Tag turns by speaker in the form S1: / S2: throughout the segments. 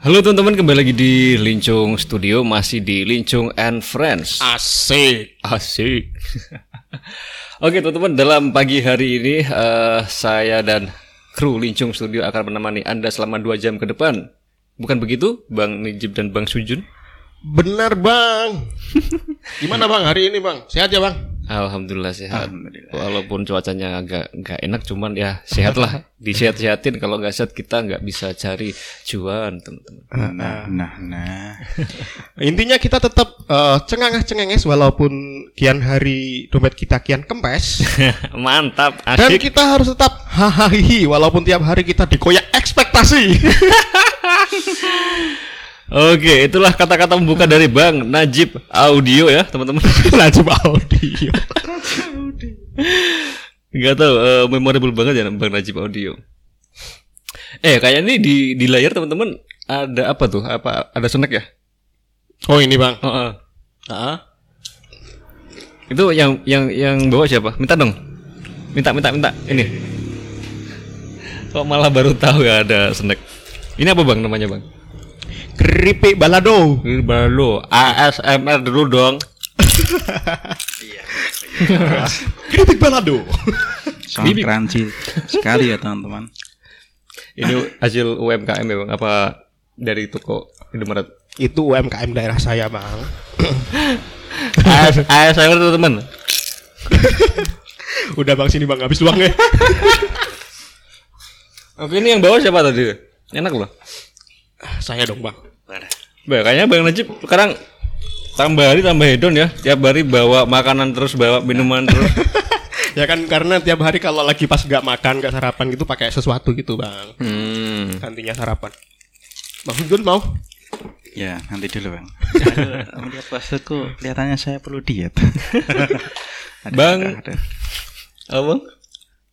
S1: Halo teman-teman, kembali lagi di Lincung Studio, masih di Lincung and Friends.
S2: Asik.
S1: Asik. Oke teman-teman, dalam pagi hari ini eh, saya dan kru Lincung Studio akan menemani Anda selama dua jam ke depan. Bukan begitu, Bang Nijib dan Bang Sujun?
S2: Benar bang. Gimana bang hari ini bang? Sehat ya bang?
S1: Alhamdulillah sehat. Walaupun cuacanya agak nggak enak, cuman ya sehat lah. Disehat-sehatin. Kalau nggak sehat kita nggak bisa cari cuan, teman-teman.
S3: Nah, nah, nah.
S2: Intinya kita tetap eh, cenganges-cengenges walaupun kian hari dompet kita kian kempes.
S1: Mantap,
S2: Dan
S1: asik.
S2: kita harus tetap hahaha walaupun tiap hari kita dikoyak ekspektasi.
S1: Oke, itulah kata-kata pembuka dari Bang Najib Audio ya, teman-teman.
S2: Najib audio.
S1: Gak tahu, eh, memorable banget ya Bang Najib Audio. Eh, kayaknya ini di di layar teman-teman ada apa tuh? Apa ada snack ya?
S2: Oh ini bang.
S1: Oh, oh.
S2: Ah.
S1: Itu yang yang yang bawa siapa? Minta dong. Minta minta minta. Ini. Kok malah baru tahu ya ada snack. Ini apa Bang namanya, Bang?
S2: Keripik balado.
S1: Ini baru ASMR dulu dong.
S2: Keripik balado.
S3: Sangat crunchy sekali ya teman-teman.
S1: Ini hasil UMKM ya, Bang? Apa dari toko Indomaret?
S2: Itu UMKM daerah saya bang.
S1: AS, ASMR teman-teman.
S2: Udah bang sini bang habis uangnya.
S1: Oke, ini yang bawa siapa tadi? Enak loh.
S2: Saya dong bang.
S1: Bah, kayaknya Bang Najib sekarang tambah hari tambah hedon ya. Tiap hari bawa makanan terus, bawa minuman terus.
S2: Ya kan karena tiap hari kalau lagi pas gak makan gak sarapan gitu pakai sesuatu gitu bang.
S1: Hmm.
S2: Gantinya sarapan. Bang Gun mau?
S3: Ya, nanti dulu bang. Melihat maksudku, kelihatannya saya perlu diet. Ada-
S1: Bang.
S3: ada-
S1: Apa?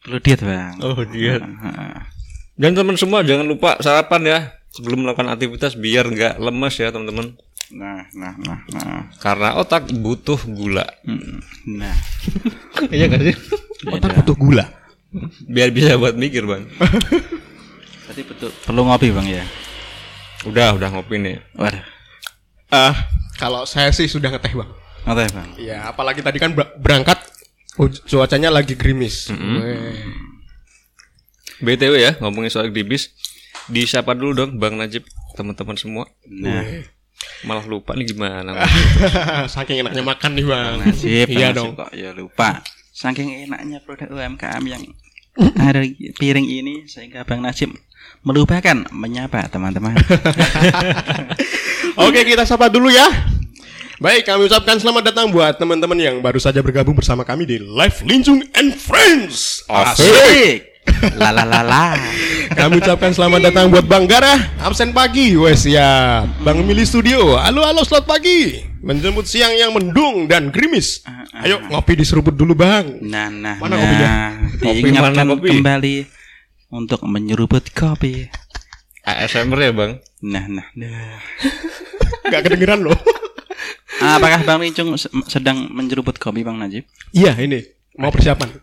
S3: perlu diet bang.
S1: Oh.
S3: Ah,
S1: Dan teman semua jangan lupa sarapan ya sebelum melakukan aktivitas biar nggak lemes ya teman-teman.
S3: Nah, nah, nah, nah.
S1: Karena otak butuh gula.
S3: Hmm, Nah,
S1: Iya kan sih?
S2: Otak butuh gula.
S1: Biar bisa buat mikir bang.
S3: berarti betul perlu ngopi bang ya.
S1: Udah, udah ngopi nih.
S3: Waduh,
S2: Ah, kalau saya sih sudah ngeteh bang.
S3: ngopi bang.
S2: Ya apalagi tadi kan ber- berangkat cuacanya lagi gerimis. Weh.
S1: BTW ya ngomongin soal dibis. Disapa dulu dong Bang Najib teman-teman semua.
S3: Nah,
S1: Malah lupa nih gimana.
S2: Saking enaknya makan nih bang.
S3: nasib,
S2: iya
S3: nasib
S2: dong.
S3: kok ya lupa. Saking enaknya produk UMKM yang ada di piring ini sehingga Bang Najib melupakan menyapa teman-teman.
S2: Oke kita sapa dulu ya. Baik kami ucapkan selamat datang buat teman-teman yang baru saja bergabung bersama kami di Live Lincung and Friends.
S3: Asik. La la la la.
S2: Kami ucapkan selamat datang buat Bang Gara absen pagi wes ya. Bang Mili Studio. Halo halo selamat pagi. Menjemput siang yang mendung dan gerimis. Ayo ngopi di seruput dulu Bang.
S3: Nah, nah,
S2: Mana
S3: nah.
S2: kopinya?
S1: Kopi mana kopi?
S3: kembali untuk menyeruput kopi.
S1: ASMR ya bang.
S3: Nah, nah, nah.
S2: Gak kedengeran loh.
S3: Apakah Bang Lincung se- sedang menyeruput kopi Bang Najib?
S2: Iya ini mau persiapan.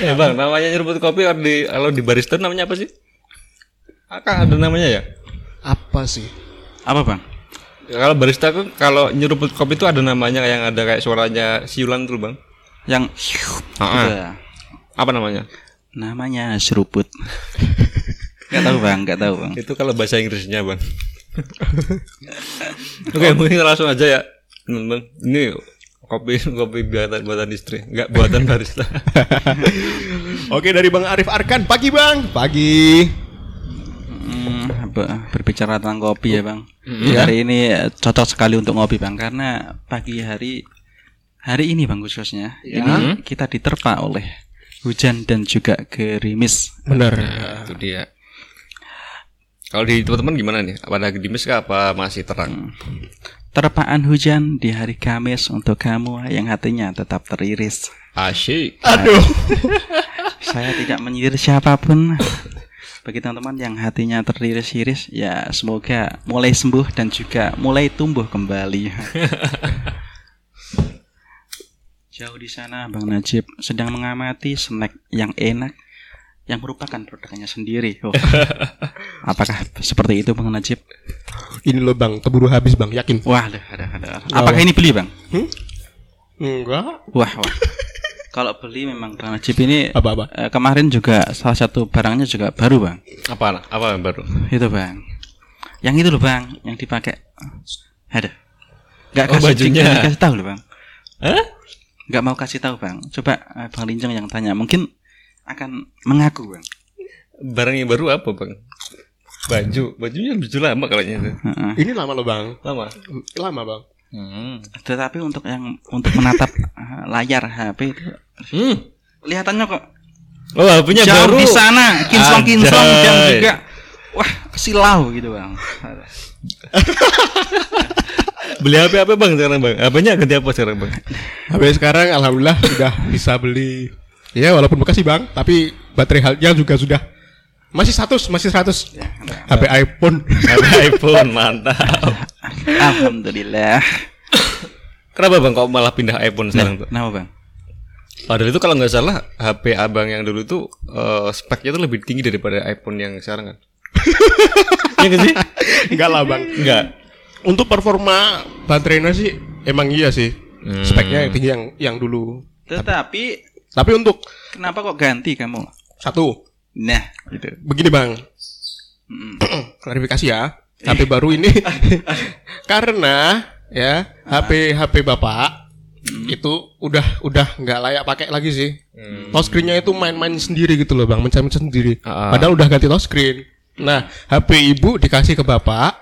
S1: Ya bang, namanya nyeruput kopi kalau di kalau di barista namanya apa sih? Akang ada namanya ya?
S2: Apa sih?
S3: Apa Bang?
S1: Kalau barista kan kalau nyeruput kopi itu ada namanya yang ada kayak suaranya siulan tuh bang.
S3: Yang
S1: Ah, ah.
S3: Gitu.
S1: Apa namanya?
S3: namanya seruput. Gak tahu Bang, gak tahu Bang.
S1: Itu kalau bahasa Inggrisnya bang. Oke mungkin langsung aja ya teman-teman. Ini kopi kopi buatan buatan istri, nggak buatan barista.
S2: Oke dari Bang Arif Arkan pagi Bang. Pagi.
S3: Hmm, apa- berbicara tentang kopi ya Bang. Hari ini eh, cocok sekali untuk ngopi Bang karena pagi hari hari ini Bang khususnya ini kita diterpa oleh hujan dan juga gerimis.
S2: Bener.
S1: Nah, itu dia. Kalau di teman-teman gimana nih? Pada gerimis kah apa masih terang?
S3: Terpaan hujan di hari Kamis untuk kamu yang hatinya tetap teriris.
S1: Asyik.
S2: Aduh.
S3: Saya tidak menyindir siapa pun. Bagi teman-teman yang hatinya teriris-iris, ya semoga mulai sembuh dan juga mulai tumbuh kembali. Jauh di sana, Bang Najib sedang mengamati snack yang enak yang merupakan produknya sendiri. Oh, Apakah seperti itu Bang Najib?
S2: Ini loh bang, keburu habis bang, yakin?
S3: Wah, ada, ada, ada. Apakah ini beli Bang?
S2: Hmm? Enggak.
S3: Wah, wah. Kalau beli memang Bang Najib ini
S2: Apa-apa?
S3: eh, kemarin juga salah satu barangnya juga baru Bang.
S1: Apa apa yang baru?
S3: Itu Bang. Yang itu loh Bang, yang dipakai. Ada. Gak
S1: Oh,
S3: kasih
S1: bajunya.
S3: nggak kasih tahu loh Bang.
S1: Hah?
S3: Gak mau kasih tahu Bang. Coba eh, Bang Linjeng yang tanya, mungkin akan mengaku Bang.
S1: Barang yang baru apa, Bang? Baju, bajunya baju lama kayaknya.
S2: Ini lama loh bang,
S1: Lama.
S2: lama bang.
S1: Hmm.
S3: Tetapi untuk yang untuk menatap eh, layar HP itu
S1: Hmm.
S3: kelihatannya kok
S1: Oh, HP-nya
S3: jauh
S1: baru.
S3: di sana, kinclong kinclong dan juga wah silau gitu Bang.
S1: Beli HP apa, Bang, sekarang, Bang? HP-nya ganti apa sekarang, Bang?
S2: HP sekarang alhamdulillah sudah bisa beli. Ya walaupun bekas sih bang, tapi baterai health-nya juga sudah masih 100, masih 100. HP iPhone.
S1: HP iPhone, mantap.
S3: Alhamdulillah.
S1: Kenapa, Bang, kok malah pindah iPhone sekarang tuh?
S3: Kenapa Bang?
S1: Padahal itu kalau nggak salah HP abang yang dulu tuh eh, speknya tuh lebih tinggi daripada iPhone yang sekarang kan. Iya nggak sih?
S2: Enggak lah bang.
S1: Enggak.
S2: Untuk performa baterainya sih emang iya sih.
S1: Hmm.
S2: Speknya yang tinggi yang yang dulu.
S3: Tetapi
S2: Tapi untuk
S3: kenapa kok ganti kamu?
S2: satu,
S3: Nah, gitu.
S2: begini bang,
S3: Mm-mm.
S2: klarifikasi ya. HP baru ini karena ya HP HP bapak itu udah udah nggak layak pakai lagi sih. Touchscreen-nya itu main-main sendiri gitu loh bang, mencet-mencet sendiri.
S1: Ah.
S2: Padahal udah ganti touchscreen. Nah, HP ibu dikasih ke bapak,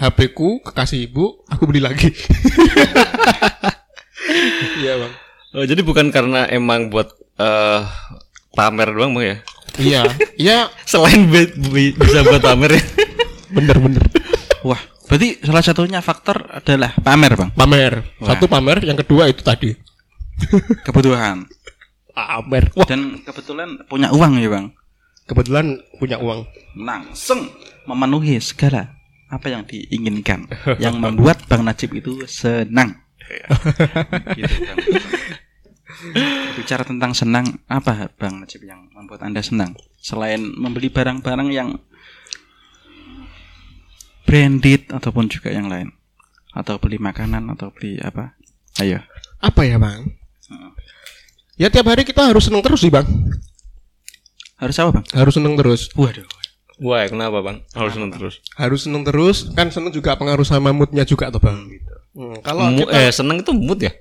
S2: HP ku kekasih ibu, aku beli lagi. Iya bang.
S1: Oh, jadi bukan karena emang buat eh pamer doang bang ya?
S2: Iya, iya,
S1: Selain bi- bi- bisa buat pamer ya?
S2: bener-bener.
S3: Wah, berarti salah satunya faktor adalah pamer, Bang.
S2: Pamer. Satu pamer, yang kedua itu tadi.
S3: Kebutuhan.
S2: Pamer. Wah,
S3: Dan kebetulan punya uang ya, Bang.
S2: kebetulan punya uang.
S3: Langsung memenuhi segala apa yang diinginkan yang membuat Bang Najib itu senang. gitu, Bang. Bicara tentang senang, apa Bang Najib yang membuat Anda senang? Selain membeli barang-barang yang branded ataupun juga yang lain. Atau beli makanan atau beli apa? Ayo.
S2: Apa ya bang? Ya tiap hari kita harus seneng terus sih bang.
S3: Harus apa, Bang?
S2: Harus seneng terus.
S3: Waduh.
S1: Wah, kenapa bang? Harus seneng terus.
S2: Harus seneng terus. Kan seneng juga pengaruh sama moodnya juga tuh bang. Hmm, kalau
S1: Mu-
S2: kita
S1: eh seneng itu mood ya?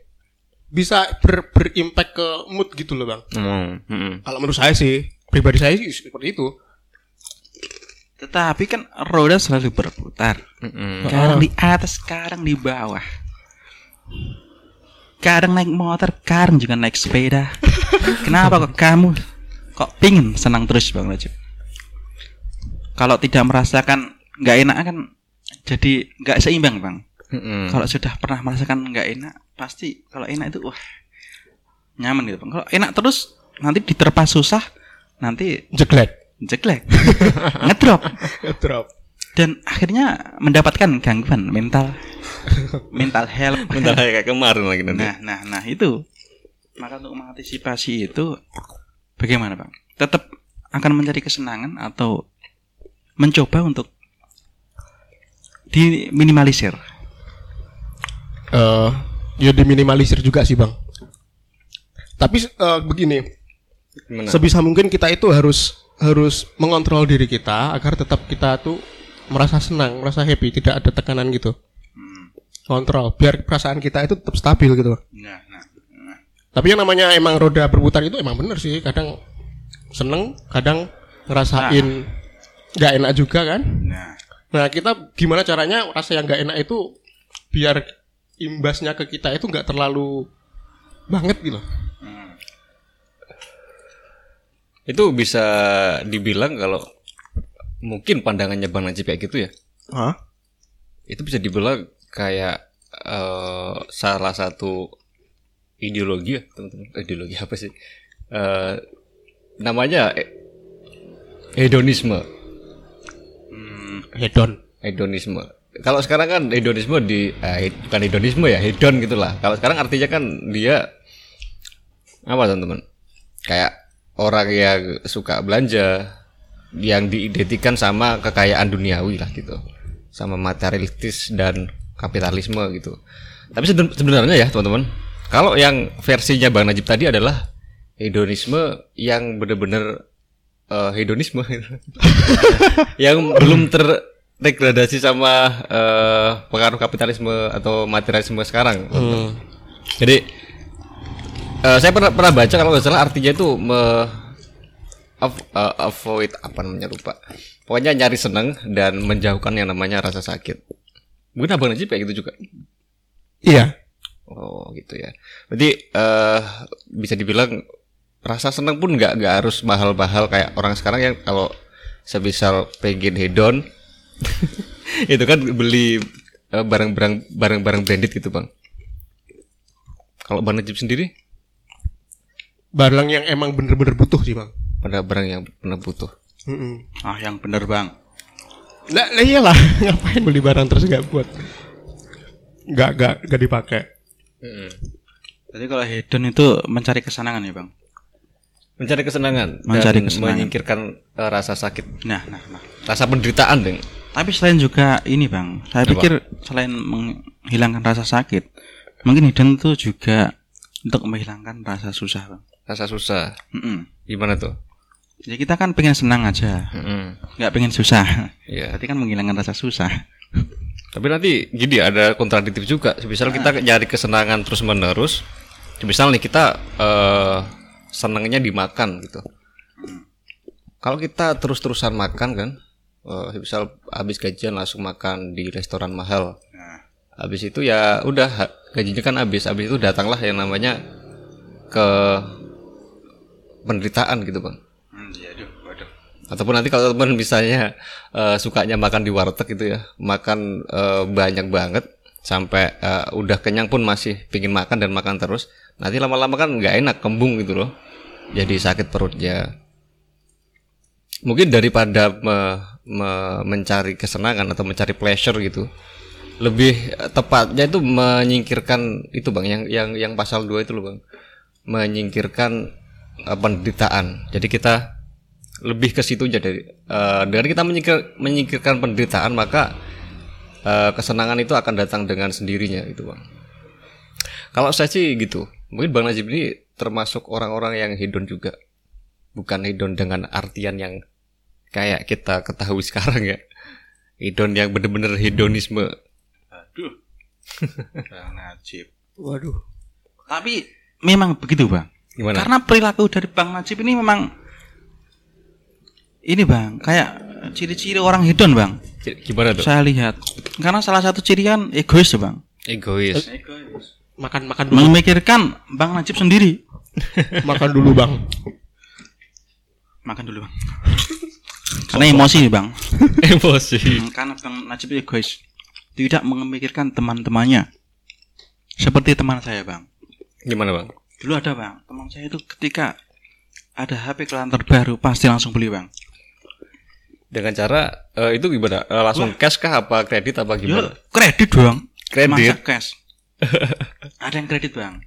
S2: bisa ber berimpact ke mood gitu loh bang.
S1: Hmm. hmm.
S2: Kalau menurut saya sih, pribadi saya sih seperti itu.
S3: Tetapi kan roda selalu berputar.
S1: Hmm.
S3: Kadang di atas, kadang di bawah. Kadang naik motor, kadang juga naik sepeda. Kenapa kok kamu kok pingin senang terus Bang Najib? Kalau tidak merasakan nggak enak kan jadi nggak seimbang Bang.
S1: Hmm.
S3: Kalau sudah pernah merasakan nggak enak, pasti kalau enak itu wah nyaman gitu. Kalau enak terus nanti diterpa susah, nanti
S2: Jeglek.
S3: jelek, ngedrop
S2: Drop.
S3: dan akhirnya mendapatkan gangguan mental mental health
S1: Bentar kayak kemarin lagi nanti.
S3: nah nah nah itu maka untuk mengantisipasi itu bagaimana bang tetap akan mencari kesenangan atau mencoba untuk diminimalisir
S2: eh ya diminimalisir juga sih bang. Tapi eh, begini,
S1: Gimana?
S2: sebisa mungkin kita itu harus harus mengontrol diri kita agar tetap kita tuh merasa senang, merasa happy, tidak ada tekanan gitu. Kontrol, biar perasaan kita itu tetap stabil gitu.
S3: nah nah, nah.
S2: Tapi yang namanya emang roda berputar itu emang bener sih. Kadang seneng, kadang ngerasain nggak enak juga kan.
S3: nah.
S2: Nah kita gimana caranya rasa yang nggak enak itu biar imbasnya ke kita itu nggak terlalu banget gitu.
S1: Itu bisa dibilang kalau mungkin pandangannya Bang Najib kayak gitu ya.
S2: Hah?
S1: Itu bisa dibilang kayak eh, salah satu ideologi ya, teman-teman. Ideologi apa sih? Eh, namanya eh, hedonisme.
S2: Hedon.
S1: Hedonisme. Kalau sekarang kan hedonisme di eh, bukan hedonisme ya, hedon gitulah. Kalau sekarang artinya kan dia apa teman-teman? Kayak orang yang suka belanja, yang diidentikan sama kekayaan duniawi lah gitu sama materialistis dan kapitalisme gitu tapi seben- sebenarnya ya teman-teman kalau yang versinya Bang Najib tadi adalah hedonisme yang benar-benar eh, hedonisme yang belum terdegradasi sama eh, pengaruh kapitalisme atau materialisme sekarang jadi eh, saya pernah pernah baca kalau nggak salah artinya itu me, av- eh, avoid apa namanya lupa. Pokoknya nyari senang dan menjauhkan yang namanya rasa sakit. Mungkin abang Najib kayak gitu juga.
S2: Iya.
S1: Oh gitu ya. Berarti eh bisa dibilang rasa senang pun nggak nggak harus mahal-mahal kayak orang sekarang yang kalau sebisal pengen hedon itu kan beli eh, barang-barang barang-barang branded gitu bang. Kalau bang Najib sendiri
S2: Barang yang emang bener-bener butuh sih bang.
S1: pada barang yang benar butuh.
S2: Mm-mm.
S3: Ah, yang bener bang.
S2: Lah, lah iyalah ngapain beli barang terus nggak buat nggak nggak nggak dipakai.
S3: Jadi kalau hedon itu mencari kesenangan ya bang.
S1: Mencari kesenangan
S3: Mencari
S1: dan
S3: kesenangan.
S1: menyingkirkan eh, rasa sakit,
S3: Nah, nah, nah.
S1: rasa penderitaan deng.
S3: Tapi selain juga ini bang, saya
S1: Apa?
S3: pikir selain menghilangkan rasa sakit, mungkin hedon itu juga untuk menghilangkan rasa susah bang.
S1: Rasa susah.
S3: Mm-mm.
S1: Gimana tuh?
S3: Ya kita kan pengen senang aja,
S1: Mm-mm.
S3: nggak pengen susah.
S1: Iya.
S3: Berarti kan menghilangkan rasa susah.
S1: Tapi nanti gini ada kontradiktif juga. Misal kita nyari kesenangan terus menerus. Misal nih kita eh senangnya dimakan gitu. Kalau kita terus-terusan makan kan, eh, misal habis gajian langsung makan di restoran mahal. Habis itu ya udah gajinya kan habis. Habis itu datanglah yang namanya ke penderitaan gitu bang.
S3: Iya, aduh, waduh.
S1: Ataupun nanti kalau teman misalnya eh, sukanya makan di warteg gitu ya, makan eh, banyak banget sampai eh, udah kenyang pun masih pingin makan dan makan terus. Nanti lama-lama kan nggak enak, kembung gitu loh. Jadi sakit perutnya. Mungkin daripada me- me- mencari kesenangan atau mencari pleasure gitu, lebih eh, tepatnya itu menyingkirkan itu bang, yang yang yang pasal 2 itu loh bang, menyingkirkan eh, penderitaan. Jadi kita lebih ke situ dari eh, dengan kita menyingkir- menyingkirkan penderitaan maka eh, kesenangan itu akan datang dengan sendirinya itu bang. Kalau saya sih gitu, mungkin bang Najib ini termasuk orang-orang yang hedon juga, bukan hedon dengan artian yang kayak kita ketahui sekarang ya, hedon yang bener-bener hedonisme.
S3: Aduh. Bang Najib.
S2: Waduh.
S3: Tapi memang begitu bang.
S1: Gimana?
S3: Karena perilaku dari Bang Najib ini memang ini bang, kayak ciri-ciri orang hedon bang.
S1: Gimana tuh?
S3: Saya lihat. Karena salah satu ciri kan egois ya bang.
S1: Egois.
S2: Makan makan dulu.
S3: Memikirkan Bang Najib sendiri.
S2: makan dulu bang.
S3: Makan dulu bang. Karena emosi bang.
S1: Emosi.
S3: Hmm, Karena Bang Najib egois. Tidak memikirkan teman-temannya. Seperti teman saya bang.
S1: Gimana bang?
S3: Dulu ada bang, teman saya itu ketika ada HP kelan terbaru pasti langsung beli bang.
S1: Dengan cara eh, itu gimana? Eh, langsung cash kah apa kredit apa
S3: Ya,
S1: gimana?
S3: kredit doang.
S1: Kredit?
S3: Masa cash. ada yang kredit bang.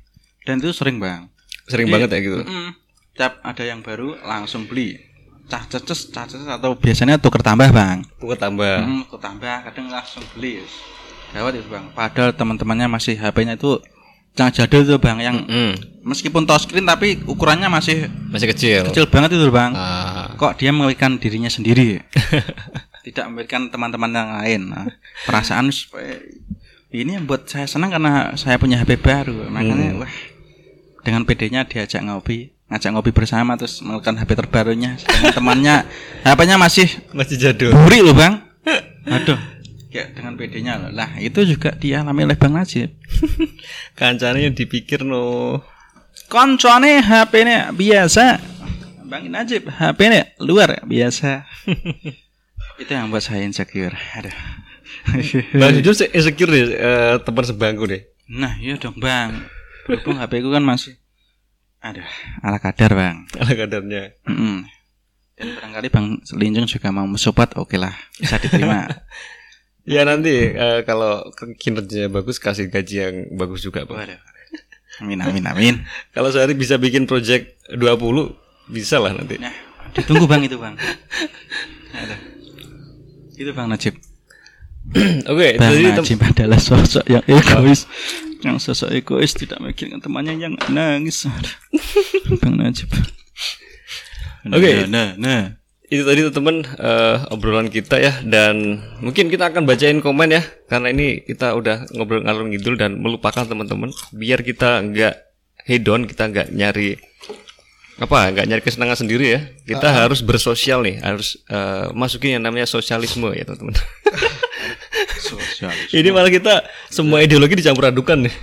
S3: Dan itu sering bang.
S1: Sering
S3: Jadi,
S1: banget ya gitu.
S3: mm-mm. Tiap ada yang baru langsung beli. Cah ceces, cah ceces atau biasanya tuker tambah bang.
S1: Tuker tambah.
S3: Hmm, tuker tambah kadang langsung beli. Gawat itu bang. Padahal teman-temannya masih HP-nya itu yang jadul itu bang, yang
S1: Hmm,
S3: meskipun touchscreen tapi ukurannya masih
S1: masih kecil.
S3: kecil banget itu bang.
S1: Ah,
S3: Kok dia memikirkan dirinya sendiri, tidak memikirkan teman-teman yang lain. Nah, perasaan ini yang buat saya senang karena saya punya HP baru. Makanya wah dengan PD-nya diajak ngopi, ngajak ngopi bersama terus melakukan HP terbarunya. Sedangkan temannya HP-nya masih
S1: masih jadul.
S3: buri loh bang. Aduh, kayak dengan PD-nya loh. Lah itu juga dialami oleh Bang Najib.
S1: Kancane yang dipikir no.
S3: Koncone HP-nya biasa. Bang Najib HP-nya luar biasa. itu yang buat saya insecure. Aduh.
S1: Bang Jujur sih insecure deh eh, teman sebangku deh.
S3: nah, iya dong Bang. Berhubung HP ku kan masih Aduh, ala kadar Bang.
S1: Ala kadarnya.
S3: Mm-mm. Dan barangkali Bang Linjung juga mau mensupport, oke lah, bisa diterima.
S1: Ya nanti eh, kalau kinerjanya bagus kasih gaji yang bagus juga, Bang.
S3: Waduh. Amin amin amin.
S1: Kalau sehari bisa bikin project 20 bisa lah nanti.
S3: Nah, Ditunggu bang itu bang. Aduh. Itu bang Najib.
S1: Oke,
S3: Bang
S1: jadi
S3: Najib adalah sosok yang egois. Yang sosok egois tidak mikirkan temannya yang nangis. Bang Najib. Nah,
S1: Oke.
S3: Nah, nah.
S1: itu tadi teman obrolan kita ya dan mungkin kita akan bacain komen ya karena ini kita udah ngobrol ngalur ngidul dan melupakan teman-teman biar kita nggak hedon kita nggak nyari apa nggak nyari kesenangan sendiri ya kita harus bersosial nih harus eh, masukin yang namanya sosialisme ya teman-teman
S3: Sosialis.
S1: ini malah kita semua ideologi dicampur adukan nih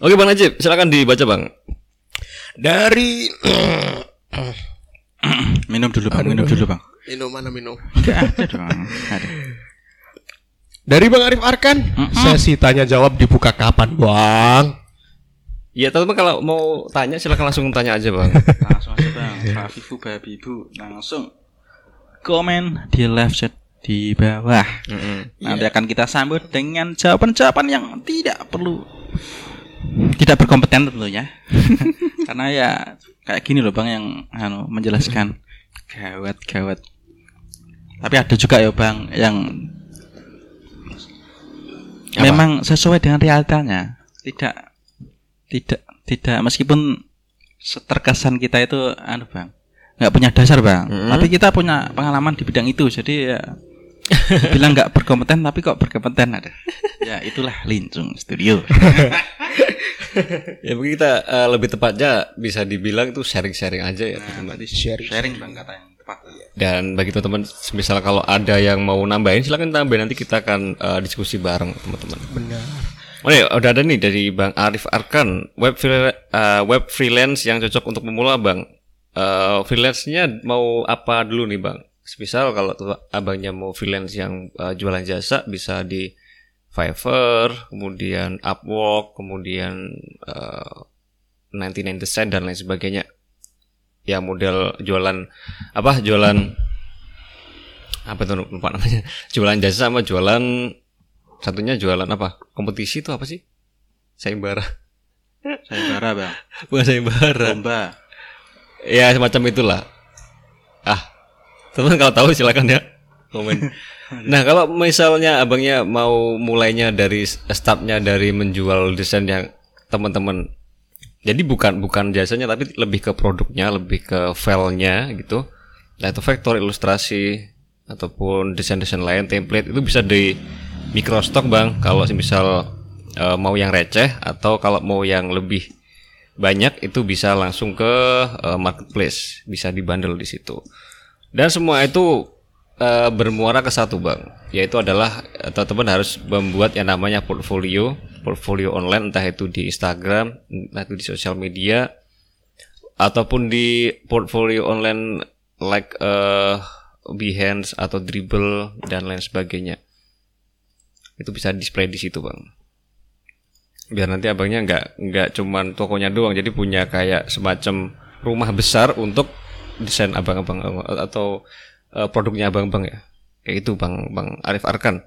S1: Oke Bang Najib, silakan dibaca Bang.
S2: Dari
S3: minum dulu bang, minum dulu bang.
S2: minum mana minum?
S3: Enggak ada dong. Ada.
S2: Dari Bang Arif Arkan, sesi tanya jawab dibuka kapan, Bang?
S1: Ya teman-teman kalau mau tanya silakan langsung tanya aja Bang.
S3: Langsung aja bang. Rafifu Babibu langsung komen di live chat di bawah. Nanti akan kita sambut dengan jawaban-jawaban yang tidak perlu tidak berkompeten tentunya. Karena ya kayak gini loh bang yang anu menjelaskan gawat gawat. Tapi ada juga ya bang yang
S1: Apa?
S3: memang sesuai dengan realitanya. Tidak tidak tidak meskipun terkesan kita itu anu bang nggak punya dasar bang tapi kita punya pengalaman di bidang itu jadi ya bilang nggak berkompeten tapi kok berkompeten ada ya itulah lincung studio
S1: ya mungkin kita eh, lebih tepatnya bisa dibilang itu sharing-sharing aja ya teman-teman.
S3: sharing bang kata yang tepat
S1: Dan bagi teman-teman, misal kalau ada yang mau nambahin, silakan tambahin nanti kita akan eh, diskusi bareng teman-teman.
S2: Benar.
S1: Oh ya, udah ada nih dari Bang Arif Arkan, web free- eh, web freelance yang cocok untuk pemula, Bang. Eh, freelance-nya mau apa dulu nih, Bang? Misal kalau abangnya mau freelance yang eh, jualan jasa bisa di Fiverr, kemudian Upwork, kemudian eh, 99 Design dan lain sebagainya. Ya model jualan apa? Jualan apa tuh lupa namanya? Jualan jasa sama jualan satunya jualan apa? Kompetisi itu apa sih? Sayembara.
S3: sayembara bang
S1: Bukan sayembara.
S3: lomba
S1: Ya semacam itulah. Ah, teman kalau tahu silakan ya komen. Nah kalau misalnya abangnya mau mulainya dari startnya dari menjual desain yang teman-teman, jadi bukan bukan jasanya tapi lebih ke produknya, lebih ke filenya gitu. Nah itu vektor ilustrasi ataupun desain-desain lain template itu bisa di microstock bang. Kalau misal eh, mau yang receh atau kalau mau yang lebih banyak itu bisa langsung ke eh, marketplace, bisa dibandel di situ. Dan semua itu eh, bermuara ke satu bang, yaitu adalah eh, teman-teman harus membuat yang namanya portfolio, portfolio online entah itu di Instagram, entah itu di sosial media, ataupun di portfolio online like eh, Behance atau Dribble dan lain sebagainya. Itu bisa display di situ bang biar nanti abangnya nggak nggak cuman tokonya doang jadi punya kayak semacam rumah besar untuk desain abang-abang atau eh, produknya abang-abang ya. Kayak itu bang bang Arif Arkan.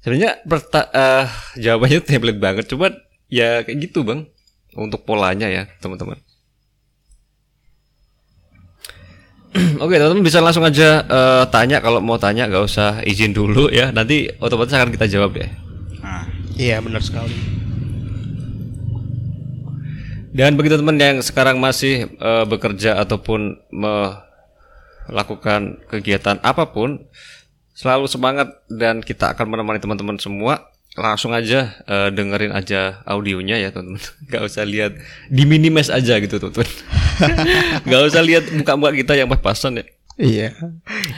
S1: Sebenarnya eh, jawabannya template banget cuma ya kayak gitu bang untuk polanya ya teman-teman. Oke teman-teman bisa langsung aja eh, tanya. Kalau mau tanya nggak usah izin dulu ya. Nanti otomatis akan kita jawab ya
S3: nah.
S2: Iya, benar sekali.
S1: Dan bagi teman yang sekarang masih eh, bekerja ataupun melakukan kegiatan apa pun, selalu semangat dan kita akan menemani teman-teman semua. Langsung aja eh, dengerin aja audionya ya teman-teman. Gak usah lihat diminimes aja gitu teman-teman. Gak usah lihat muka-muka kita yang pas-pasan ya.
S2: Iya.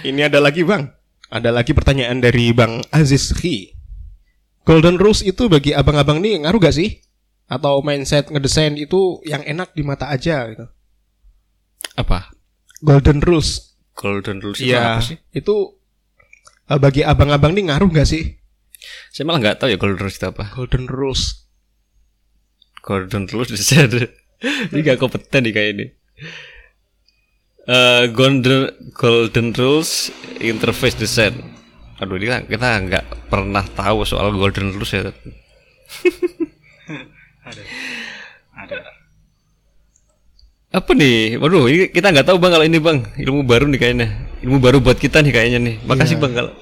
S2: Ini ada lagi, Bang. Ada lagi pertanyaan dari Bang Aziz Khi. Golden Rules itu bagi abang-abang nih ngaruh gak sih? Atau mindset ngedesain itu yang enak di mata aja gitu.
S1: Apa?
S2: Golden Rules.
S1: Golden rules itu
S2: Iya,
S1: apa sih?
S2: itu eh, bagi abang-abang nih ngaruh gak sih?
S1: Saya malah nggak tahu ya golden rules itu apa.
S2: Golden Rules.
S1: Golden Rules bisa ada. Ini gak kompeten nih kayak ini. Eh, golden Golden Rules Interface Design. Aduh ini kan kita nggak pernah tahu soal Golden Rules ya.
S3: ada
S1: Apa nih? Waduh, ini kita nggak tahu bang kalau ini bang ilmu baru nih kayaknya. Ilmu baru buat kita nih kayaknya nih. Makasih bang kalau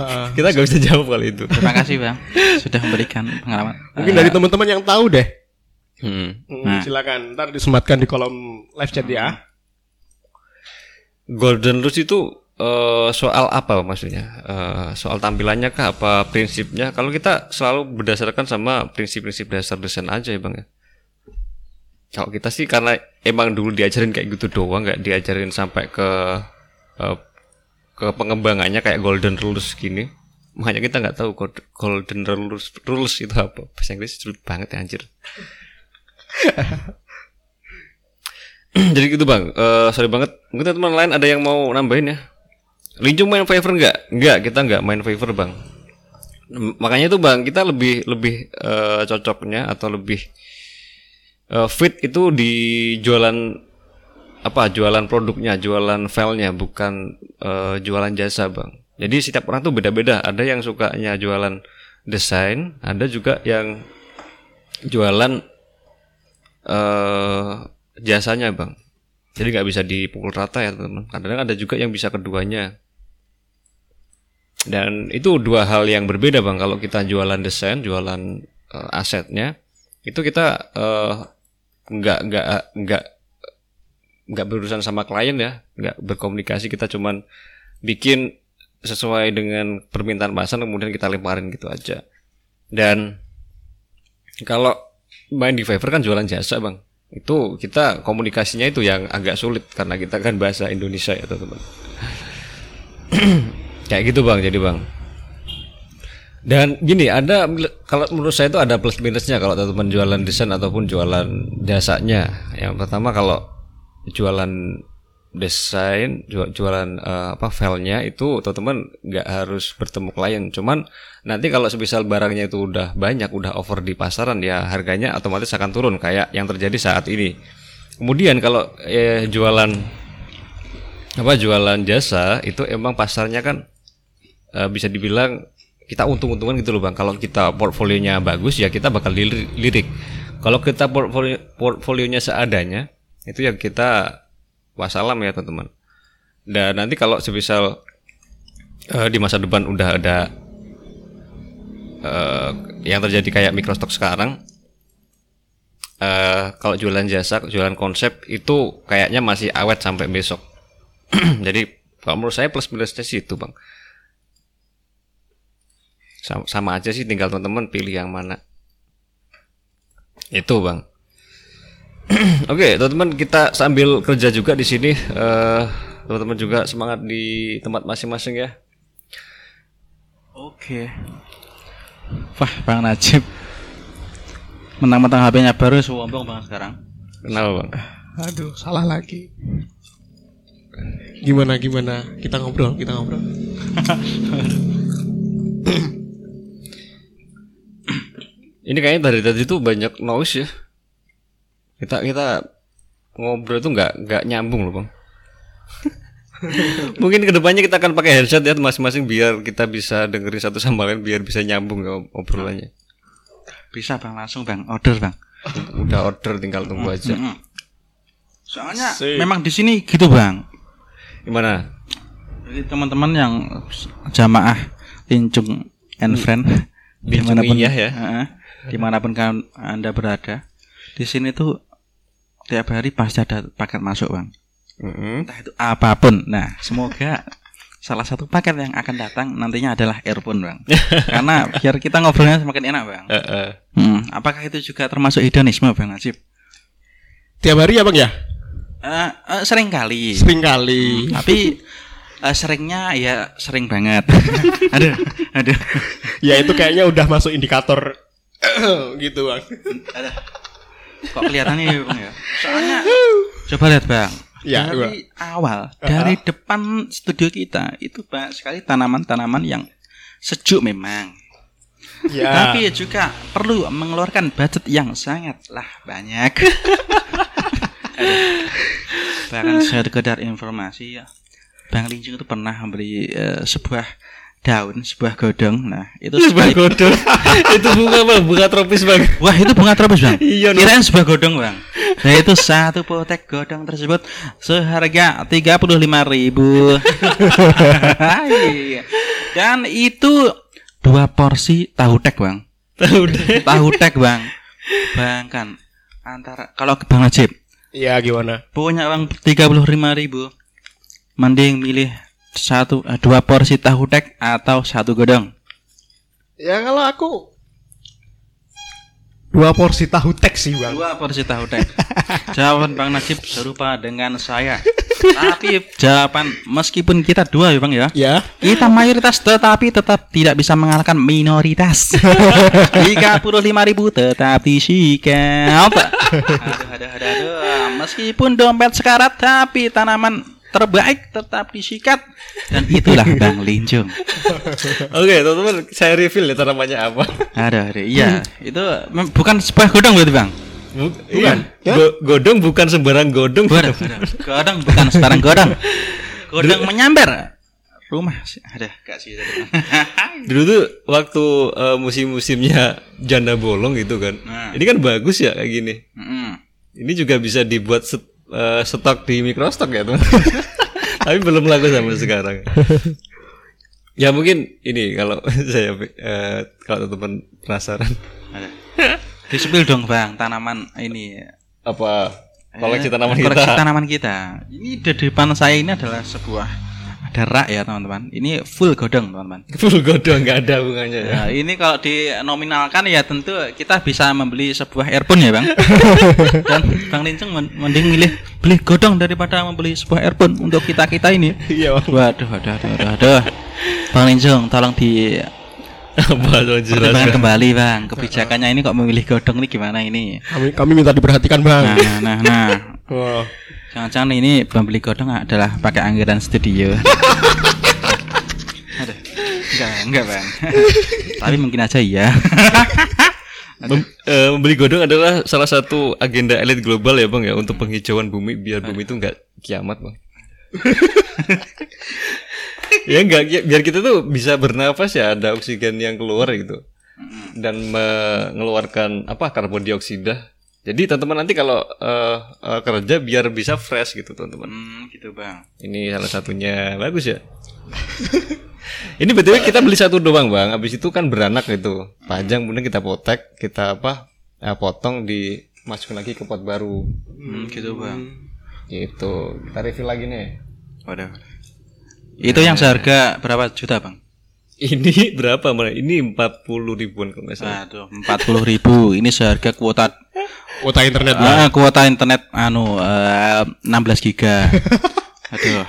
S2: Heeh.
S1: kita nggak bisa jawab kali itu.
S3: Terima kasih bang sudah memberikan pengalaman.
S2: Mungkin dari teman-teman yang tahu deh.
S1: Hmm.
S2: Hmm, Silakan, ntar disematkan di kolom live chat ya.
S1: Golden rules itu eh, soal apa maksudnya? Eh, soal tampilannya kah? Apa prinsipnya? Kalau kita selalu berdasarkan sama prinsip-prinsip dasar desain aja ya bang ya. Kalau kita sih karena emang dulu diajarin kayak gitu doang, nggak diajarin sampai ke eh, ke pengembangannya kayak golden rules gini. Makanya kita nggak tahu gold- golden rules rules itu apa. Bahasa Inggris sulit banget ya anjir. Jadi gitu bang, Eh sorry banget. Mungkin teman lain ada yang mau nambahin ya? Linjung main favor nggak? Nggak, kita nggak main favor bang. Makanya itu bang, kita lebih lebih eh, cocoknya atau lebih eh, fit itu di jualan apa? Jualan produknya, jualan filenya, bukan eh, jualan jasa bang. Jadi setiap orang tuh beda-beda. Ada yang sukanya jualan desain, ada juga yang jualan eh jasanya bang jadi nggak bisa dipukul rata ya teman kadang ada juga yang bisa keduanya dan itu dua hal yang berbeda bang. Kalau kita jualan desain jualan eh, asetnya itu kita eh, nggak nggak nggak nggak berurusan sama klien ya. Nggak berkomunikasi kita cuman bikin sesuai dengan permintaan pasar kemudian kita lemparin gitu aja. Dan kalau main di Fiverr kan jualan jasa bang. Itu kita komunikasinya itu yang agak sulit karena kita kan bahasa Indonesia ya teman kayak gitu bang jadi bang. Dan gini ada kalau menurut saya itu ada plus minusnya kalau teman jualan desain ataupun jualan jasanya. Yang pertama kalau jualan desain jual- jualan eh, apa filenya itu teman-teman nggak harus bertemu klien. Cuman nanti kalau sebisal barangnya itu udah banyak udah over di pasaran ya harganya otomatis akan turun kayak yang terjadi saat ini. Kemudian kalau eh, jualan apa jualan jasa itu emang pasarnya kan eh, bisa dibilang kita untung-untungan gitu loh bang. Kalau kita portfolionya bagus ya kita bakal lirik, kalau kita portfolio portfolionya seadanya itu ya kita wassalam ya teman-teman. Dan nanti kalau sebisal eh, di masa depan udah ada eh, yang terjadi kayak Microstock sekarang eh kalau jualan jasa jualan konsep itu kayaknya masih awet sampai besok. Jadi kalau menurut saya plus minusnya sih itu bang sama, sama aja sih tinggal teman-teman pilih yang mana itu bang Oke, teman-teman kita sambil kerja juga di sini. eh, teman-teman juga semangat di tempat masing-masing ya.
S3: Oke. Wah, Bang Najib. Mentang-mentang HP-nya baru sombong Bang sekarang.
S1: Kenapa bang?
S2: Aduh, salah lagi. Gimana gimana? Kita ngobrol, kita ngobrol.
S1: Ini kayaknya dari tadi tuh banyak noise ya. Kita kita ngobrol tuh nggak nggak nyambung loh bang. Mungkin ke depannya kita akan pakai headset ya masing-masing biar kita bisa dengerin satu sama lain biar bisa nyambung ya obrolannya.
S3: Bisa Bang langsung Bang order Bang.
S1: Udah order tinggal tunggu aja.
S3: Soalnya memang di sini gitu Bang.
S1: Gimana?
S3: Jadi teman-teman yang jamaah Lincung and Friend di mana pun
S1: Lincungiyah ya.
S3: Heeh. Di mana pun kan anda berada di sini tuh tiap hari pasti ada paket masuk bang. Entah itu apa pun. Nah semoga salah satu paket yang akan datang nantinya adalah earphone bang. Karena biar kita ngobrolnya semakin enak bang. Hmm, apakah itu juga termasuk hedonisme bang Najib
S2: Tiap hari ya bang ya?
S3: Eh, eh, sering kali.
S2: Sering kali.
S3: tapi eh, seringnya ya sering banget. Aduh aduh.
S2: Ya itu kayaknya udah masuk indikator gitu bang.
S3: kok kelihatannya ya bang ya? Soalnya coba lihat bang.
S2: Ya,
S3: dari awal dari depan studio kita itu banyak sekali tanaman-tanaman yang sejuk memang.
S2: Ya.
S3: tapi juga perlu mengeluarkan budget yang sangatlah banyak. Bahkan sekedar informasi ya Bang Linjung itu pernah memberi eh, sebuah daun sebuah godong. Nah, itu
S1: Sebuah godong. itu bunga apa? Bunga tropis bang.
S3: Wah itu bunga tropis bang.
S1: Iya.
S3: Kirain sebuah godong bang. Nah itu satu potek godong tersebut seharga tiga puluh lima ribu. Iya. Dan itu dua porsi tahu tek bang.
S1: Tahu deh.
S3: Tahu tek bang. Bayangkan antara kalau ke bang Najib
S2: Iya gimana?
S3: punya uang tiga puluh lima ribu, mending milih satu eh, dua porsi tahu tek atau satu godong.
S2: Ya kalau aku dua porsi tahu tek sih bang.
S3: Dua porsi tahu tek. Jawaban Bang Najib serupa dengan saya. Tapi jawaban meskipun kita dua ya Bang ya.
S2: Ya.
S3: Kita mayoritas tetapi tetap tidak bisa mengalahkan minoritas. 35 ribu tetap disikat. Aduh, aduh, aduh, aduh. Meskipun dompet sekarat tapi tanaman terbaik tetap disikat. Dan itulah Bang Linjung.
S1: Oke teman-teman saya reveal ya tanamannya apa.
S3: Aduh, aduh, iya. Itu bukan sebuah godong berarti Bang.
S1: Bu- iya. Go- godong bukan sembarang godong.
S3: Godong, godong. Godong bukan sekarang godong. Godong menyambar. Rumah ada gak sih?
S1: Dulu tuh waktu eh, musim-musimnya janda bolong gitu kan.
S3: Nah.
S1: Ini kan bagus ya kayak gini.
S3: Mm-mm.
S1: Ini juga bisa dibuat set- eh, stok di mikrostock ya teman. Tapi belum laku sampai sekarang. ya mungkin ini kalau saya eh, kalau teman penasaran.
S3: Disepil dong bang tanaman ini
S1: apa koleksi
S3: Eh,
S1: tanaman
S3: koleksi
S1: kita.
S3: tanaman kita. Ini di depan saya ini adalah sebuah ada rak ya teman-teman. Ini full godong teman-teman.
S1: Full godong nggak ada bunganya ya.
S3: Nah, ini kalau dinominalkan ya tentu kita bisa membeli sebuah earphone ya bang. Dan bang Lincung men- mending milih beli godong daripada membeli sebuah earphone untuk kita kita ini.
S2: Iya bang.
S3: Waduh, waduh, waduh, waduh, waduh. Bang Lincung, tolong di
S1: jelaskan?
S3: kembali bang. Kebijakannya ini kok memilih godong ini gimana ini?
S2: Kami kami minta diperhatikan bang.
S3: Nah, nah, nah, nah.
S2: Wah.
S3: Jangan-jangan ini pembeli godong adalah pakai anggaran studio. Aduh, enggak, enggak bang. Tapi mungkin aja iya.
S1: Mem- eh, membeli godong adalah salah satu agenda elit global ya bang ya untuk penghijauan bumi biar bumi itu nggak kiamat bang. ya enggak ya, biar kita tuh bisa bernafas ya ada oksigen yang keluar gitu dan mengeluarkan apa karbon dioksida. Jadi teman-teman nanti kalau eh, eh, kerja biar bisa fresh gitu teman-teman.
S3: hmm, gitu bang.
S1: Ini salah satunya bagus ya. Ini btw kita beli satu doang bang. Habis itu kan beranak gitu. Panjang kemudian kita potek, kita apa? eh, potong dimasukin lagi ke pot baru.
S3: Hmm, gitu bang.
S1: Gitu. Kita refill lagi nih.
S3: Waduh. Itu yang seharga berapa juta bang?
S1: Ini berapa? Ini 40 ribuan kalau nggak salah.
S3: Aduh, puluh ribu. Ini seharga kuota
S2: Kuota internet bang.
S3: ah, kuota internet anu eh, 16 giga. Aduh.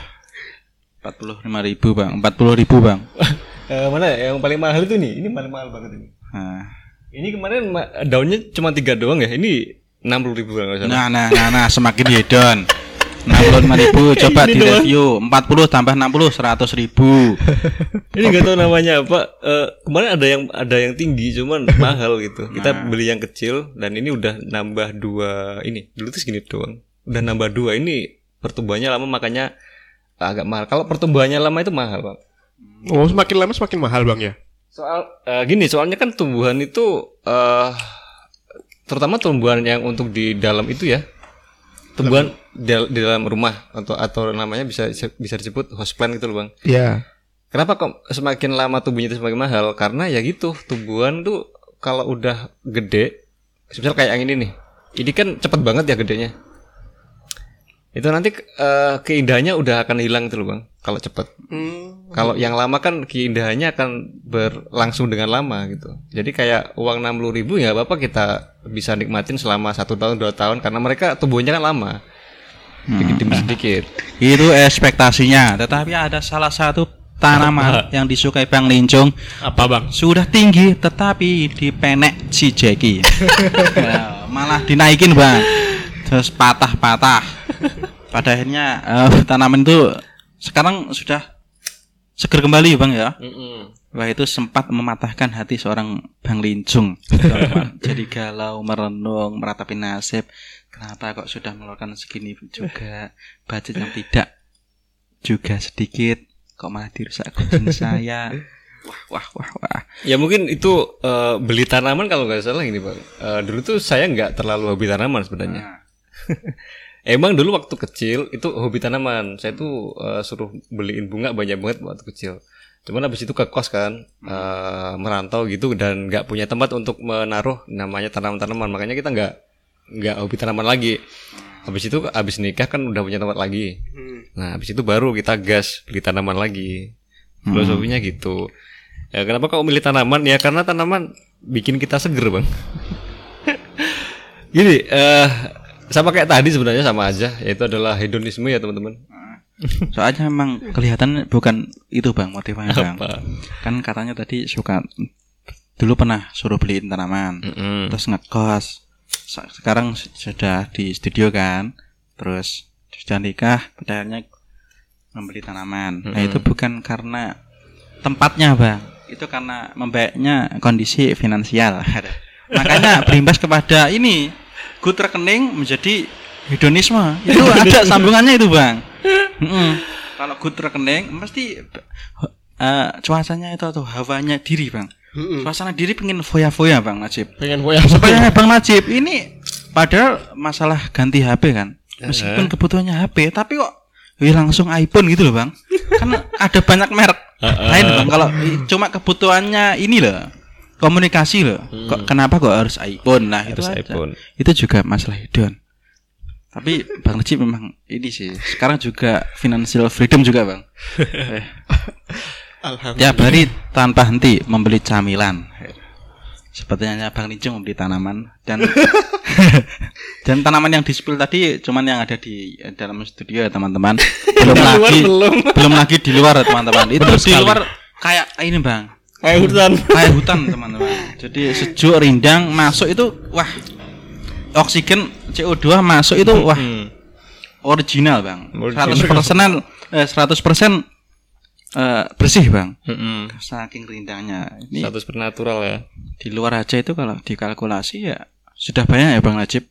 S3: Empat puluh lima ribu bang. Empat puluh ribu bang.
S1: Eh, mana ya? yang paling mahal itu nih? Ini paling mahal banget ini.
S3: Nah.
S1: Ini kemarin ma- daunnya cuma tiga doang ya. Ini 60 ribu kalau nggak salah.
S3: Nah, nah, nah, nah, semakin hedon. 65 ribu, coba di review 40 tambah 60, 100 ribu
S1: Ini nggak tahu namanya apa. Eh, kemarin ada yang ada yang tinggi, cuman mahal gitu. Kita beli yang kecil dan ini udah nambah dua ini. Dulu tuh segini doang. Udah nambah dua ini pertumbuhannya lama makanya agak mahal. Kalau pertumbuhannya lama itu mahal bang.
S2: Oh semakin lama semakin mahal bang ya.
S1: Soal eh, gini, soalnya kan tumbuhan itu eh terutama tumbuhan yang untuk di dalam itu ya. Tumbuhan di, di dalam rumah atau atau namanya bisa bisa disebut houseplant gitu loh bang.
S2: Iya.
S1: Kenapa kok semakin lama tumbuhnya itu semakin mahal? Karena ya gitu, tumbuhan tuh kalau udah gede, misal kayak yang ini nih, ini kan cepet banget ya gedenya. Itu nanti eh, keindahannya udah akan hilang tuh loh bang, kalau cepet. Kalau yang lama kan keindahannya akan berlangsung dengan lama gitu. Jadi kayak uang 60 ribu ya bapak kita bisa nikmatin selama satu tahun dua tahun karena mereka tumbuhnya kan lama, sedikit demi sedikit.
S3: Itu ekspektasinya. Tetapi ada salah satu tanaman yang disukai Bang Lincung
S2: Apa bang?
S3: Sudah tinggi tetapi dipenek si Jeki Ya, Malah dinaikin Bang. Terus patah-patah Pada akhirnya eh, tanaman itu sekarang sudah seger kembali Bang ya Wah itu sempat mematahkan hati seorang Bang Lincung. Jadi galau, merenung, meratapi nasib Kenapa kok sudah mengeluarkan segini juga Budget yang tidak juga sedikit Kok malah dirusak kucing saya Wah, wah, wah, wah.
S1: Ya mungkin itu eh, beli tanaman kalau nggak salah ini bang. Eh, dulu tuh saya nggak terlalu hobi tanaman sebenarnya. Emang dulu waktu kecil itu hobi tanaman. Saya tuh eh, suruh beliin bunga banyak banget waktu kecil. Cuman habis itu ke kos kan, eh, merantau gitu dan nggak punya tempat untuk menaruh namanya tanaman-tanaman. Makanya kita nggak nggak hobi tanaman lagi. Habis itu habis nikah kan udah punya tempat lagi. Nah habis itu baru kita gas beli tanaman lagi. Filosofinya gitu. Ya kenapa kau milih tanaman? Ya karena tanaman bikin kita seger bang. Gini, eh sama kayak tadi sebenarnya sama aja, yaitu adalah hedonisme ya teman-teman.
S3: Soalnya emang kelihatan bukan itu bang motivasinya bang.
S1: Apa?
S3: Kan katanya tadi suka dulu pernah suruh beliin tanaman,
S1: Mm-mm.
S3: terus ngekos. Sekarang sudah di studio kan, terus sudah nikah, pada akhirnya membeli tanaman. Nah itu bukan karena tempatnya bang, itu karena membaiknya kondisi finansial. Makanya berimbas kepada ini good rekening menjadi hedonisme. Itu ada sambungannya itu bang. Mm-mm. Kalau good rekening mesti eh, cuacanya itu atau hawanya diri bang. Suasana diri pengen foya-foya bang Najib.
S2: Pengen foya
S3: Supaya bang Najib ini padahal masalah ganti HP kan. Meskipun kebutuhannya HP, tapi kok ya langsung iPhone gitu loh bang. Kan ada banyak merek lain bang. Kalau cuma kebutuhannya ini loh komunikasi loh. Kok kenapa kok harus iPhone? Nah itu
S1: Harus
S3: aja.
S1: iPhone.
S3: Itu juga masalah hedon. Tapi Bang Najib memang ini sih. Sekarang juga financial freedom juga bang. Eh,
S2: Alhamdulillah.
S3: Tiap hari tanpa henti membeli camilan. Sepertinya Bang Lincung membeli tanaman dan dan tanaman yang di spill tadi cuman yang ada di eh, dalam studio ya teman-teman. Belum lagi
S1: belum.
S3: belum lagi di luar ya teman-teman. Itu di luar kayak ini Bang.
S1: Kayak hutan.
S3: Kayak hutan teman-teman. Jadi sejuk rindang masuk itu wah oksigen CO2 masuk itu wah original Bang.
S1: Original.
S3: 100% eh, 100% eh, bersih Bang
S1: Mm-mm.
S3: saking rindangnya ini
S1: Status bernatural ya.
S3: di luar aja itu kalau dikalkulasi ya sudah banyak ya bang Najib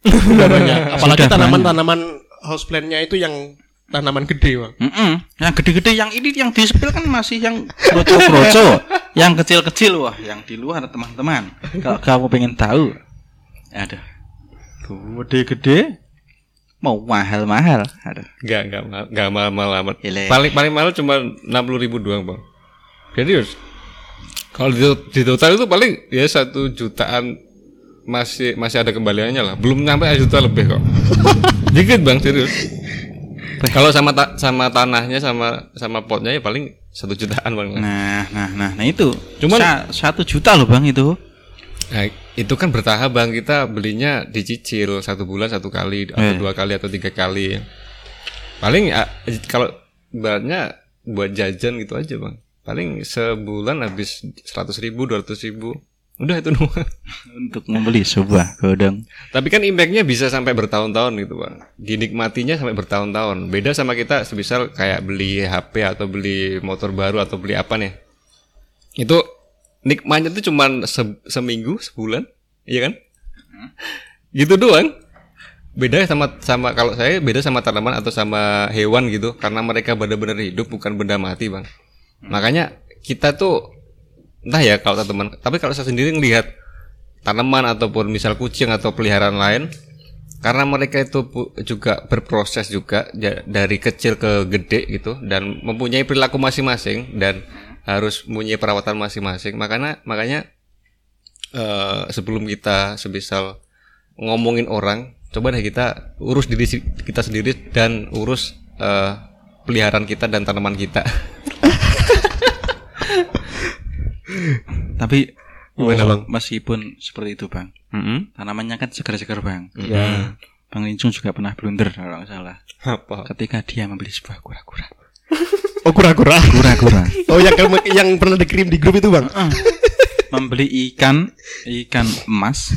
S2: Sudah banyak. Apalagi tanaman-tanaman houseplant-nya itu yang tanaman gede, Bang.
S3: Mm-mm. yang gede-gede yang ini yang di spill kan masih yang kroco-kroco yang kecil-kecil wah yang di luar teman-teman kalau kamu pengen tahu ada gede-gede mau mahal-mahal ada
S1: Enggak, enggak, enggak, mahal-mahal amat. Paling paling mahal cuma 60 ribu doang, Bang. Serius. Kalau di, di total itu paling ya satu jutaan masih masih ada kembaliannya lah. Belum sampai satu juta lebih kok. Dikit, Bang, serius. Kalau sama ta- sama tanahnya sama sama potnya ya paling satu jutaan, Bang.
S3: nah nah nah nah itu.
S1: Cuman-
S3: Sa- satu juta loh bang itu.
S1: Nah, itu kan bertahap bang. Kita belinya dicicil satu bulan satu kali atau
S3: Eh.
S1: dua kali atau tiga kali. Paling ya, kalau ibaratnya buat jajan gitu aja bang. Paling sebulan habis seratus ribu dua ratus ribu udah itu doang.
S3: Untuk membeli sebuah godong
S1: tapi kan impactnya bisa sampai bertahun-tahun gitu bang. Dinikmatinya sampai bertahun-tahun. Beda sama kita sebisal kayak beli HP atau beli motor baru atau beli apa nih. Itu nikmatnya tuh cuman se- seminggu sebulan iya kan? Gitu doang. Beda sama sama kalau saya beda sama tanaman atau sama hewan gitu. Karena mereka benar-benar hidup bukan benda mati bang. Makanya kita tuh entah ya kalau teman tapi kalau saya sendiri ngelihat tanaman ataupun misal kucing atau peliharaan lain karena mereka itu juga berproses juga dari kecil ke gede gitu dan mempunyai perilaku masing-masing dan harus mempunyai perawatan masing-masing. Makanya makanya eh, sebelum kita sebisal ngomongin orang coba deh kita urus diri kita sendiri dan urus eh, peliharaan kita dan tanaman kita
S3: Tapi
S2: Gimana,
S3: oh,
S2: Bang?
S3: Meskipun seperti itu, Bang. Tanamannya kan segar-segar, Bang.
S2: Ya.
S3: Bang Lincung juga pernah blunder kalau nggak salah.
S1: apa
S3: Ketika dia membeli sebuah kura-kura.
S2: Oh, kura-kura.
S3: Kura-kura.
S2: Oh, yang yang pernah dikirim di grup itu, Bang.
S3: membeli ikan, ikan emas.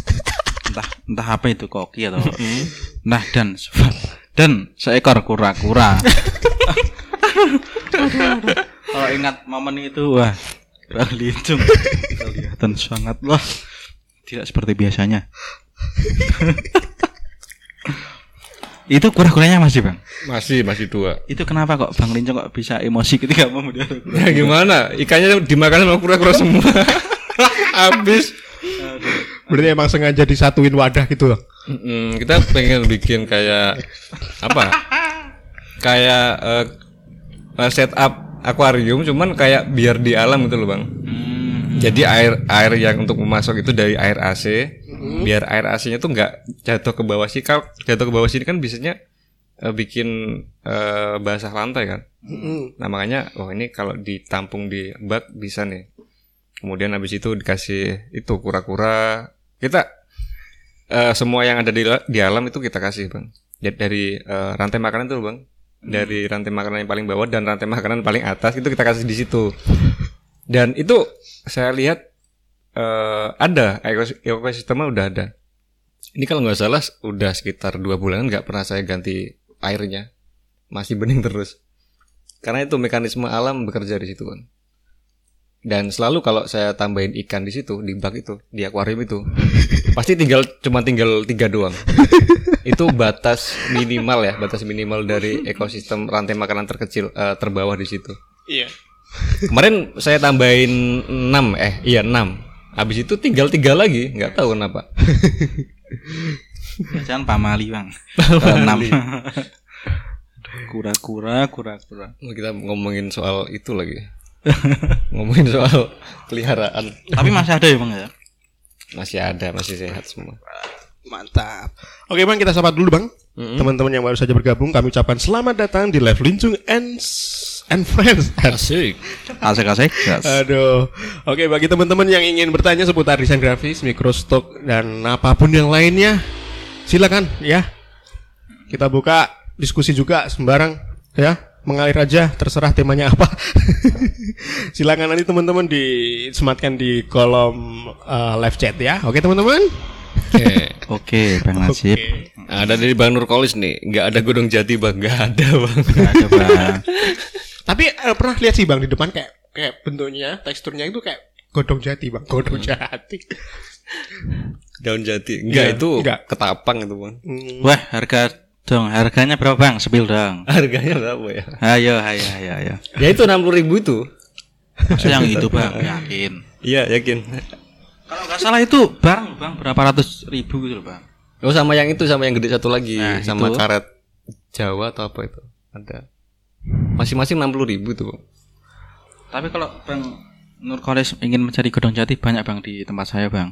S3: Entah entah apa itu koki atau nah dan dan seekor kura-kura. Kalau ingat momen itu wah Bang Lincung kelihatan sangat wah tidak seperti biasanya. Itu kura-kuranya masih bang.
S1: Masih masih dua.
S3: Itu kenapa kok Bang Lincong kok bisa emosi ketika mau kura?
S1: Ya gimana? Ikannya dimakan sama kura-kura semua. Habis.
S2: Berarti emang sengaja disatuin wadah gitu loh.
S1: Mm, kita pengen bikin kayak apa? Kayak eh, eh, setup akuarium cuman kayak biar di alam gitu loh, Bang. Jadi air air yang untuk memasok itu dari air AC, biar air AC-nya tuh nggak jatuh ke bawah sih. Kalau jatuh ke bawah sini kan biasanya eh, bikin eh, basah lantai kan. Nah makanya, oh ini kalau ditampung di bak bisa nih. Kemudian habis itu dikasih itu kura-kura. Kita eh, semua yang ada di, di alam itu kita kasih bang. Dari eh, rantai makanan tuh bang. Dari rantai makanan yang paling bawah dan rantai makanan paling atas itu kita kasih di situ. Dan itu saya lihat eh, ada ekos- ekosistemnya udah ada. Ini kalau nggak salah udah sekitar dua bulanan nggak pernah saya ganti airnya, masih bening terus. Karena itu mekanisme alam bekerja di situ kan. Dan selalu kalau saya tambahin ikan di situ di bak itu di akuarium itu pasti tinggal cuma tinggal tiga doang. itu batas minimal ya, batas minimal dari ekosistem rantai makanan terkecil eh, terbawah di situ.
S2: Iya.
S1: Kemarin saya tambahin 6 eh iya 6. Habis itu tinggal tiga lagi, nggak tahu kenapa.
S3: Jangan pamali bang. Enam. Kura-kura, kura-kura.
S1: Kita ngomongin soal itu lagi. ngomongin soal peliharaan.
S3: Tapi masih ada ya bang ya?
S1: Masih ada, masih sehat semua.
S2: Mantap. Oke bang, kita sapa dulu bang. Teman-teman yang baru saja bergabung, kami ucapkan selamat datang di Live Lincung and and Friends.
S1: Asik.
S3: Asik-asik. Yes.
S2: Aduh. Oke, bagi teman-teman yang ingin bertanya seputar desain grafis, mikrostok dan apa pun yang lainnya, silakan ya. Kita buka diskusi juga sembarang ya. Mengalir aja, terserah temanya apa. silakan nanti teman-teman disematkan di kolom eh, live chat ya. Oke, teman-teman.
S1: Oke.
S3: Oke, Bang Nasib.
S1: Ada dari Bang Nurkolis nih, nggak ada Gunung Jati bang, nggak ada bang.
S3: Nggak ada bang.
S2: Tapi eh, pernah lihat sih Bang di depan kayak kayak bentuknya, teksturnya itu kayak godong jati, Bang. Godong jati.
S1: Daun Jati,
S2: Iya,
S1: nggak itu
S2: nggak.
S1: ketapang itu bang.
S2: Hmm.
S3: Wah, harga dong. Harganya berapa bang? Sepil dong.
S1: Harganya berapa ya?
S3: Ayo, ayo, ayo, ayo.
S1: Ya itu enam ribu itu.
S3: Yang itu bang, yakin.
S1: Iya yakin.
S3: Kalau nggak salah itu barang bang berapa ratus ribu gitu loh bang.
S1: Oh sama yang itu sama yang gede satu lagi,
S3: Nah,
S1: sama
S3: itu.
S1: karet Jawa atau apa itu? Ada. Masing-masing enam puluh ribu tuh. Bang.
S3: Tapi kalau bang Nurkolis ingin mencari godong jati banyak bang di tempat saya bang.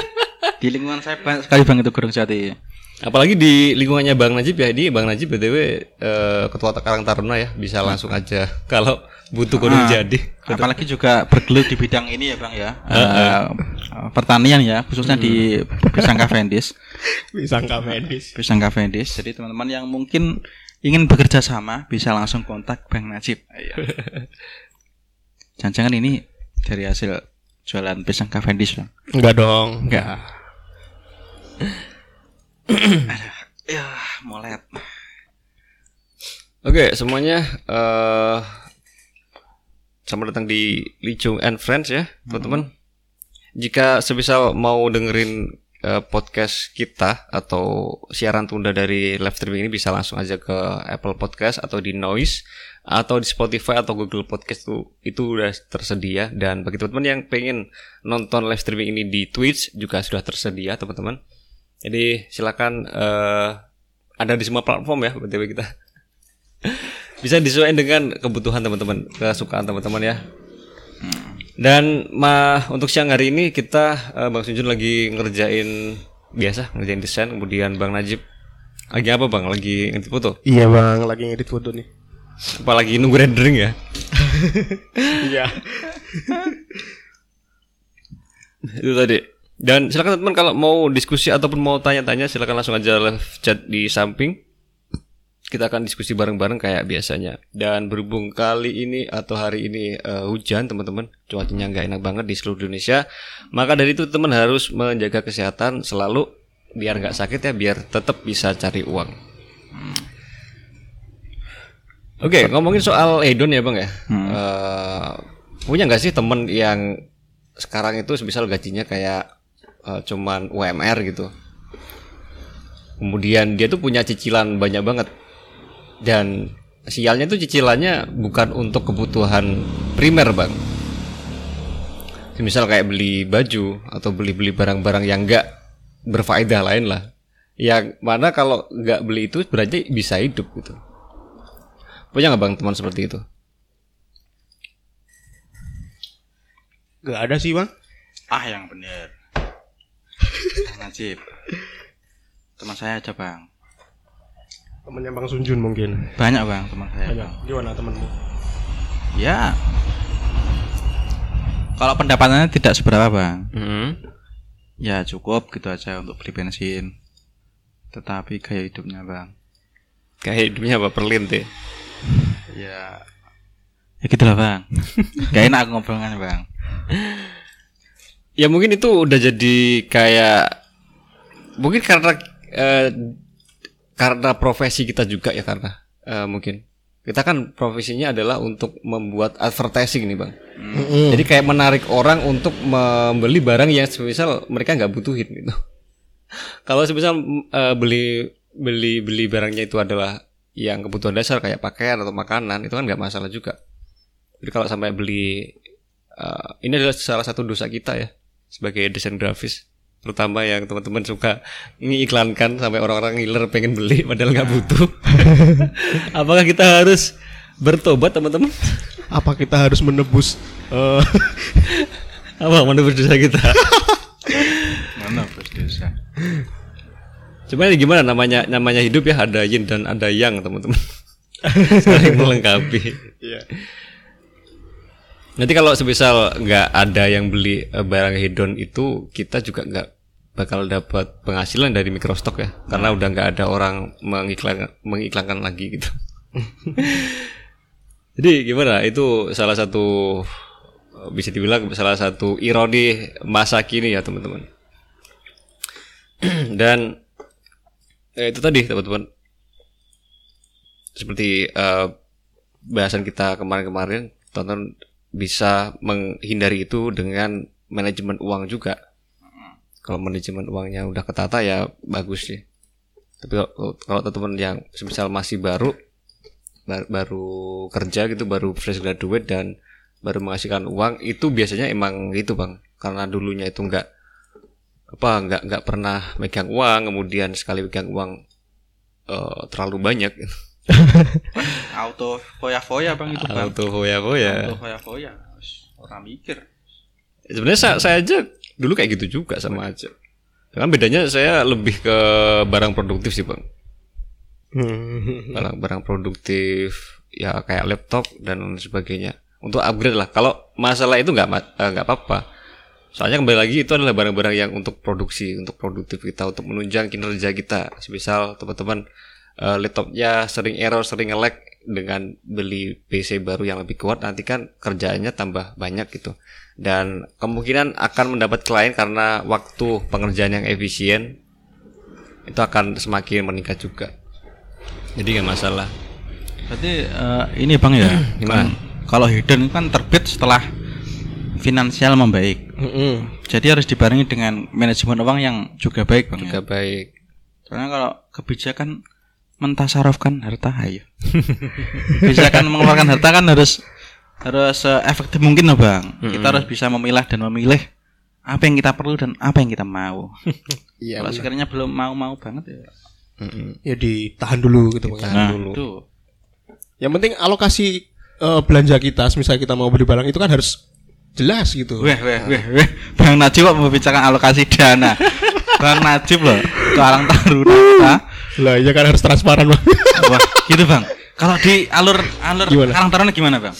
S3: di lingkungan saya banyak sekali bang itu godong jati.
S1: Apalagi di lingkungannya Bang Najib ya, ini Bang Najib btw eh, ketua Karang Taruna ya, bisa langsung aja kalau butuh kodok
S3: Ah.
S1: jadi.
S3: Apalagi juga bergelut di bidang ini ya bang ya. Eh, pertanian ya, khususnya di pisang Cavendish.
S2: Pisang medis.
S3: Pisang Cavendish. Jadi teman-teman yang mungkin ingin bekerja sama bisa langsung kontak Bang Najib. Ayo. Jangan-jangan ini dari hasil jualan pisang Cavendish bang.
S2: Enggak dong. Enggak.
S3: Ya, molet.
S1: Oke, semuanya eh selamat datang di Licung and Friends ya, teman-teman. Jika sebisal mau dengerin eh, podcast kita atau siaran tunda dari live streaming ini bisa langsung aja ke Apple Podcast atau di Noise atau di Spotify atau Google Podcast itu itu udah tersedia dan bagi teman-teman yang pengen nonton live streaming ini di Twitch juga sudah tersedia teman-teman. Jadi silakan eh ada di semua platform ya btw kita bisa disesuaikan dengan kebutuhan teman-teman, kesukaan teman-teman ya. Dan ma untuk siang hari ini kita eh, Bang Sunjun lagi ngerjain biasa ngerjain desain, kemudian Bang Najib lagi apa Bang? Lagi ngedit foto?
S2: Iya, Bang, lagi ngedit foto nih.
S1: Apalagi nunggu rendering ya?
S2: Iya.
S1: Itu tadi. Dan silakan teman kalau mau diskusi ataupun mau tanya-tanya silakan langsung aja live chat di samping. Kita akan diskusi bareng-bareng kayak biasanya. Dan berhubung kali ini atau hari ini eh, hujan teman-teman, cuacanya nggak enak banget di seluruh Indonesia. Maka dari itu teman harus menjaga kesehatan selalu biar nggak sakit ya, biar tetap bisa cari uang. Oke, ngomongin soal hedon ya bang ya. Eh, punya nggak sih temen yang sekarang itu misal gajinya kayak eh, cuman UMR gitu. Kemudian dia tuh punya cicilan banyak banget. Dan sialnya tuh cicilannya bukan untuk kebutuhan primer, Bang. Misal kayak beli baju atau beli-beli barang-barang yang enggak berfaedah lain lah. Yang mana kalau nggak beli itu berarti bisa hidup gitu. Punya nggak bang teman seperti itu?
S2: Gak ada sih bang.
S3: Ah yang bener. Najib. Teman saya aja bang.
S2: Temennya bang Sunjun mungkin.
S3: Banyak bang teman saya.
S2: Banyak. Gimana temenmu?
S3: Ya. Kalau pendapatannya tidak seberapa bang.
S1: Hmm.
S3: Ya cukup gitu aja untuk beli bensin. Tetapi gaya hidupnya bang.
S1: Kayak hidupnya apa perlinte?
S3: Ya. Ya gitu lah bang. Gak enak aku ngobrolnya bang.
S1: Ya mungkin itu udah jadi kayak mungkin karena eh, karena profesi kita juga ya karena eh, mungkin kita kan profesinya adalah untuk membuat advertising nih bang. Jadi kayak menarik orang untuk membeli barang yang semisal mereka nggak butuhin gitu. Kalau semisal eh, beli beli beli barangnya itu adalah yang kebutuhan dasar kayak pakaian atau makanan itu kan nggak masalah juga. Jadi kalau sampai beli eh, ini adalah salah satu dosa kita ya sebagai desain grafis terutama yang teman-teman suka ini iklankan sampai orang-orang ngiler pengen beli padahal nggak butuh. Apakah kita harus bertobat teman-teman?
S2: Apa kita harus menebus? eh,
S1: Apa menurut dosa kita?
S3: Mana bos desa?
S1: Cuma ini gimana namanya namanya hidup ya ada yin dan ada yang teman-teman. Saling melengkapi.
S2: Iya.
S1: Nanti kalau sebisal nggak ada yang beli eh, barang hedon itu kita juga nggak bakal dapat penghasilan dari mikrostock ya karena udah nggak ada orang mengiklan mengiklankan lagi gitu. Jadi gimana? Itu salah satu bisa dibilang salah satu ironi masa kini ya teman-teman. Dan eh, itu tadi teman-teman seperti eh, bahasan kita kemarin-kemarin tonton bisa menghindari itu dengan manajemen uang juga. Kalau manajemen uangnya udah ketata ya bagus sih. Tapi kalau, kalau teman-teman yang misal masih baru bar- baru kerja gitu, baru fresh graduate dan baru menghasilkan uang itu biasanya emang gitu bang. Karena dulunya itu nggak apa nggak nggak pernah megang uang, kemudian sekali megang uang eh, terlalu banyak.
S3: Auto foya-foya bang itu bang.
S1: Auto hoya-hoya.
S3: Auto foya-foya. Orang mikir.
S1: Sebenarnya saya, saya aja dulu kayak gitu juga sama aja. Kan bedanya saya lebih ke barang produktif sih bang.
S2: hmm.
S1: Barang-barang produktif ya kayak laptop dan lain sebagainya. Untuk upgrade lah. Kalau masalah itu nggak eh, nggak apa-apa. Soalnya kembali lagi itu adalah barang-barang yang untuk produksi, untuk produktif kita, untuk menunjang kinerja kita. Semisal teman-teman eh, laptopnya sering error, sering nge-lag dengan beli PC baru yang lebih kuat, nanti kan kerjaannya tambah banyak gitu. Dan kemungkinan akan mendapat klien karena waktu pengerjaan yang efisien itu akan semakin meningkat juga. Jadi nggak masalah.
S3: Berarti eh, ini bang ya.
S1: Gimana?
S3: kan Kalau hidden kan terbit setelah finansial membaik.
S2: Mm-mm.
S3: Jadi harus dibarengi dengan manajemen uang yang juga baik bang.
S1: Juga
S3: Ya.
S1: baik.
S3: Soalnya kalau kebijakan mentasarufkan harta, ayo. kebijakan mengeluarkan harta kan harus harus eh, efektif mungkin loh bang. Kita harus bisa memilah dan memilih apa yang kita perlu dan apa yang kita mau.
S2: Iya.
S3: kalau sekiranya belum mau-mau banget ya.
S1: Mm-mm.
S2: Ya ditahan dulu gitu bang.
S3: Nah,
S1: dulu.
S3: itu.
S2: Yang penting alokasi eh, belanja kita, misalnya kita mau beli barang itu kan harus jelas gitu.
S3: Weh, weh, weh, weh. Bang Najib kok membicarakan alokasi dana. Bang Najib loh, Karang Taruna kita.
S2: Lah ya kan harus transparan bang.
S3: Wah, gitu Bang. Kalau di alur alur
S2: Gimana?
S3: Karang Taruna gimana Bang?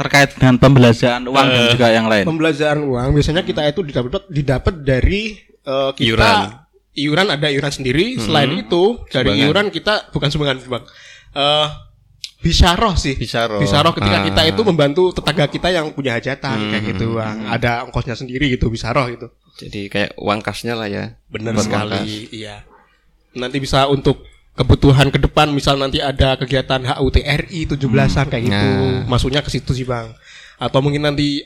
S3: Terkait dengan pembelanjaan uang dan juga yang lain.
S2: Pembelajaran uang biasanya kita itu didapat didapat dari eh, kita
S1: Iuran.
S2: iuran ada iuran sendiri. Selain itu dari
S1: Sumbangan.
S2: iuran kita bukan sumbangan bang. Eh bisaroh sih.
S1: Bisaroh.
S2: ketika
S1: Ah.
S2: kita itu membantu tetangga kita yang punya hajatan kayak gitu bang. Ada ongkosnya sendiri gitu bisaroh gitu.
S1: Jadi kayak uang kasnya lah ya. Kas.
S2: sekali. Iya. Nanti bisa untuk kebutuhan ke depan misal nanti ada kegiatan HUTRI 17-an kayak gitu.
S1: Nah.
S2: Masuknya ke situ sih, Bang. Atau mungkin nanti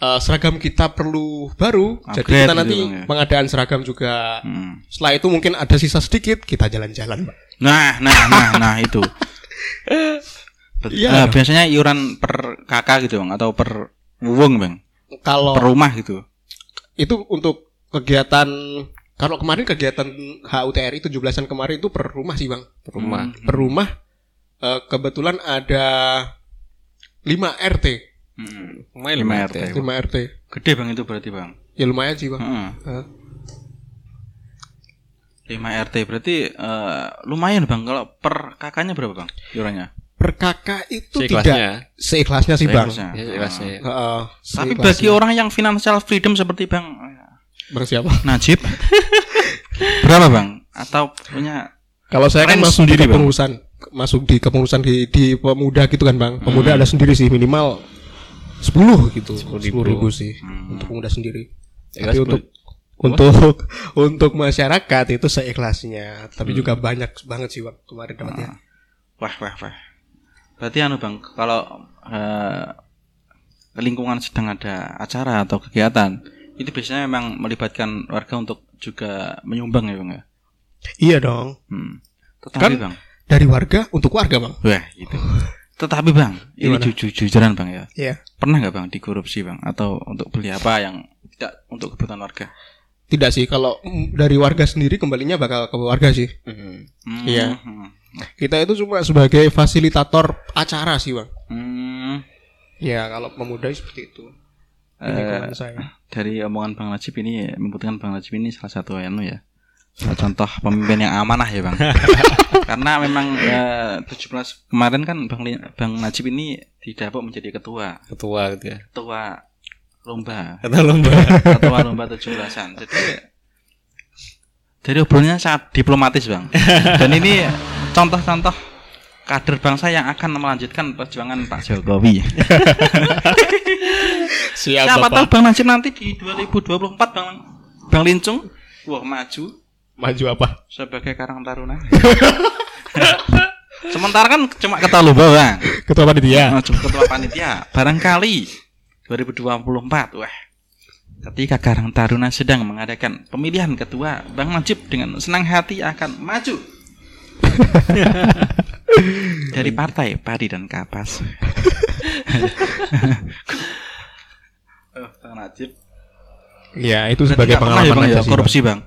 S2: eh, seragam kita perlu baru, jadi
S3: Upgrade
S2: kita
S3: gitu,
S2: nanti
S3: Bang, ya.
S2: pengadaan seragam juga.
S3: Hmm.
S2: Setelah itu mungkin ada sisa sedikit, kita jalan-jalan, Pak.
S3: Nah, nah, nah, nah itu.
S2: Iya.
S3: eh, biasanya iuran per kakak gitu bang atau per wuwung bang,
S2: Kalau
S3: per rumah gitu.
S2: itu untuk kegiatan kalau kemarin kegiatan HUTRI 17-an kemarin itu per rumah sih, Bang.
S1: Rumah.
S2: Per rumah eh, kebetulan ada 5 RT.
S3: Hmm.
S1: Lumayan
S3: Lima
S1: lumayan
S3: RT.
S1: ya.
S2: 5 RT.
S3: Gede bang itu berarti bang.
S2: Ya lumayan sih, Bang.
S3: Heeh.
S2: Hah?
S3: 5 RT berarti eh, lumayan bang. Kalau per kakaknya berapa bang iurannya?
S2: Per kakak itu
S1: Seikhlasnya.
S2: tidak seikhlasnya sih, Bang.
S3: Seikhlasnya.
S1: Ya, jelasnya.
S2: Heeh,
S3: Tapi
S2: seikhlasnya.
S3: bagi orang yang financial freedom seperti bang
S2: Bang siapa?
S3: Najib, berapa bang? Atau punya
S2: Kalau saya kan masuk di kepengurusan, masuk di kepengurusan di, di pemuda gitu kan, Bang. Pemuda ada sendiri sih minimal 10 gitu. 10 ribu, sih untuk pemuda sendiri.
S1: Ya,
S2: Tapi
S1: sepuluh-
S2: untuk untuk untuk masyarakat itu seikhlasnya. Tapi juga banyak banget sih Bang kemarin dapatnya.
S3: Wah, wah, wah. Berarti anu bang, kalau eh, lingkungan sedang ada acara atau kegiatan, itu biasanya memang melibatkan warga untuk juga menyumbang ya bang ya.
S2: Iya dong.
S3: Hmm. Tetapi
S2: Kan
S3: bang,
S2: dari warga untuk warga, Bang.
S3: wah gitu. Tetapi bang, ini jujur jujuran bang ya.
S2: Iya.
S3: Pernah nggak bang dikorupsi bang? Atau untuk beli apa yang tidak untuk kebutuhan warga?
S2: Tidak sih kalau mm, dari warga sendiri kembalinya bakal ke warga sih.
S1: Hmm.
S3: Hmm,
S2: Iya.
S3: hmm,
S2: Kita itu cuma sebagai fasilitator acara sih, Bang.
S3: hmm.
S2: Ya, kalau pemuda seperti itu.
S3: Eh,
S2: lingkungan saya.
S3: Dari omongan Bang Najib ini membuktikan Bang Najib ini salah satu anu ya. Salah contoh pemimpin yang amanah ya Bang. Karena memang eh, 17 kemarin kan Bang Bang Najib ini didapuk menjadi ketua.
S1: Ketua gitu ya.
S3: ketua lomba.
S1: Kata lomba.
S3: ketua lomba 17-an jadi dari obrolannya sangat diplomatis Bang. Dan ini contoh-contoh kader bangsa yang akan melanjutkan perjuangan Pak Jokowi
S2: Siap,
S3: Siapa
S2: Bapak.
S3: tahu Bang Najib nanti di 2024 Bang Bang Lincung wah maju
S2: Maju apa?
S3: sebagai Karang Taruna. Sementara kan cuma ketua lomba Bang.
S2: Ketua panitia.
S3: Nah, ketua panitia. Barangkali 2024 wah ketika Karang Taruna sedang mengadakan pemilihan ketua, Bang Najib dengan senang hati akan maju. Dari partai Padi dan Kapas. Oh, Najib
S2: Ya, itu
S3: Berarti
S2: sebagai
S3: ya,
S2: pengalaman
S3: Bang,
S2: aja
S3: ya,
S2: sih,
S3: korupsi bang.
S2: Bang.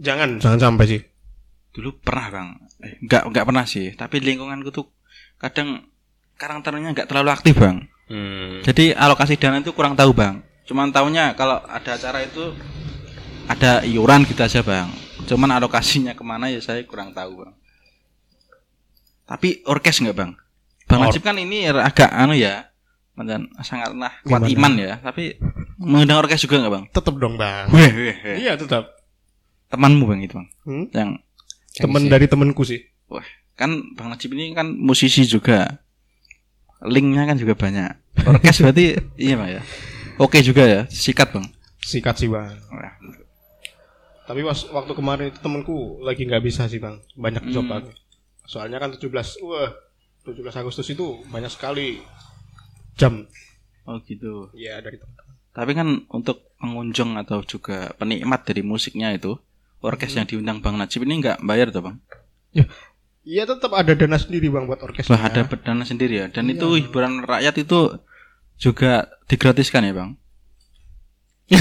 S2: Jangan, jangan sampai sih.
S3: Dulu pernah bang. Eh, nggak nggak pernah sih. Tapi lingkunganku tuh kadang karang tarunanya nggak terlalu aktif bang.
S1: Hmm.
S3: Jadi alokasi dana itu kurang tahu bang. Cuman tahunya kalau ada acara itu ada iuran gitu aja bang. Cuman alokasinya ke mana ya saya kurang tahu bang. Tapi orkes nggak bang? Bang
S2: Or-
S3: Najib kan ini agak anu ya, dan sangatlah kuat
S2: Gimana?
S3: iman ya. Tapi mengundang orkes juga nggak bang?
S2: Tetep dong, Bang.
S3: Weh, weh, weh.
S2: Iya, tetap.
S3: Temanmu bang itu bang,
S2: Hmm?
S3: yang
S2: Temen dari temenku sih.
S3: Wah, kan Bang Najib ini kan musisi juga. Linknya kan juga banyak. Orkes berarti iya Bang ya. Oke juga ya, sikat Bang.
S2: Sikat sih, Bang.
S3: Wah,
S2: Tapi pas waktu kemarin itu temenku lagi nggak bisa sih, Bang. Banyak job, Bang. Soalnya kan 17, wah, 17 Agustus itu banyak sekali jam.
S3: Oh gitu.
S2: Iya, dari teman.
S3: Tapi kan untuk pengunjung atau juga penikmat dari musiknya itu, orkes yang diundang Bang Najib ini nggak bayar tuh Bang.
S2: Iya, tetap ada dana sendiri, Bang, buat orkesnya.
S3: Wah, ada dana sendiri ya. Dan itu hiburan rakyat itu juga digratiskan ya Bang.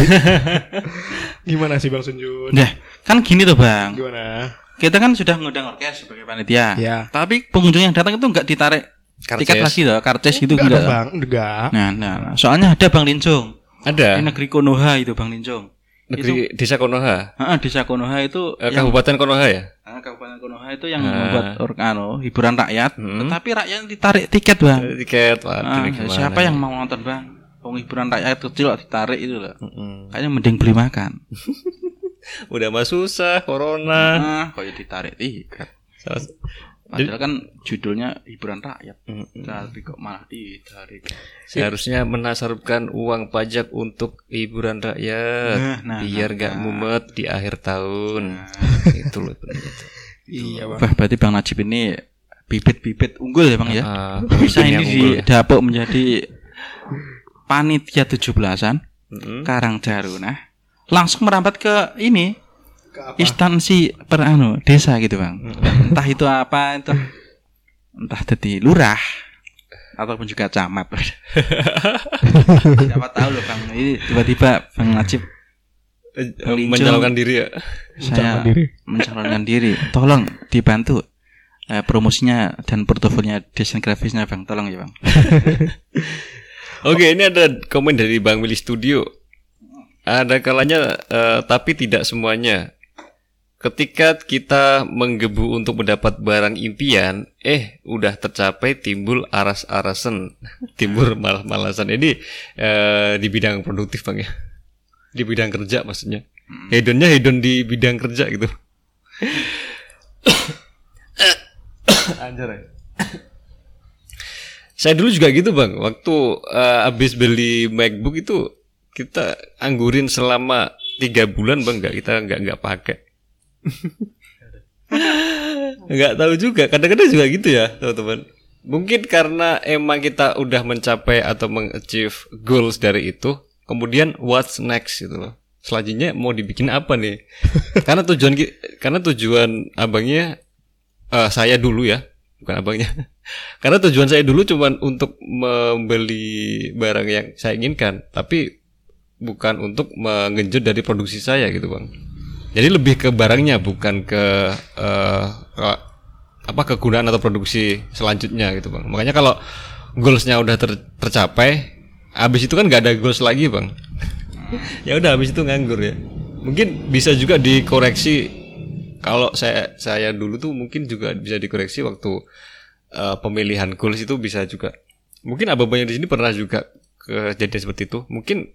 S2: Gimana sih, Bang Sunjun?
S3: Nah, kan gini tuh Bang.
S2: Gimana?
S3: Kita kan sudah ngundang orkes sebagai panitia.
S2: Iya.
S3: Tapi pengunjung yang datang itu nggak ditarik
S1: Karcis.
S3: tiket lagi loh, karcis gitu
S2: enggak,
S3: enggak.
S2: Bang. Enggak.
S3: Nah, nah, nah. soalnya ada Bang Lincung.
S1: Ada.
S3: Di negeri Konoha itu Bang Lincung.
S1: Negeri Desa Konoha.
S3: Heeh, desa Konoha itu
S1: Eh,
S3: yang
S1: Kabupaten Konoha ya?
S3: Ah, Kabupaten Konoha itu yang
S1: Ah.
S3: membuat or, anu, hiburan rakyat,
S1: Hmm.
S3: tetapi rakyat ditarik tiket, Bang.
S1: Tiket, waduh
S3: Ah,
S1: ini gimana
S3: siapa
S1: ya?
S3: yang mau nonton, Bang? Wong hiburan rakyat kecil ditarik itu loh.
S1: Mm-mm.
S3: Kayaknya mending beli makan.
S1: Udah mah susah corona.
S3: Ah, kok ya ditarik tiket.
S1: Salah-
S3: Padahal kan judulnya hiburan rakyat.
S1: Mm-mm.
S3: Tapi kok malah ditarik.
S1: Seharusnya menasarupkan uang pajak untuk hiburan rakyat
S3: Nah, nah,
S1: biar
S3: nah,
S1: gak
S3: nah.
S1: mumet di akhir tahun. itu loh.
S2: Iya, Bang.
S3: Wah, berarti Bang Najib ini bibit-bibit unggul ya, Bang ya.
S1: Ah,
S3: Bisa ini
S1: ya.
S3: didapuk menjadi panitia 17-an
S1: Mm-mm.
S3: Karang Nah, langsung merambat ke ini instansi per anu, desa gitu bang. Entah itu apa itu, entah jadi lurah ataupun juga camat. Siapa tahu loh bang, ini tiba-tiba bang Najib
S1: Eh, mencalonkan diri ya.
S3: saya
S2: diri.
S3: mencalonkan diri. Tolong dibantu eh, promosinya dan portofolionya desain grafisnya bang, tolong ya bang.
S1: Oke, ini ada komen dari Bang Willy Studio. Ada kalanya, eh, tapi tidak semuanya. Ketika kita menggebu untuk mendapat barang impian, eh udah tercapai timbul aras-arasan, timbul malas-malasan. Ini eh, di bidang produktif bang ya, di bidang kerja maksudnya. Hedonnya hedon di bidang kerja gitu. Anjir. ya. Saya dulu juga gitu bang, waktu eh, habis beli MacBook itu kita anggurin selama tiga bulan bang, nggak kita nggak nggak pakai. nggak tahu juga, kadang-kadang juga gitu ya teman-teman. Mungkin karena emang kita udah mencapai atau mengachieve goals dari itu, kemudian what's next gitu loh. Selanjutnya mau dibikin apa nih? karena tujuan karena tujuan abangnya eh, saya dulu ya, bukan abangnya. Karena tujuan saya dulu cuman untuk membeli barang yang saya inginkan, tapi bukan untuk mengenjut dari produksi saya gitu bang. Jadi lebih ke barangnya, bukan ke eh, ke- apa kegunaan atau produksi selanjutnya gitu bang. Makanya kalau goalsnya udah ter- tercapai, habis itu kan nggak ada goals lagi bang. ya udah habis itu nganggur ya. Mungkin bisa juga dikoreksi kalau saya saya dulu tuh mungkin juga bisa dikoreksi waktu eh, pemilihan goals itu bisa juga. Mungkin abang-abang yang di sini pernah juga kejadian seperti itu. Mungkin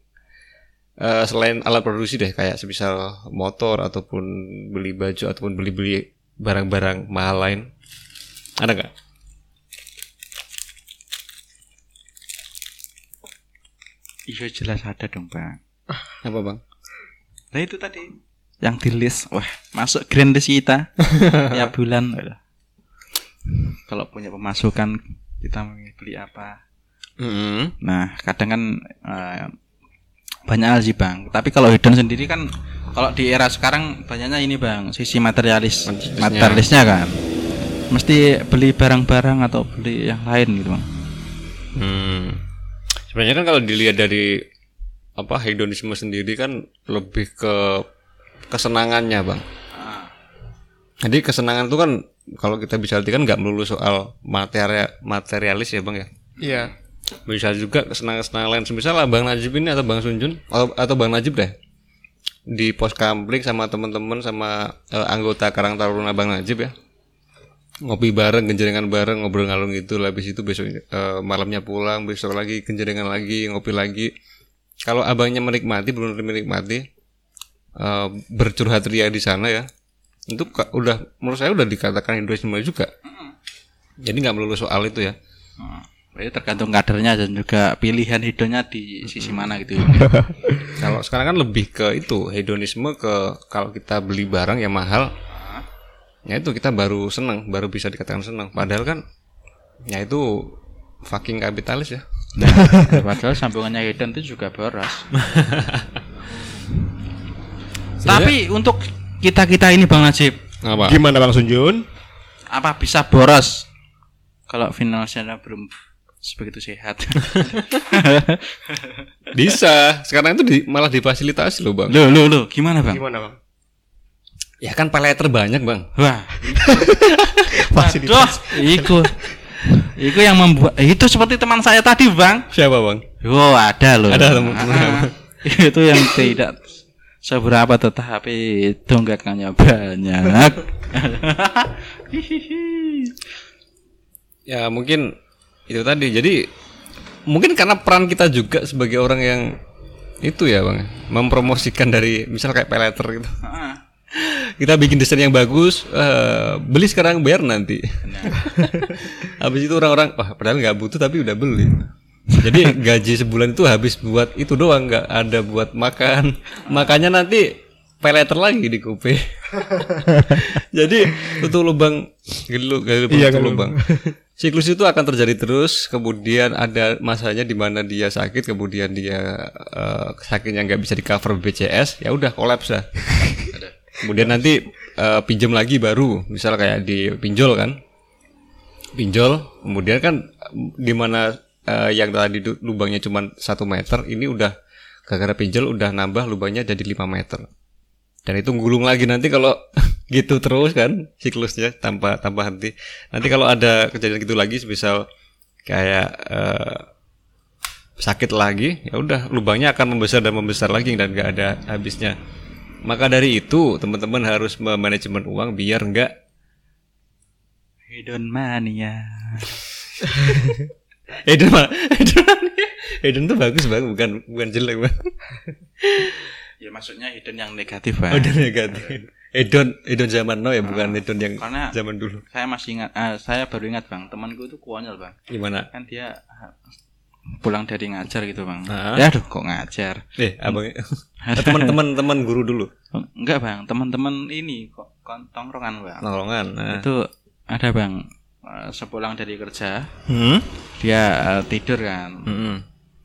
S1: eh, selain alat produksi deh kayak semisal motor ataupun beli baju ataupun beli-beli barang-barang mahal lain. Ada nggak?
S3: Iya jelas ada dong bang.
S1: Apa bang?
S3: Nah itu tadi yang di list, wah masuk grand list kita ya bulan. Kalau punya pemasukan kita beli apa?
S1: Mm-hmm.
S3: Nah kadang kan eh, banyak hal sih bang. Tapi kalau hedon sendiri kan kalau di era sekarang banyaknya ini bang sisi materialis
S1: Materialisnya.
S3: materialisnya kan. Mesti beli barang-barang atau beli yang lain gitu bang.
S1: Hmm. Sebenarnya kan kalau dilihat dari apa hedonisme sendiri kan lebih ke kesenangannya bang. Jadi kesenangan itu kan kalau kita bisa artikan nggak melulu soal materi materialis ya bang ya.
S2: Iya.
S1: Bisa juga kesenangan-kesenangan lain. Misal Bang Najib ini atau Bang Sunjun atau, atau Bang Najib deh di pos kampling sama teman-teman sama eh, anggota Karang Taruna Bang Najib ya ngopi bareng, genjengan bareng, ngobrol ngalung gitu. Habis itu besok eh, malamnya pulang, besok lagi genjengan lagi, ngopi lagi. Kalau abangnya menikmati, belum menikmati, eh, bercurhat ria di sana ya, itu udah menurut saya udah dikatakan hedonisme juga. Jadi nggak melulu soal itu ya.
S3: Jadi tergantung kadernya dan juga pilihan hedonnya di sisi mana gitu.
S1: Kalau sekarang kan lebih ke itu hedonisme ke kalau kita beli barang yang mahal, ya itu kita baru senang, baru bisa dikatakan senang. Padahal kan, ya itu fucking kapitalis ya.
S3: Nah, padahal sambungannya hedon itu juga boros. Tapi untuk kita kita ini Bang Najib,
S1: Apa?
S2: Gimana Bang Sunjun?
S3: apa bisa boros kalau finansialnya belum sebegitu sehat?
S1: Bisa. Sekarang itu di- malah difasilitasi loh bang.
S3: Loh, loh, loh, gimana Bang?
S2: Gimana Bang?
S1: Ya kan peleter banyak bang.
S3: Wah,
S2: Fasilitas.
S3: iku, iku yang membuat itu seperti teman saya tadi Bang.
S1: Siapa bang?
S3: Oh ada loh.
S1: Ada teman- teman
S3: Ah, itu yang tidak seberapa tetapi tunggakannya banyak.
S1: Ya mungkin itu tadi. Jadi mungkin karena peran kita juga sebagai orang yang itu ya bang, mempromosikan dari misal kayak peleter gitu.
S3: Ah,
S1: Kita bikin desain yang bagus, eh, beli sekarang bayar nanti. habis itu orang-orang, wah padahal nggak butuh tapi udah beli. Jadi gaji sebulan itu habis buat itu doang, nggak ada buat makan. Makanya nanti peleter lagi di kupe. Jadi tutup lubang, gelu, gelu
S2: Iya,
S1: tutup
S2: gelu.
S1: lubang. Siklus itu akan terjadi terus kemudian ada masanya di mana dia sakit kemudian dia eh, sakitnya nggak bisa di cover BPJS ya udah kolaps dah kemudian nanti eh, pinjam lagi baru misal kayak di pinjol kan. Pinjol kemudian kan di mana eh, yang tadi lubangnya cuma satu meter ini udah gara-gara pinjol udah nambah lubangnya jadi 5 meter. Dan itu gulung lagi nanti kalau gitu terus kan siklusnya tanpa tanpa henti. Nanti kalau ada kejadian gitu lagi misal kayak eh, sakit lagi ya udah lubangnya akan membesar dan membesar lagi dan nggak ada habisnya. Maka dari itu teman-teman harus memanajemen uang biar nggak
S3: Hedon mania.
S1: Eden mah Eden Eden tuh bagus bang bukan bukan jelek bang.
S3: Ya maksudnya hidden yang negatif, Bang.
S1: Eden negatif Edon Edon zaman now ya bukan Edon yang
S3: Karena-
S1: zaman dulu
S3: Saya masih ingat, ah, saya baru ingat, Bang. Temanku itu konyol, Bang.
S1: gimana
S3: Kan dia ah, pulang dari ngajar gitu, Bang.
S1: Ah.
S3: Ya aduh, kok ngajar?
S1: eh abang teman-teman teman guru dulu
S3: Enggak, Bang. Teman-teman ini kok tongkrongan, Bang.
S1: nolongan nah.
S3: Itu ada, Bang. eh, Sepulang dari kerja,
S1: hmm?
S3: dia eh, tidur kan.
S1: Mm-mm.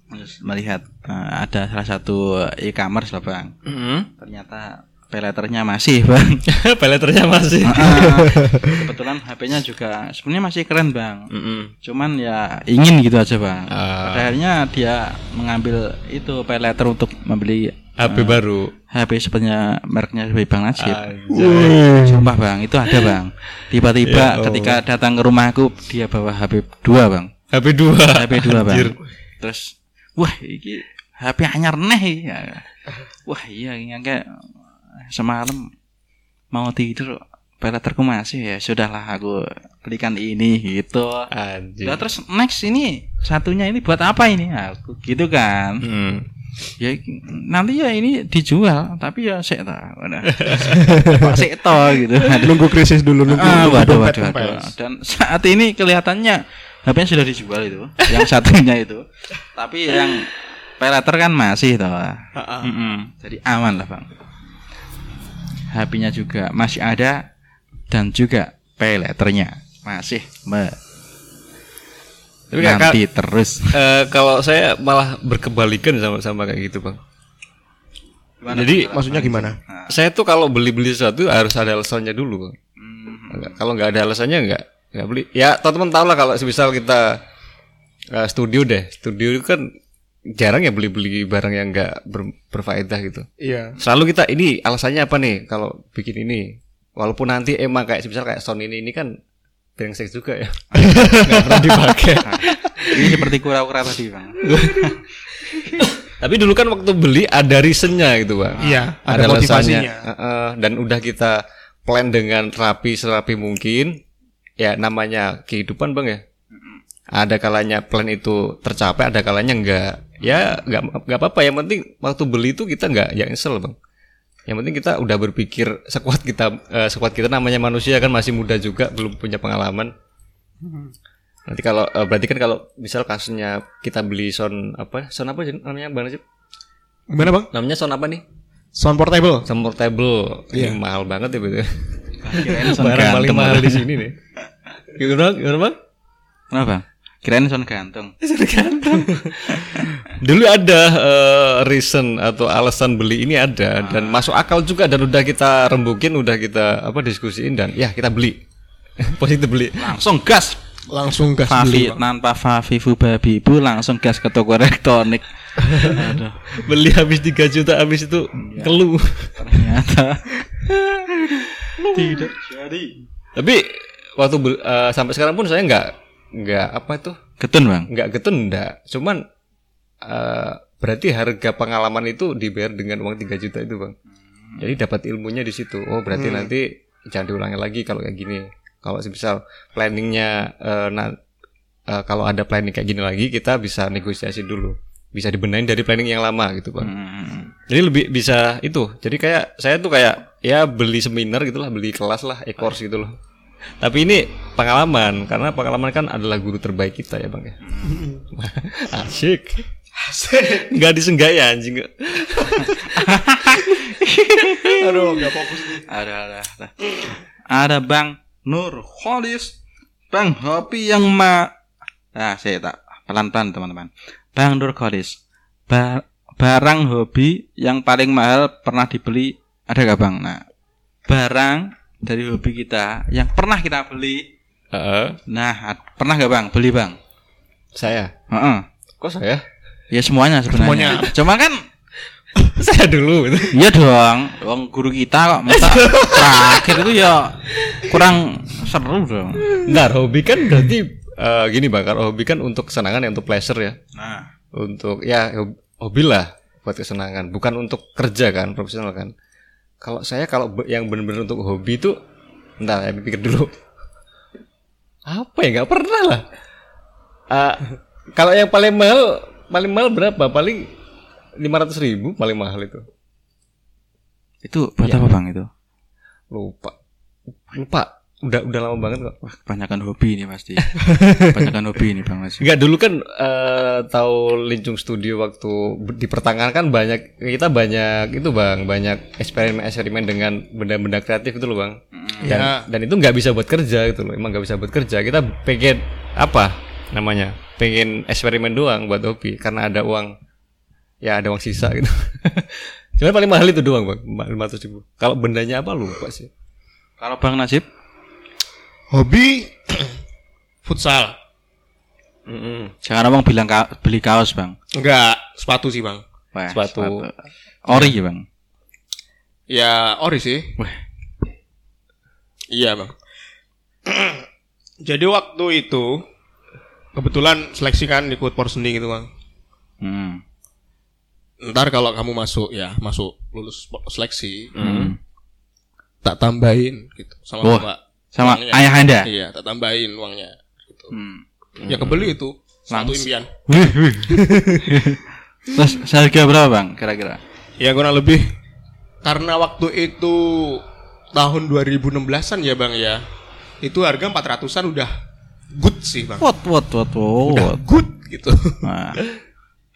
S3: Terus melihat eh, ada salah satu e-commerce lah, Bang.
S1: Mm-mm.
S3: Ternyata peleternya masih, Bang.
S1: Peleternya masih.
S3: Ah, kebetulan HP-nya juga sebenarnya masih keren bang.
S1: Mm-mm.
S3: cuman ya ingin gitu aja bang. Pada akhirnya dia mengambil itu pay letter untuk membeli
S1: HP baru.
S3: HP sebenarnya mereknya HP Bang Najib.
S1: Anjay.
S3: sumpah bang. Itu ada bang. Tiba-tiba
S1: Ya Allah.
S3: ketika datang ke rumahku dia bawa HP 2 bang.
S1: HP 2
S3: HP 2 bang. Terus wah ini HP anyar neh ya. wah iya ini kayak semalam mau tidur letterku masih ya sudahlah aku belikan ini gitu
S1: Anjir.
S3: Terus next ini satunya ini buat apa ini? Aku gitu kan.
S1: Hmm.
S3: Ya nanti ya ini dijual tapi ya sik ta. Sik to gitu.
S2: Nunggu krisis dulu, nunggu
S3: Ah, waduh, waduh, waduh. Dan saat ini kelihatannya HP-nya sudah dijual itu, yang satunya itu. Tapi yang pay letter kan masih toh. Mm-mm. Jadi aman lah, Bang. HP-nya juga masih ada dan juga pay letternya masih me-
S1: Tapi
S3: nanti terus.
S1: Eh, kalau saya malah berkebalikan sama sama kayak gitu bang. Jadi
S2: Maksudnya gimana?
S1: saya tuh kalau beli beli sesuatu harus ada alasannya dulu bang. Nggak- Kalau nggak ada alasannya nggak nggak beli. Ya teman-teman tahu lah kalau misal kita eh, studio deh, studio itu kan jarang ya beli-beli barang yang nggak ber- berfaedah gitu.
S2: Iya.
S1: Selalu kita ini alasannya apa nih kalau bikin ini? Walaupun nanti emang kayak misal kayak sound ini ini kan brengsek juga ya. Nggak pernah dipakai.
S3: Ini seperti kura-kura tadi, Bang.
S1: Tapi dulu kan waktu beli ada reasonnya gitu bang.
S2: Iya, ada
S1: alasannya.
S2: motivasinya.
S1: Heeh, dan udah kita plan dengan rapi serapi mungkin. Ya namanya kehidupan bang ya. Ada kalanya plan itu tercapai, ada kalanya enggak. Ya nggak nggak apa-apa. Yang penting waktu beli itu kita nggak yang nyesel bang. Yang penting kita udah berpikir sekuat kita, eh, sekuat kita namanya manusia kan masih muda juga, belum punya pengalaman. Nanti kalau eh, berarti kan kalau misal kasusnya kita beli sound apa? Sound apa sih namanya bang Najib?
S2: Gimana bang?
S1: Namanya sound apa nih?
S2: Sound portable.
S1: Sound portable. Ini mahal banget ya betul. Barang paling mahal di sini nih. Gimana? Gimana bang?
S3: Kenapa? Kirain sound gantung.
S1: Dulu ada eh, reason atau alasan beli ini ada dan masuk akal juga dan udah kita rembukin, udah kita apa diskusiin dan ya kita beli. Positif beli.
S3: Langsung gas.
S2: Langsung gas
S3: Favi.
S2: Bang.
S3: tanpa Favi Fubabi Bu langsung gas ke toko elektronik. Aduh,
S1: Beli habis 3 juta habis itu keluh.
S3: ternyata tidak jadi.
S1: Tapi waktu eh, sampai sekarang pun saya nggak nggak apa itu
S3: Ketun, Bang.
S1: nggak getun enggak. Cuman eh, berarti harga pengalaman itu dibayar dengan uang 3 juta itu, Bang. Jadi dapat ilmunya di situ. Oh, berarti nanti jangan diulangi lagi kalau kayak gini. Kalau misal planningnya eh, na- eh, kalau ada planning kayak gini lagi, kita bisa negosiasi dulu. Bisa dibenahin dari planning yang lama gitu, Bang.
S3: Hmm.
S1: Jadi lebih bisa itu. Jadi kayak saya tuh kayak ya beli seminar gitulah, beli kelas lah, e-course gitu loh. Tapi ini pengalaman karena pengalaman kan adalah guru terbaik kita ya, Bang ya. Asik. Asik. Enggak disenggaya anjing.
S2: Aduh, nggak fokus nih.
S3: Ada, ada, ada. Ada Bang Nur Kholis Bang, hobi yang ma Nah, saya tak pelan-pelan teman-teman. Bang Nurkolis, ba- barang hobi yang paling mahal pernah dibeli ada gak bang? Nah, barang dari hobi kita yang pernah kita beli.
S1: Heeh.
S3: Nah, pernah gak bang? Beli bang?
S1: saya.
S3: Heeh.
S1: Kok saya?
S3: Ya semuanya sebenarnya. Cuma kan
S1: saya dulu itu.
S3: Iya dong, wong guru kita kok masa terakhir itu ya kurang seru dong.
S1: Nah, hobi kan berarti eh, gini Bang, kalau hobi kan untuk kesenangan ya, untuk pleasure ya.
S3: Nah,
S1: Untuk ya hob- hobi lah buat kesenangan, bukan untuk kerja kan, profesional kan. Kalau saya kalau yang benar-benar untuk hobi itu entar saya pikir dulu. Apa ya nggak pernah lah. Ah, kalau yang paling mahal paling mahal berapa? Paling 500 ribu paling mahal itu.
S3: itu buat apa bang itu?
S1: Lupa. Lupa. Udah udah lama banget kok.
S3: Wah, kebanyakan hobi ini pasti. kebanyakan hobi ini bang Nasib.
S1: Enggak dulu kan eh, tahu Lincung Studio waktu di pertengahan kan banyak kita banyak itu bang banyak eksperimen-eksperimen dengan benda-benda kreatif itu loh bang dan,
S2: Ya.
S1: dan itu nggak bisa buat kerja gitu loh emang nggak bisa buat kerja kita pengen apa namanya pengen eksperimen doang buat hobi karena ada uang ya ada uang sisa gitu Cuma paling mahal itu doang bang lima ratus ribu kalau bendanya apa lupa sih
S3: Kalau bang Nasib,
S2: Hobi futsal.
S3: jangan abang bilang ka- beli kaos bang.
S2: Enggak, sepatu sih, Bang.
S3: Wah,
S1: Sepatu.
S3: Ori ya bang.
S2: Ya, ori sih.
S3: Wah,
S2: Iya, Bang. Jadi waktu itu kebetulan seleksi kan ikut porseni gitu, Bang.
S3: hmm.
S2: Ntar kalau kamu masuk ya, masuk lulus seleksi,
S3: Hmm.
S2: tak tambahin gitu sama
S3: Wah,
S2: Bapak.
S3: Sama
S2: Uangnya.
S3: ayah anda.
S2: Iya, tak tambahin uangnya gitu.
S3: Hmm.
S2: Ya kebeli itu. Satu
S3: Langs-
S2: impian.
S3: Terus harga berapa bang kira-kira?
S2: Ya kurang lebih karena waktu itu tahun 2016-an ya Bang ya. Itu harga 400-an udah good sih Bang.
S3: What what what
S2: Udah
S3: what?
S2: good gitu.
S3: Nah,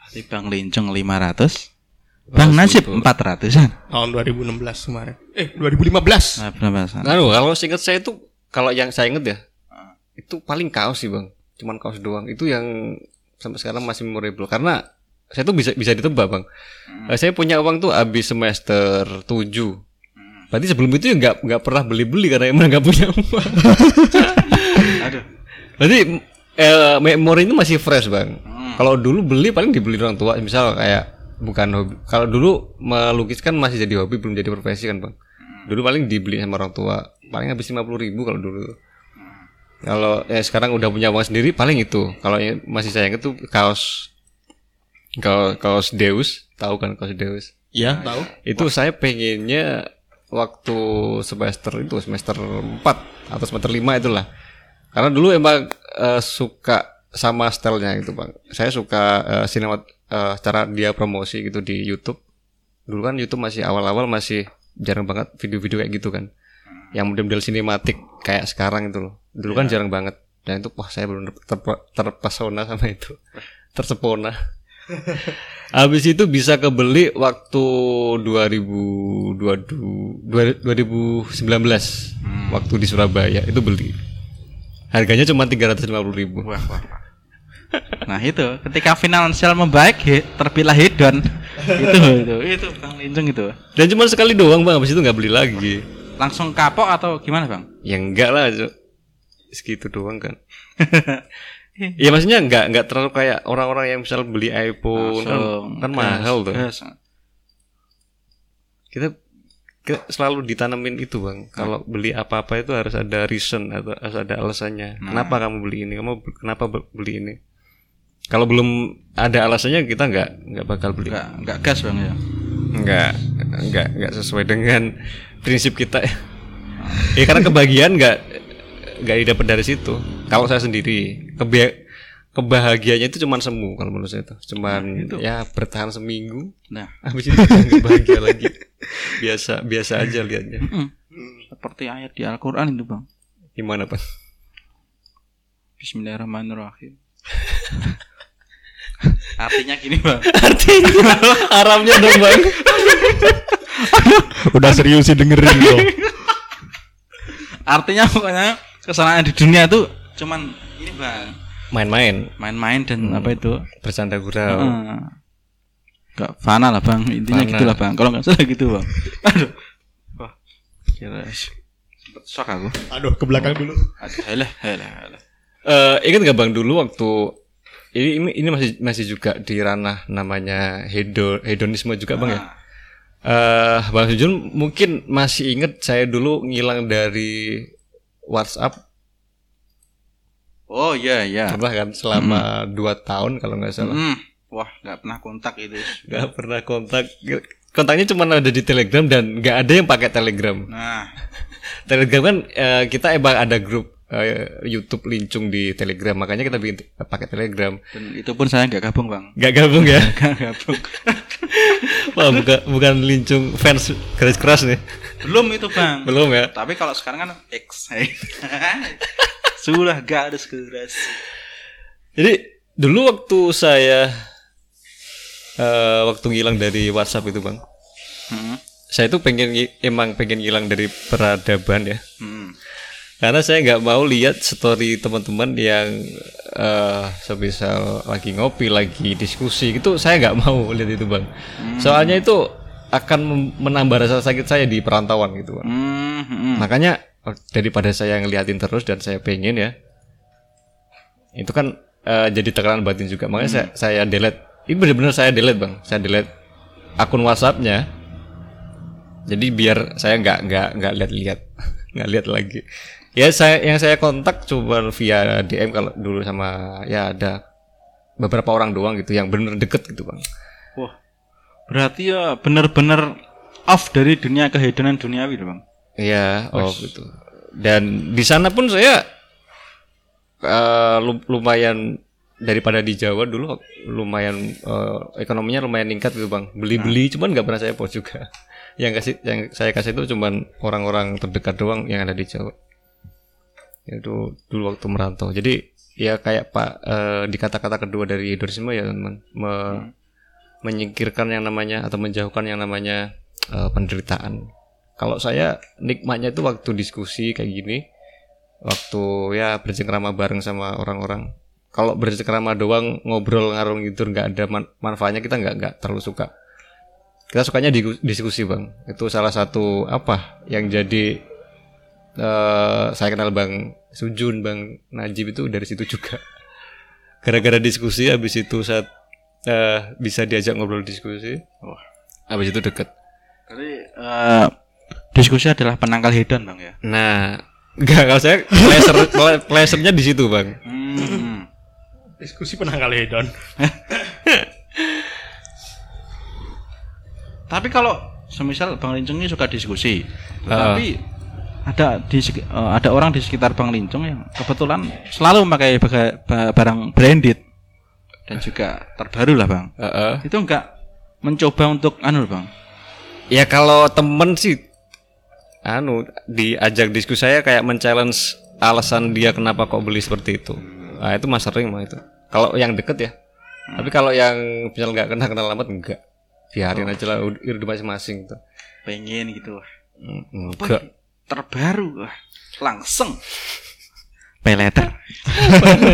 S3: si bang Lincong 500 Bang Nasib 400an.
S2: tahun 2016 kemarin. Eh 2015.
S3: Nah,
S1: kalau seingat saya itu kalau yang saya inget ya itu paling kaos sih bang, cuman kaos doang. Itu yang sampai sekarang masih memorable karena saya tuh bisa bisa ditebak bang. Eh, saya punya uang tuh habis semester 7 Berarti sebelum itu ya nggak nggak pernah beli beli karena emang nggak punya uang.
S3: Aduh.
S1: Berarti eh, memori itu masih fresh bang. Kalau dulu beli paling dibeli orang tua, misal kayak bukan hobi. Kalau dulu melukis kan masih jadi hobi, belum jadi profesi kan bang. Dulu paling dibeli sama orang tua, paling habis lima ribu kalau dulu. Kalau eh, sekarang udah punya uang sendiri, paling itu. Kalau yang masih sayang itu kaos, kaos, kaos Deus, tahu kan kaos Deus?
S2: Iya, tahu.
S1: Itu saya pengennya waktu semester itu semester 4 atau semester 5 itulah. Karena dulu emang eh, suka sama stylenya gitu, Bang. Saya suka eh, sinema eh, cara dia promosi gitu di YouTube. Dulu kan YouTube masih awal-awal masih jarang banget video-video kayak gitu kan. Yang model-model sinematik kayak sekarang itu loh. Dulu kan jarang banget. Dan itu wah saya belum ter- terpesona sama itu. Tersepona. Habis itu bisa kebeli waktu 2022 2019 waktu di Surabaya itu beli. Harganya cuma 350 ribu.
S3: Wah, wah. Nah itu ketika finansial membaik terpilah hedon itu itu itu bang Lincong itu
S1: Dan cuma sekali doang bang, habis itu nggak beli lagi.
S3: Langsung kapok atau gimana bang?
S1: Ya enggak lah, segitu doang kan. ya maksudnya enggak enggak terlalu kayak orang-orang yang misal beli iPhone kan,
S3: Langsung
S1: kan
S3: gas,
S1: mahal tuh. Kita, kita selalu ditanamin itu bang. Kalau beli apa-apa itu harus ada reason atau harus ada alasannya. Kenapa kamu beli ini? Kamu kenapa be- beli ini? Kalau belum ada alasannya kita nggak nggak bakal beli.
S3: Enggak enggak gas bang ya.
S1: Nggak nggak nggak sesuai dengan prinsip kita. ya karena kebahagiaan nggak nggak didapat dari situ. Kalau saya sendiri kebia kebahagiaannya itu cuman semu kalau menurut saya itu cuman ya bertahan seminggu
S3: Nah
S1: habis itu nggak bahagia lagi biasa biasa aja liatnya
S3: mm, seperti ayat di Al-Quran itu bang.
S1: gimana pak
S3: Bismillahirrahmanirrahim. Artinya gini bang.
S1: artinya Arabnya dong bang
S2: Udah serius sih dengerin loh.
S3: Artinya pokoknya kesenangan di dunia itu cuman ini bang
S1: Main-main,
S3: main-main dan apa itu
S1: bercanda gurau.
S3: Heeh. Gak fana lah bang intinya
S1: Fana.
S3: gitulah bang kalau nggak salah gitu bang aduh wah kira sempet shock aku
S2: Aduh, ke belakang dulu.
S3: aduh helah helah helah
S1: Eh, ingat gak bang dulu waktu ini ini, masih masih juga di ranah namanya hedo, hedonisme juga bang ya. Eh, bang Sujun mungkin masih inget saya dulu ngilang dari WhatsApp
S3: oh iya iya
S1: pernah kan selama dua tahun kalau nggak salah.
S3: Hmm. wah nggak pernah kontak itu
S1: Nggak pernah kontak. Kontaknya cuma ada di Telegram dan nggak ada yang pakai Telegram.
S3: nah
S1: Telegram kan eh, kita emang ada grup eh, YouTube lincung di Telegram makanya kita bikin pakai Telegram.
S3: dan itu pun saya nggak gabung bang
S1: Nggak gabung ya?
S3: nggak gabung
S1: Wah, bukan bukan lincung fans garis keras nih.
S3: belum itu bang
S1: Belum ya?
S3: tapi kalau sekarang kan X sudah gak ada keras
S1: Jadi dulu waktu saya eh, waktu ngilang dari WhatsApp itu, Bang.
S3: hmm.
S1: Saya itu pengen emang pengen ngilang dari peradaban ya.
S3: Hmm.
S1: Karena saya nggak mau lihat story teman-teman yang eh semisal lagi ngopi, lagi diskusi gitu, saya nggak mau lihat itu bang. Soalnya itu akan menambah rasa sakit saya di perantauan gitu bang.
S3: Hmm, hmm.
S1: Makanya eh, daripada saya ngeliatin terus dan saya pengen ya, itu kan eh, jadi tekanan batin juga. Makanya saya, saya delete. Ini benar-benar saya delete bang. Saya delete akun WhatsAppnya. Jadi biar saya nggak nggak nggak lihat-lihat, nggak lihat lagi. Ya saya yang saya kontak cuma via DM kalau dulu sama ya ada beberapa orang doang gitu yang benar deket gitu bang.
S3: Wah, berarti ya benar-benar off dari dunia kehedonan duniawi loh bang.
S1: Iya, oh gitu. Dan di sana pun saya lu- lumayan daripada di Jawa dulu lumayan eh, ekonominya lumayan meningkat gitu bang. Beli-beli cuman nggak pernah saya post juga. Yang kasih yang saya kasih itu cuman orang-orang terdekat doang yang ada di Jawa. Itu dulu waktu merantau. Jadi ya kayak Pak eh, di kata-kata kedua dari hedonisme ya teman Me- menyingkirkan yang namanya atau menjauhkan yang namanya eh, penderitaan. Kalau saya nikmatnya itu waktu diskusi kayak gini, waktu ya bercengkrama bareng sama orang-orang. Kalau bercengkrama doang ngobrol ngarung gitu nggak ada man- manfaatnya kita nggak nggak terlalu suka. Kita sukanya di- diskusi bang. Itu salah satu apa yang jadi eh saya kenal bang Sujun, bang Najib itu dari situ juga. Gara-gara diskusi, habis itu saat eh, bisa diajak ngobrol diskusi, wah, habis itu deket.
S3: Jadi eh, diskusi adalah penangkal hedon bang ya.
S1: Nah, enggak kalau saya pleasure ple- pleasure-nya di situ, Bang.
S3: Hmm.
S2: Diskusi penangkal hedon.
S3: Tapi kalau semisal Bang Lincung ini suka diskusi, tapi ada di eh, ada orang di sekitar Bang Lincung yang kebetulan selalu memakai barang branded dan juga terbaru lah Bang.
S1: Heeh.
S3: Itu enggak mencoba untuk anu Bang.
S1: Ya kalau temen sih anu diajak diskusi saya kayak men-challenge alasan dia kenapa kok beli seperti itu. Nah, itu mas sering mah itu. Kalau yang deket ya. Tapi kalau yang misal nggak kenal kenal amat enggak. Biarin aja lah ud- hidup masing-masing tuh.
S3: Pengen gitu.
S1: Mm,
S3: Apa
S1: Enggak.
S3: Terbaru wah. Langsung. Peleter.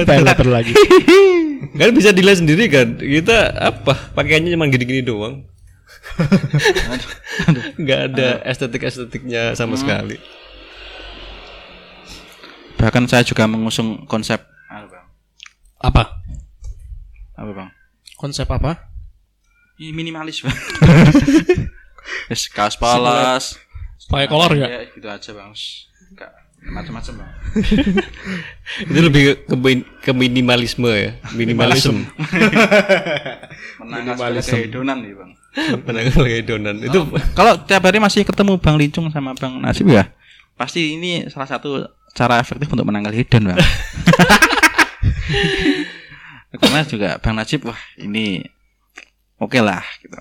S2: Peleter lagi.
S1: Kan bisa dilihat sendiri kan. Kita apa? Pakaiannya cuma gini-gini doang. Nggak ada estetik-estetiknya sama sekali.
S3: Bahkan saya juga mengusung konsep Bang.
S2: Apa?
S3: Apa Bang?
S2: Konsep apa?
S3: Ini minimalis Bang. Kaos polos.
S2: Pakai kolor ya?
S3: Ya, gitu aja Bang. Enggak macam-macam Bang.
S1: Itu lebih ke, ke, min- ke minimalisme ya. Minimalisme.
S3: Menangkal segala kehedonan nih Bang.
S1: Penanggal hedonan. Itu
S3: Kalau tiap hari masih ketemu Bang Lincung sama Bang Nasib ya, pasti ini salah satu cara efektif untuk menangkal hedon Bang. Karena juga Bang Najib wah ini oke lah gitu.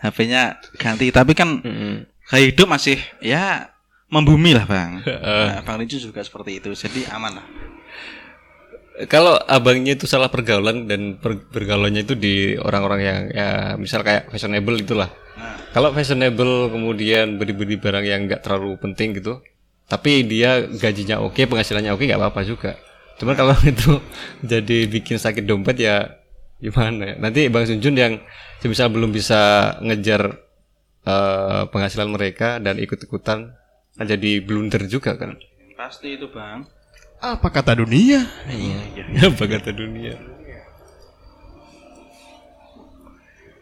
S3: HP-nya ganti tapi kan
S1: Mm-mm.
S3: Gaya hidup masih ya membumi lah Bang. Nah, bang Lincung juga seperti itu jadi aman lah.
S1: kalau abangnya itu salah pergaulan dan per- pergaulannya itu di orang-orang yang ya misal kayak fashionable itulah.
S3: Nah.
S1: Kalau fashionable kemudian beli-beli barang yang nggak terlalu penting gitu, tapi dia gajinya oke penghasilannya oke nggak apa-apa juga cuman kalau itu jadi bikin sakit dompet ya gimana ya nanti bang Sunjun yang semisal belum bisa ngejar eh, penghasilan mereka dan ikut-ikutan kan jadi blunder juga kan
S3: Pasti itu bang.
S2: Apa kata dunia?
S1: ya apa kata dunia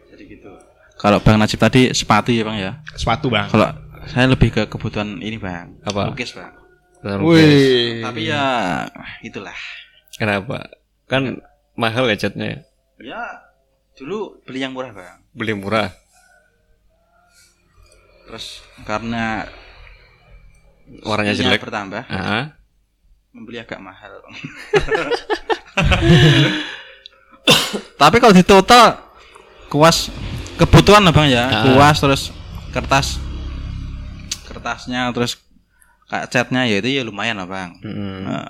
S3: Jadi gitu. Kalau bang Najib tadi sepatu ya bang ya.
S2: Sepatu bang.
S3: Kalau saya lebih ke kebutuhan ini bang.
S1: Apa?
S3: Lukis bang.
S2: Wih.
S3: Tapi ya itulah.
S1: kenapa kan mahal ya catnya
S3: Ya dulu beli yang murah bang.
S1: beli murah
S3: Terus karena
S1: warnanya jelek
S3: bertambah,
S1: Ah,
S3: membeli agak mahal. Tapi kalau di total kuas kebutuhan lah bang ya,
S1: Ah.
S3: kuas terus kertas kertasnya terus kayak catnya ya itu ya lumayan lah bang.
S1: mm-mm.
S3: Nah,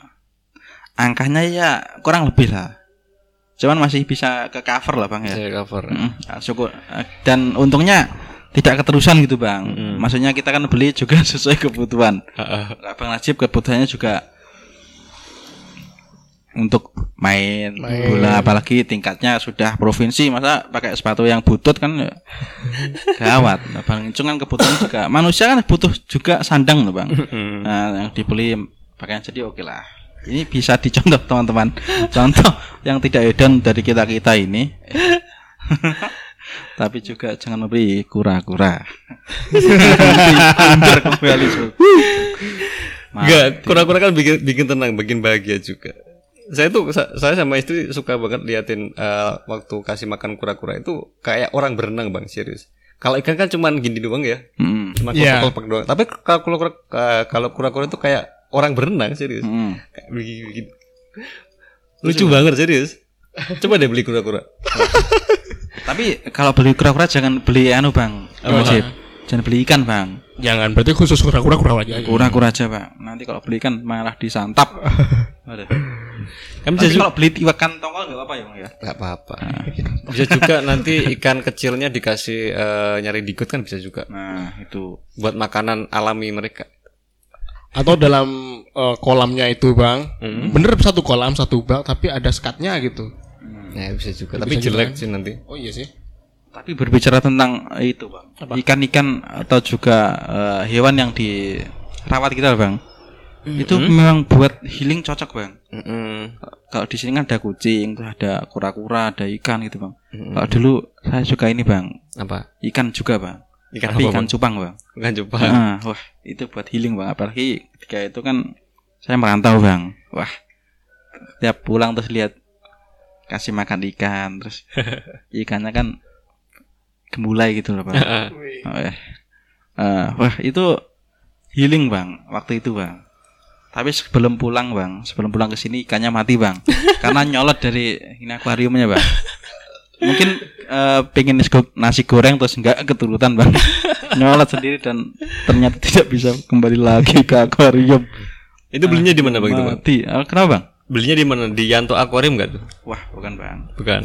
S3: angkanya ya kurang lebih lah. Cuman masih bisa ke cover lah bang ya.
S1: saya cover
S3: Mm, ya, syukur. Eh, Dan untungnya tidak keterusan gitu bang.
S1: Mm.
S3: Maksudnya kita kan beli juga sesuai kebutuhan.
S1: Ah.
S3: Nah, Bang Najib kebutuhannya juga untuk main, bola apalagi tingkatnya sudah provinsi masa pakai sepatu yang butut kan ya? Gawat. Nah, Bang Incung kan kebutuhan juga. Manusia kan butuh juga sandang loh Bang. Nah yang dibeli pakaian jadi oke lah. Ini bisa dicontoh teman-teman. Contoh yang tidak edan dari kita-kita ini tapi juga jangan membeli kura-kura kembali
S1: Enggak, kura-kura kan bikin bikin tenang, bikin bahagia juga. Saya tuh sa- saya sama istri suka banget liatin eh, waktu kasih makan kura-kura itu kayak orang berenang bang, serius. Kalau ikan kan cuman gini doang ya,
S3: Mm,
S1: cuma
S2: Iya.
S1: kelopak doang. Tapi kalau kura-kura eh, kalau kura-kura itu kayak orang berenang, serius.
S3: mm.
S1: Lucu banget serius. Coba deh beli kura-kura.
S3: Tapi kalau beli kura-kura jangan beli anu bang, wajib. Jangan beli ikan bang,
S2: Jangan berarti khusus kura-kura kura aja.
S3: kura-kura aja bang. Nanti kalau beli ikan malah disantap. Aduh.
S1: Kan bisa
S3: Tapi
S1: juga
S3: kalau beli ikan tongkol nggak apa-apa ya bang ya.
S1: nggak apa-apa. Bisa juga nanti ikan kecilnya dikasih eh, nyari dikut kan bisa juga
S3: Nah itu.
S1: buat makanan alami mereka.
S2: Atau dalam eh, kolamnya itu bang, bener satu kolam satu bak tapi ada skatnya gitu.
S1: Ya bisa juga, tapi jelek sih nanti.
S2: Oh iya sih.
S3: Tapi berbicara tentang itu bang, ikan-ikan atau juga eh, hewan yang dirawat kita bang, itu memang buat healing cocok bang.
S1: Mm-mm.
S3: Kalau di sini kan ada kucing, terus ada kura-kura, ada ikan gitu bang. Kalau dulu saya suka ini bang,
S1: Apa?
S3: ikan juga bang.
S1: Ikan
S3: Tapi
S1: apa,
S3: ikan
S1: Bang?
S3: cupang bang.
S1: Ikan coba.
S3: Nah, wah itu buat healing bang. Apalagi ketika itu kan saya merantau bang. Wah, tiap pulang terus lihat kasih makan ikan, terus ikannya kan gemulai gitu loh bang. Oh, ya. Eh, wah itu healing bang waktu itu bang. Tapi sebelum pulang bang, sebelum pulang ke sini ikannya mati bang, karena nyolot dari ini akuariumnya bang. Mungkin eh, pengen nasi go- nasi goreng terus enggak keturutan bang, nyolot sendiri dan ternyata tidak bisa kembali lagi ke akuarium.
S1: Itu belinya di mana bang itu bang?
S3: Mati. Eh, kenapa bang?
S1: Belinya di mana? Di Yanto Aquarium nggak tuh?
S3: Wah bukan bang,
S1: Bukan.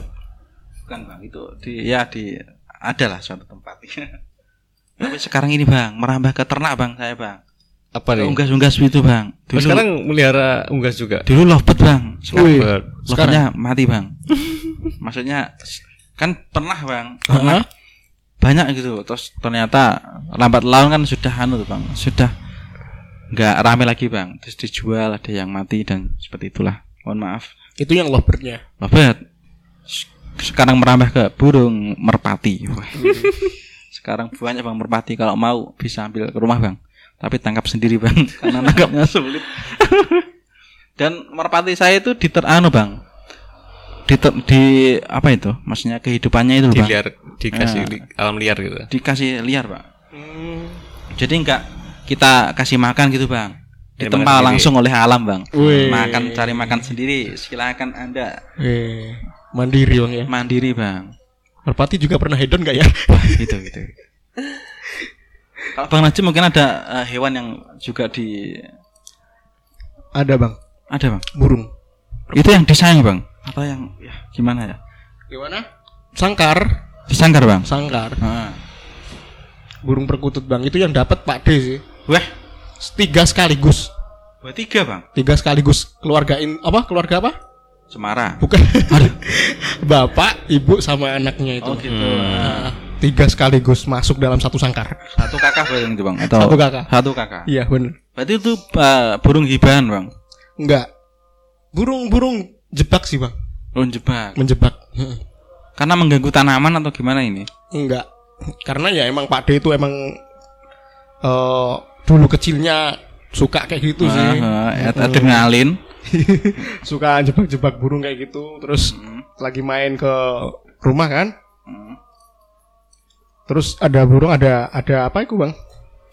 S3: bukan bang itu di ya di adalah suatu tempat. Tapi sekarang ini bang merambah ke ternak bang saya bang.
S1: Apa nih?
S3: Unggas-unggas itu bang.
S1: Oh, sekarang melihara unggas juga.
S3: Dulu lovebird bang. Sekarang
S1: Lovebird.
S3: lovetnya mati bang. Maksudnya kan pernah bang. Pernah banyak gitu. Terus ternyata lambat laun kan sudah anu tuh bang. Sudah nggak rame lagi bang. Terus dijual ada yang mati dan seperti itulah. Mohon maaf.
S2: Itu yang lovebirdnya.
S3: Lovebird. Sekarang merambah ke burung merpati. Wah. Sekarang banyak bang merpati kalau mau bisa ambil ke rumah bang. Tapi tangkap sendiri bang karena nangkapnya sulit. Dan merpati saya itu di ter- anu bang. Di, di apa itu? Maksudnya kehidupannya itu bang.
S1: Diliar, dikasih di alam liar gitu.
S3: Dikasih liar bang. Jadi enggak kita kasih makan gitu bang. Ditempa langsung oleh alam bang.
S2: Wih.
S3: Makan cari makan sendiri. Silakan anda
S2: Eh, mandiri bang ya.
S3: mandiri bang.
S2: Merpati juga pernah hedon gak ya?
S3: gitu gitu. Kalau Bang Najib mungkin ada eh, hewan yang juga di
S2: Ada bang.
S3: ada bang.
S2: Burung.
S3: Itu yang disayang bang. Atau yang ya gimana ya?
S2: Gimana? Sangkar.
S3: Disangkar bang.
S2: Sangkar.
S3: Ah.
S2: Burung perkutut bang. Itu yang dapat Pak D sih.
S3: Wah
S2: tiga sekaligus.
S3: Buat tiga bang.
S2: Tiga sekaligus keluarga in, apa? Keluarga apa?
S3: Semara.
S2: Bukan. Bapak, ibu sama anaknya itu.
S3: Oh gitu.
S2: Nah, tiga sekaligus masuk dalam satu sangkar.
S3: Satu kakak berarti bang? Atau
S2: Satu kakak.
S3: Satu kakak.
S2: Iya benar.
S3: Berarti itu uh, burung hibahan bang.
S2: Enggak. Burung-burung jebak sih bang.
S3: Burung jebak.
S2: Menjebak. Heeh.
S3: Karena mengganggu tanaman atau gimana ini?
S2: Enggak. Karena ya emang Pak D itu emang eh dulu kecilnya suka kayak gitu sih.
S3: Ah, ah, ada ngalin.
S2: suka jebak-jebak burung kayak gitu. Terus lagi main ke rumah kan. Terus ada burung ada ada apa itu bang?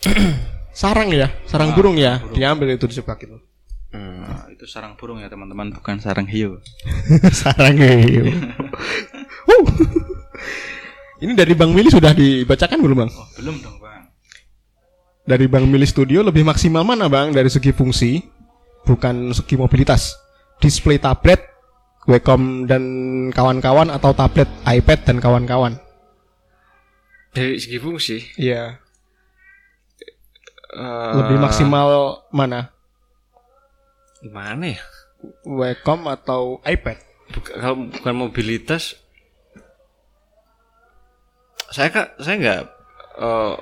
S2: sarang ya, sarang burung ya. Diambil itu dijebak itu.
S3: Ah, itu sarang burung ya teman-teman, bukan sarang hiu.
S2: sarang hiu. Ini dari Bang Mili sudah dibacakan belum bang?
S3: Oh, belum dong.
S2: Dari Bang Mili Studio lebih maksimal mana bang dari segi fungsi, bukan segi mobilitas. Display tablet, Wacom dan kawan-kawan atau tablet iPad dan kawan-kawan.
S1: Dari segi fungsi,
S2: Iya.
S1: eh,
S2: Lebih maksimal mana?
S1: Mana ya?
S2: Wacom atau iPad?
S1: Buka- kalau bukan mobilitas, saya kak, saya nggak. eh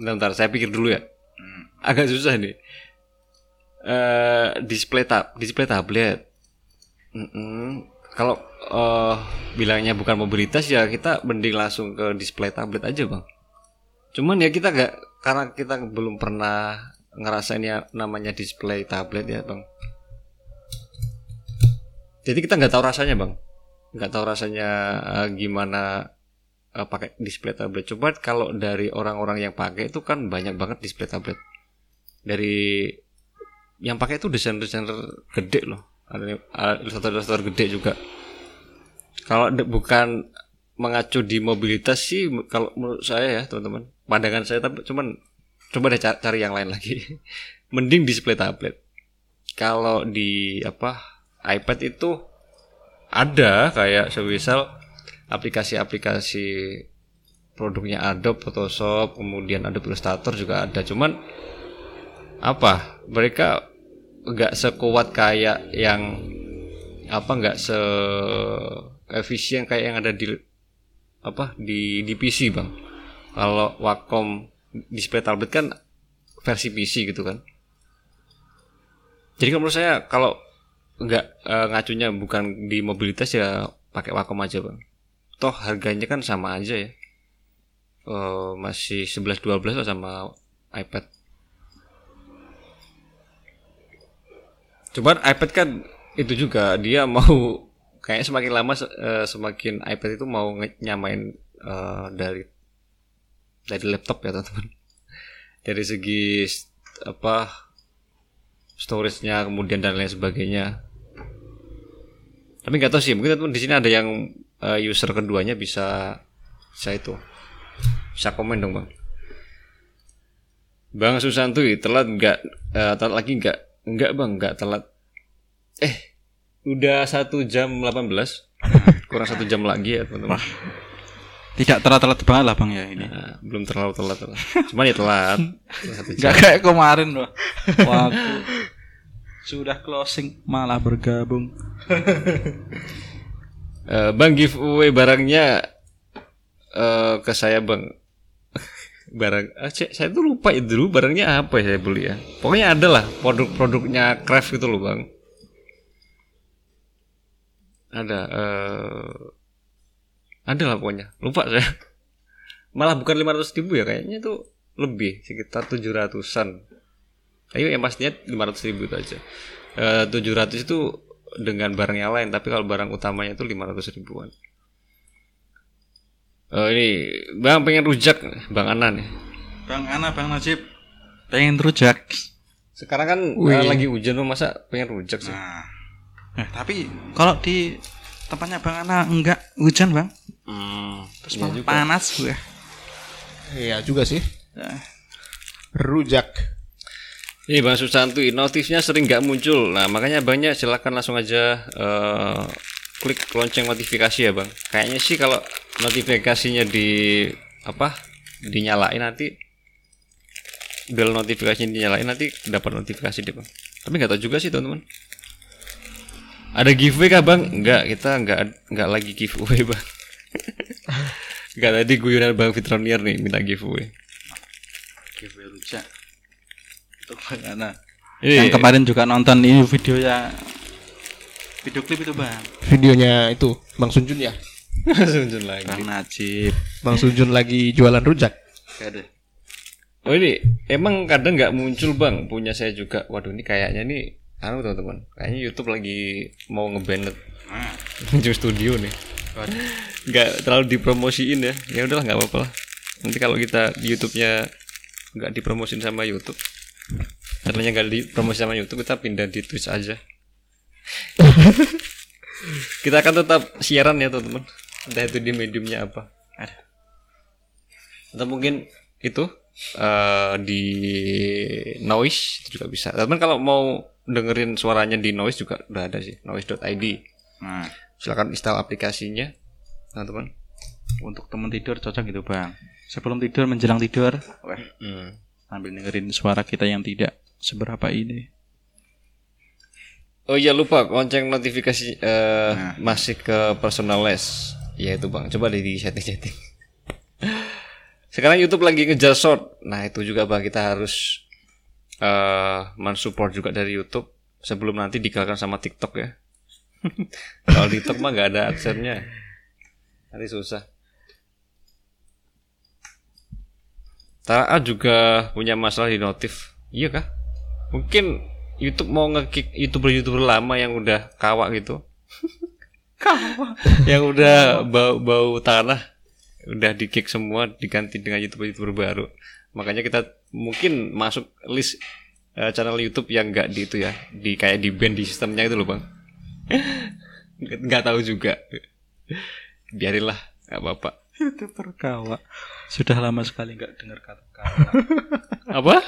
S1: bentar, bentar, saya pikir dulu ya. Agak susah nih. eh display tab, display tablet. Mm-mm. Kalau eh bilangnya bukan mobilitas ya kita mending langsung ke display tablet aja bang. Cuman ya kita nggak karena kita belum pernah ngerasain ya namanya display tablet ya bang. Jadi kita nggak tahu rasanya bang, nggak tahu rasanya eh, gimana eh, pakai display tablet. Coba kalau dari orang-orang yang pakai itu kan banyak banget display tablet. Dari yang pakai itu desainer-desainer gede loh, ada ada ilustrator-ilustrator gede juga. Kalau bukan mengacu di mobilitas sih, kalau menurut saya ya teman-teman, pandangan saya tapi cuman coba deh ca- cari yang lain lagi. Mending display tablet. Kalau di apa iPad itu ada kayak semisal aplikasi-aplikasi produknya Adobe Photoshop, kemudian Adobe Illustrator juga ada. Cuman apa? Mereka nggak sekuat kayak yang apa nggak se efisien kayak yang ada di apa di di PC bang. Kalau Wacom display tablet kan versi PC gitu kan. Jadi kalau menurut saya kalau nggak eh, ngacunya bukan di mobilitas ya pakai Wacom aja bang. Toh harganya kan sama aja ya. Eh, masih 11-12 lah sama iPad. Cuman iPad kan itu juga dia mau kayak semakin lama eh, semakin iPad itu mau nyamain eh, dari dari laptop ya teman-teman. Dari segi apa storage-nya kemudian dan lain sebagainya. Tapi nggak tahu sih, mungkin teman di sini ada yang eh, user keduanya bisa bisa itu bisa komen dong bang. Bang Susantuy telat nggak eh, telat lagi nggak nggak bang nggak telat. Eh udah satu jam 18 kurang satu jam lagi ya teman-teman.
S3: Tidak telat-telat banget lah bang ya ini.
S1: Nah, belum terlalu telat lah. Cuman ya telat satu jam.
S3: Gak kayak kemarin loh. Waktu sudah closing malah bergabung.
S1: Eh, bang giveaway barangnya eh ke saya bang. Barang ah, cek, saya tuh lupa itu dulu barangnya apa ya saya beli ya. Pokoknya ada lah produk-produknya craft gitu loh bang. Ada eh ada lah pokoknya. Lupa saya. Malah bukan 500 ribu ya kayaknya itu lebih sekitar 700an ayo yang pastinya 500 ribu itu aja. Eh 700 itu dengan barang yang lain tapi kalau barang utamanya itu 500 ribuan Oh ini Bang pengen rujak Bang Ana nih
S3: Bang Ana, Bang Najib pengen rujak.
S1: Sekarang kan
S2: Wih.
S1: eh, lagi hujan lu masa pengen rujak sih
S3: Nah, eh, tapi kalau di tempatnya Bang Ana enggak hujan bang,
S1: hmm,
S3: terus
S1: iya
S3: panas gue.
S2: Iya juga sih. Rujak.
S1: Ini Bang Susanti notifnya sering nggak muncul. Nah makanya banyak silakan langsung aja eh, Klik lonceng notifikasi ya Bang. Kayaknya sih kalau notifikasinya di Apa Dinyalain nanti bel notifikasi dinyalain nanti dapat notifikasi deh bang. Tapi nggak tahu juga sih teman-teman. Ada giveaway kah bang? Nggak kita nggak nggak lagi giveaway bang. Nggak tadi guyonan bang Fitronier nih minta giveaway
S3: rujak Bang Ana.
S1: ini
S3: Yang kemarin juga nonton ini video ya video klip itu bang.
S2: Videonya itu Bang Sunjun ya.
S1: Sunjun lagi.
S3: Bang Najib.
S2: Bang Sunjun lagi jualan rujak.
S3: Ada.
S1: Oh ini emang kadang nggak muncul bang. Punya saya juga. Waduh ini kayaknya nih anu teman-teman. Kayaknya YouTube lagi mau ngeband Muncul studio nih. Nggak terlalu dipromosiin ya. Ya udahlah nggak apa-apa lah. Nanti kalau kita YouTube-nya nggak dipromosin sama YouTube channelnya nggak dipromosi sama YouTube kita pindah di Twitch aja. Kita akan tetap siaran ya teman-teman. Entah itu di mediumnya apa. Atau mungkin itu eh, di noise itu juga bisa. Teman kalau mau dengerin suaranya di noise juga udah ada sih noise.id
S3: nah.
S1: Silakan install aplikasinya teman-teman.
S3: Untuk temen tidur cocok gitu bang. Sebelum tidur menjelang tidur.
S1: Hmm.
S3: Sambil dengerin suara kita yang tidak seberapa ini
S1: Oh iya lupa lonceng notifikasi eh, masih ke personalize. Ya itu bang, coba deh di setting-setting. Sekarang YouTube lagi ngejar short. Nah itu juga bang kita harus eh mensupport juga dari YouTube sebelum nanti dikalahkan sama TikTok ya. Kalau TikTok mah nggak ada adsense-nya. Nanti susah. Taat juga punya masalah di notif. Iya kah? Mungkin YouTube mau ngekick youtuber-youtuber lama yang udah kawak gitu. kawak. yang udah bau-bau tanah udah di kick semua diganti dengan youtuber-youtuber baru. Makanya kita mungkin masuk list eh, channel YouTube yang enggak di itu ya, di kayak di band di sistemnya itu loh, Bang. Nggak tahu juga. Biarinlah, nggak apa-apa.
S3: youtuber kawa sudah lama sekali nggak dengar kata kawa
S1: Apa?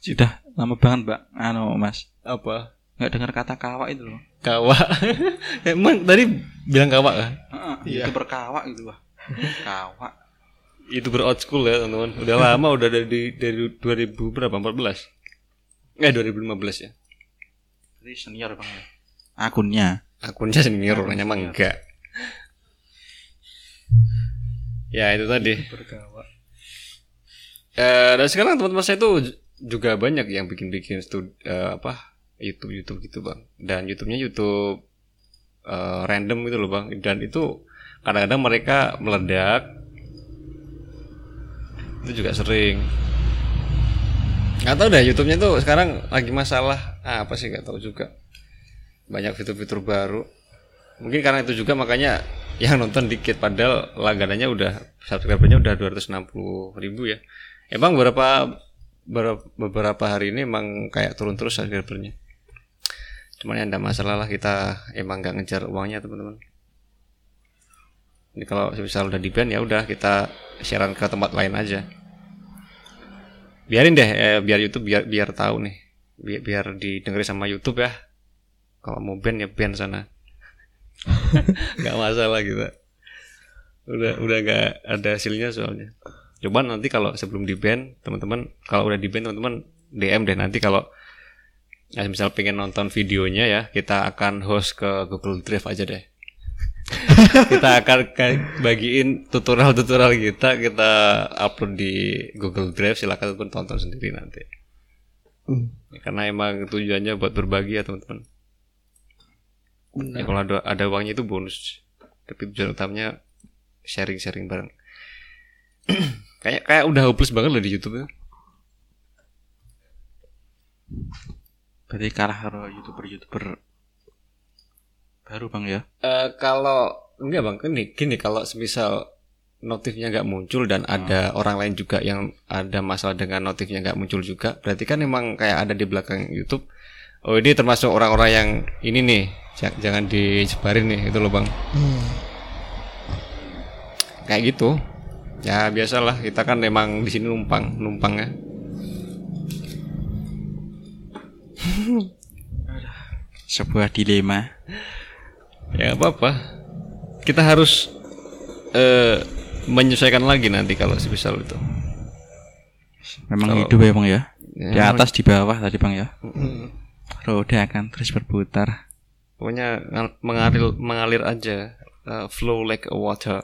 S3: sudah lama banget mbak. Anu mas.
S1: Apa?
S3: nggak dengar kata kawa itu loh.
S1: Kawak. Emang tadi bilang kawak kan?
S3: Heeh, youtuber kawa gitu wah kawa
S1: itu ber old school ya teman-teman. Udah lama udah dari dari 2000 berapa? 14 eh 2015 ya.
S3: Jadi senior bang ya? Akunnya.
S1: Akunnya senior orangnya mah enggak. Ya itu tadi.
S3: Berkawa
S1: eh dan sekarang teman-teman saya j- juga banyak yang bikin-bikin stud eh, apa YouTube YouTube gitu bang. Dan YouTube-nya YouTube eh, random gitu loh bang. Dan itu kadang-kadang mereka meledak. Itu juga sering. Nggak tahu deh YouTube-nya tuh sekarang lagi masalah Ah, apa sih nggak tahu juga. Banyak fitur-fitur baru. Mungkin karena itu juga makanya yang nonton dikit padahal langganannya udah subscribernya udah 260 ribu ya emang beberapa beberapa, hari ini emang kayak turun terus subscribernya cuman ya enggak masalah lah kita emang nggak ngejar uangnya teman-teman. Ini kalau misal udah di ban ya udah kita siaran ke tempat lain aja. Biarin deh eh, biar YouTube biar biar tahu nih. Biar, biar didengerin sama YouTube ya. Kalau mau ban ya ban sana. Nggak masalah kita. Udah udah nggak ada hasilnya soalnya coba nanti kalau sebelum di ban teman-teman kalau udah di ban teman-teman DM deh nanti kalau ya, misal pengen nonton videonya ya kita akan host ke Google Drive aja deh. Kita akan ka- bagiin tutorial-tutorial kita kita upload di Google Drive silakan teman tonton sendiri nanti. Ya, karena emang tujuannya buat berbagi ya teman-teman. Ya kalau ada ada uangnya itu bonus. Tapi tujuan utamanya sharing-sharing bareng kayak kayak udah hopeless banget loh di YouTube ya.
S3: berarti kalah karo youtuber youtuber baru bang ya?
S1: Eh, kalau enggak bang. Gini gini kalau semisal notifnya nggak muncul dan ada orang lain juga yang ada masalah dengan notifnya nggak muncul juga berarti kan emang kayak ada di belakang YouTube oh ini termasuk orang-orang yang ini nih ja- jangan disebarin nih itu loh bang. Kayak gitu ya biasalah. Kita kan emang di sini numpang numpang ya.
S3: Sebuah dilema.
S1: Ya apa apa kita harus eh menyesuaikan lagi nanti kalau semisal itu.
S3: Memang hidup ya bang ya? Di atas di bawah tadi bang ya. Roda akan terus berputar.
S1: Pokoknya ngal- mengalir mengalir aja, uh, flow like a water.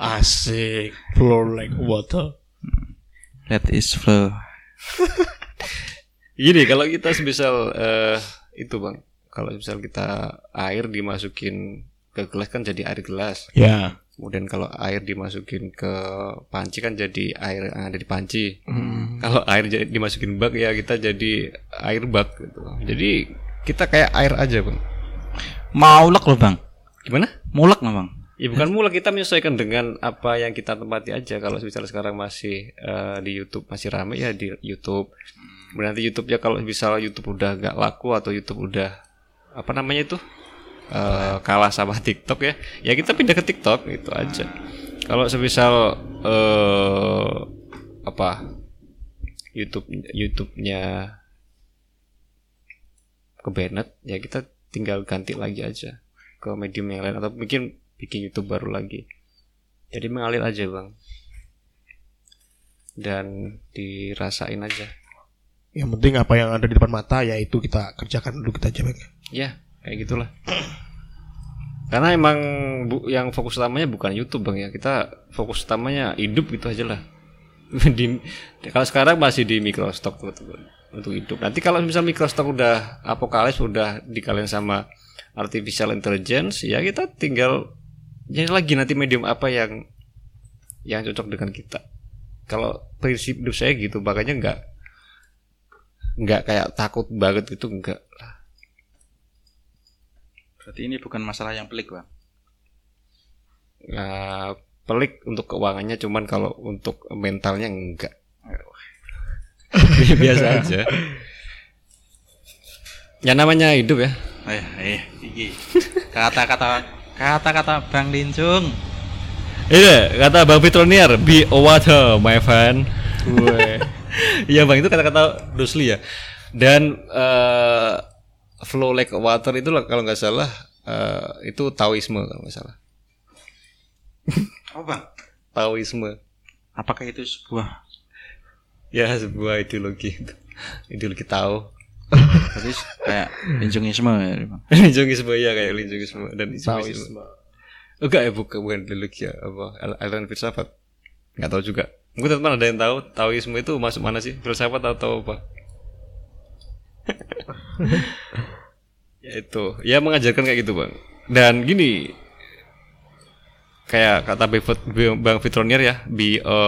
S2: Asik. Flow like water.
S3: Let is flow.
S1: Gini, kalau kita semisal eh, itu bang, kalau misal kita air dimasukin ke gelas kan jadi air gelas.
S2: Ya.
S1: Kemudian kalau air dimasukin ke panci kan jadi air yang ada di panci. Kalau air dimasukin bak ya kita jadi air bak gitu. Jadi kita kayak air aja bang.
S3: Maulek loh bang.
S1: Gimana?
S3: Mulek loh bang.
S1: Ya bukan mula kita menyesuaikan dengan apa yang kita tempati aja. Kalau misalnya sekarang masih eh, di YouTube masih ramai ya di YouTube. Berarti YouTube ya kalau misalnya YouTube udah gak laku atau YouTube udah apa namanya itu eh, kalah sama TikTok ya, ya kita pindah ke TikTok itu aja. Kalau semisal eh apa YouTube YouTube-nya ke Bennett ya kita tinggal ganti lagi aja ke medium yang lain atau mungkin bikin YouTube baru lagi. Jadi mengalir aja bang dan dirasain aja.
S2: Yang penting apa yang ada di depan mata ya itu kita kerjakan dulu kita aja. Bang.
S1: Ya kayak gitulah. Karena emang bu, yang fokus utamanya bukan YouTube bang ya kita fokus utamanya hidup gitu aja lah. di, kalau sekarang masih di microstock untuk, untuk hidup. Nanti kalau misal microstock udah apokalis udah dikalian sama artificial intelligence ya kita tinggal jadi lagi nanti medium apa yang yang cocok dengan kita. Kalau prinsip hidup saya gitu makanya nggak nggak kayak takut banget gitu enggak lah.
S3: Berarti ini bukan masalah yang pelik bang.
S1: Nah, pelik untuk keuangannya cuman kalau untuk mentalnya enggak. Biasa aja. Ya namanya hidup ya.
S3: Eh, eh, iki. Kata-kata kata-kata Bang Lincung.
S1: Iya, kata Bang Fitronier, be a water, my friend. Iya bang, itu kata-kata Bruce Lee ya. Dan eh, flow like water itu lah kalau nggak salah eh, itu Taoisme kalau nggak salah.
S3: Apa bang?
S1: Taoisme.
S3: Apakah itu sebuah
S1: Ya sebuah ideologi ideologi Tao.
S3: Berarti kayak Lincungisme ya bang?
S1: Linjungisme ya kayak linjungisme dan Taoisme. Enggak ya bukan bukan ideologi ya apa al- aliran filsafat. Nggak tahu juga. Mungkin teman ada yang tahu Taoisme itu masuk mana sih? Filsafat atau apa? ya itu, ya mengajarkan kayak gitu bang. Dan gini, kayak kata Bang Fit- Bang Fitronier ya, be a,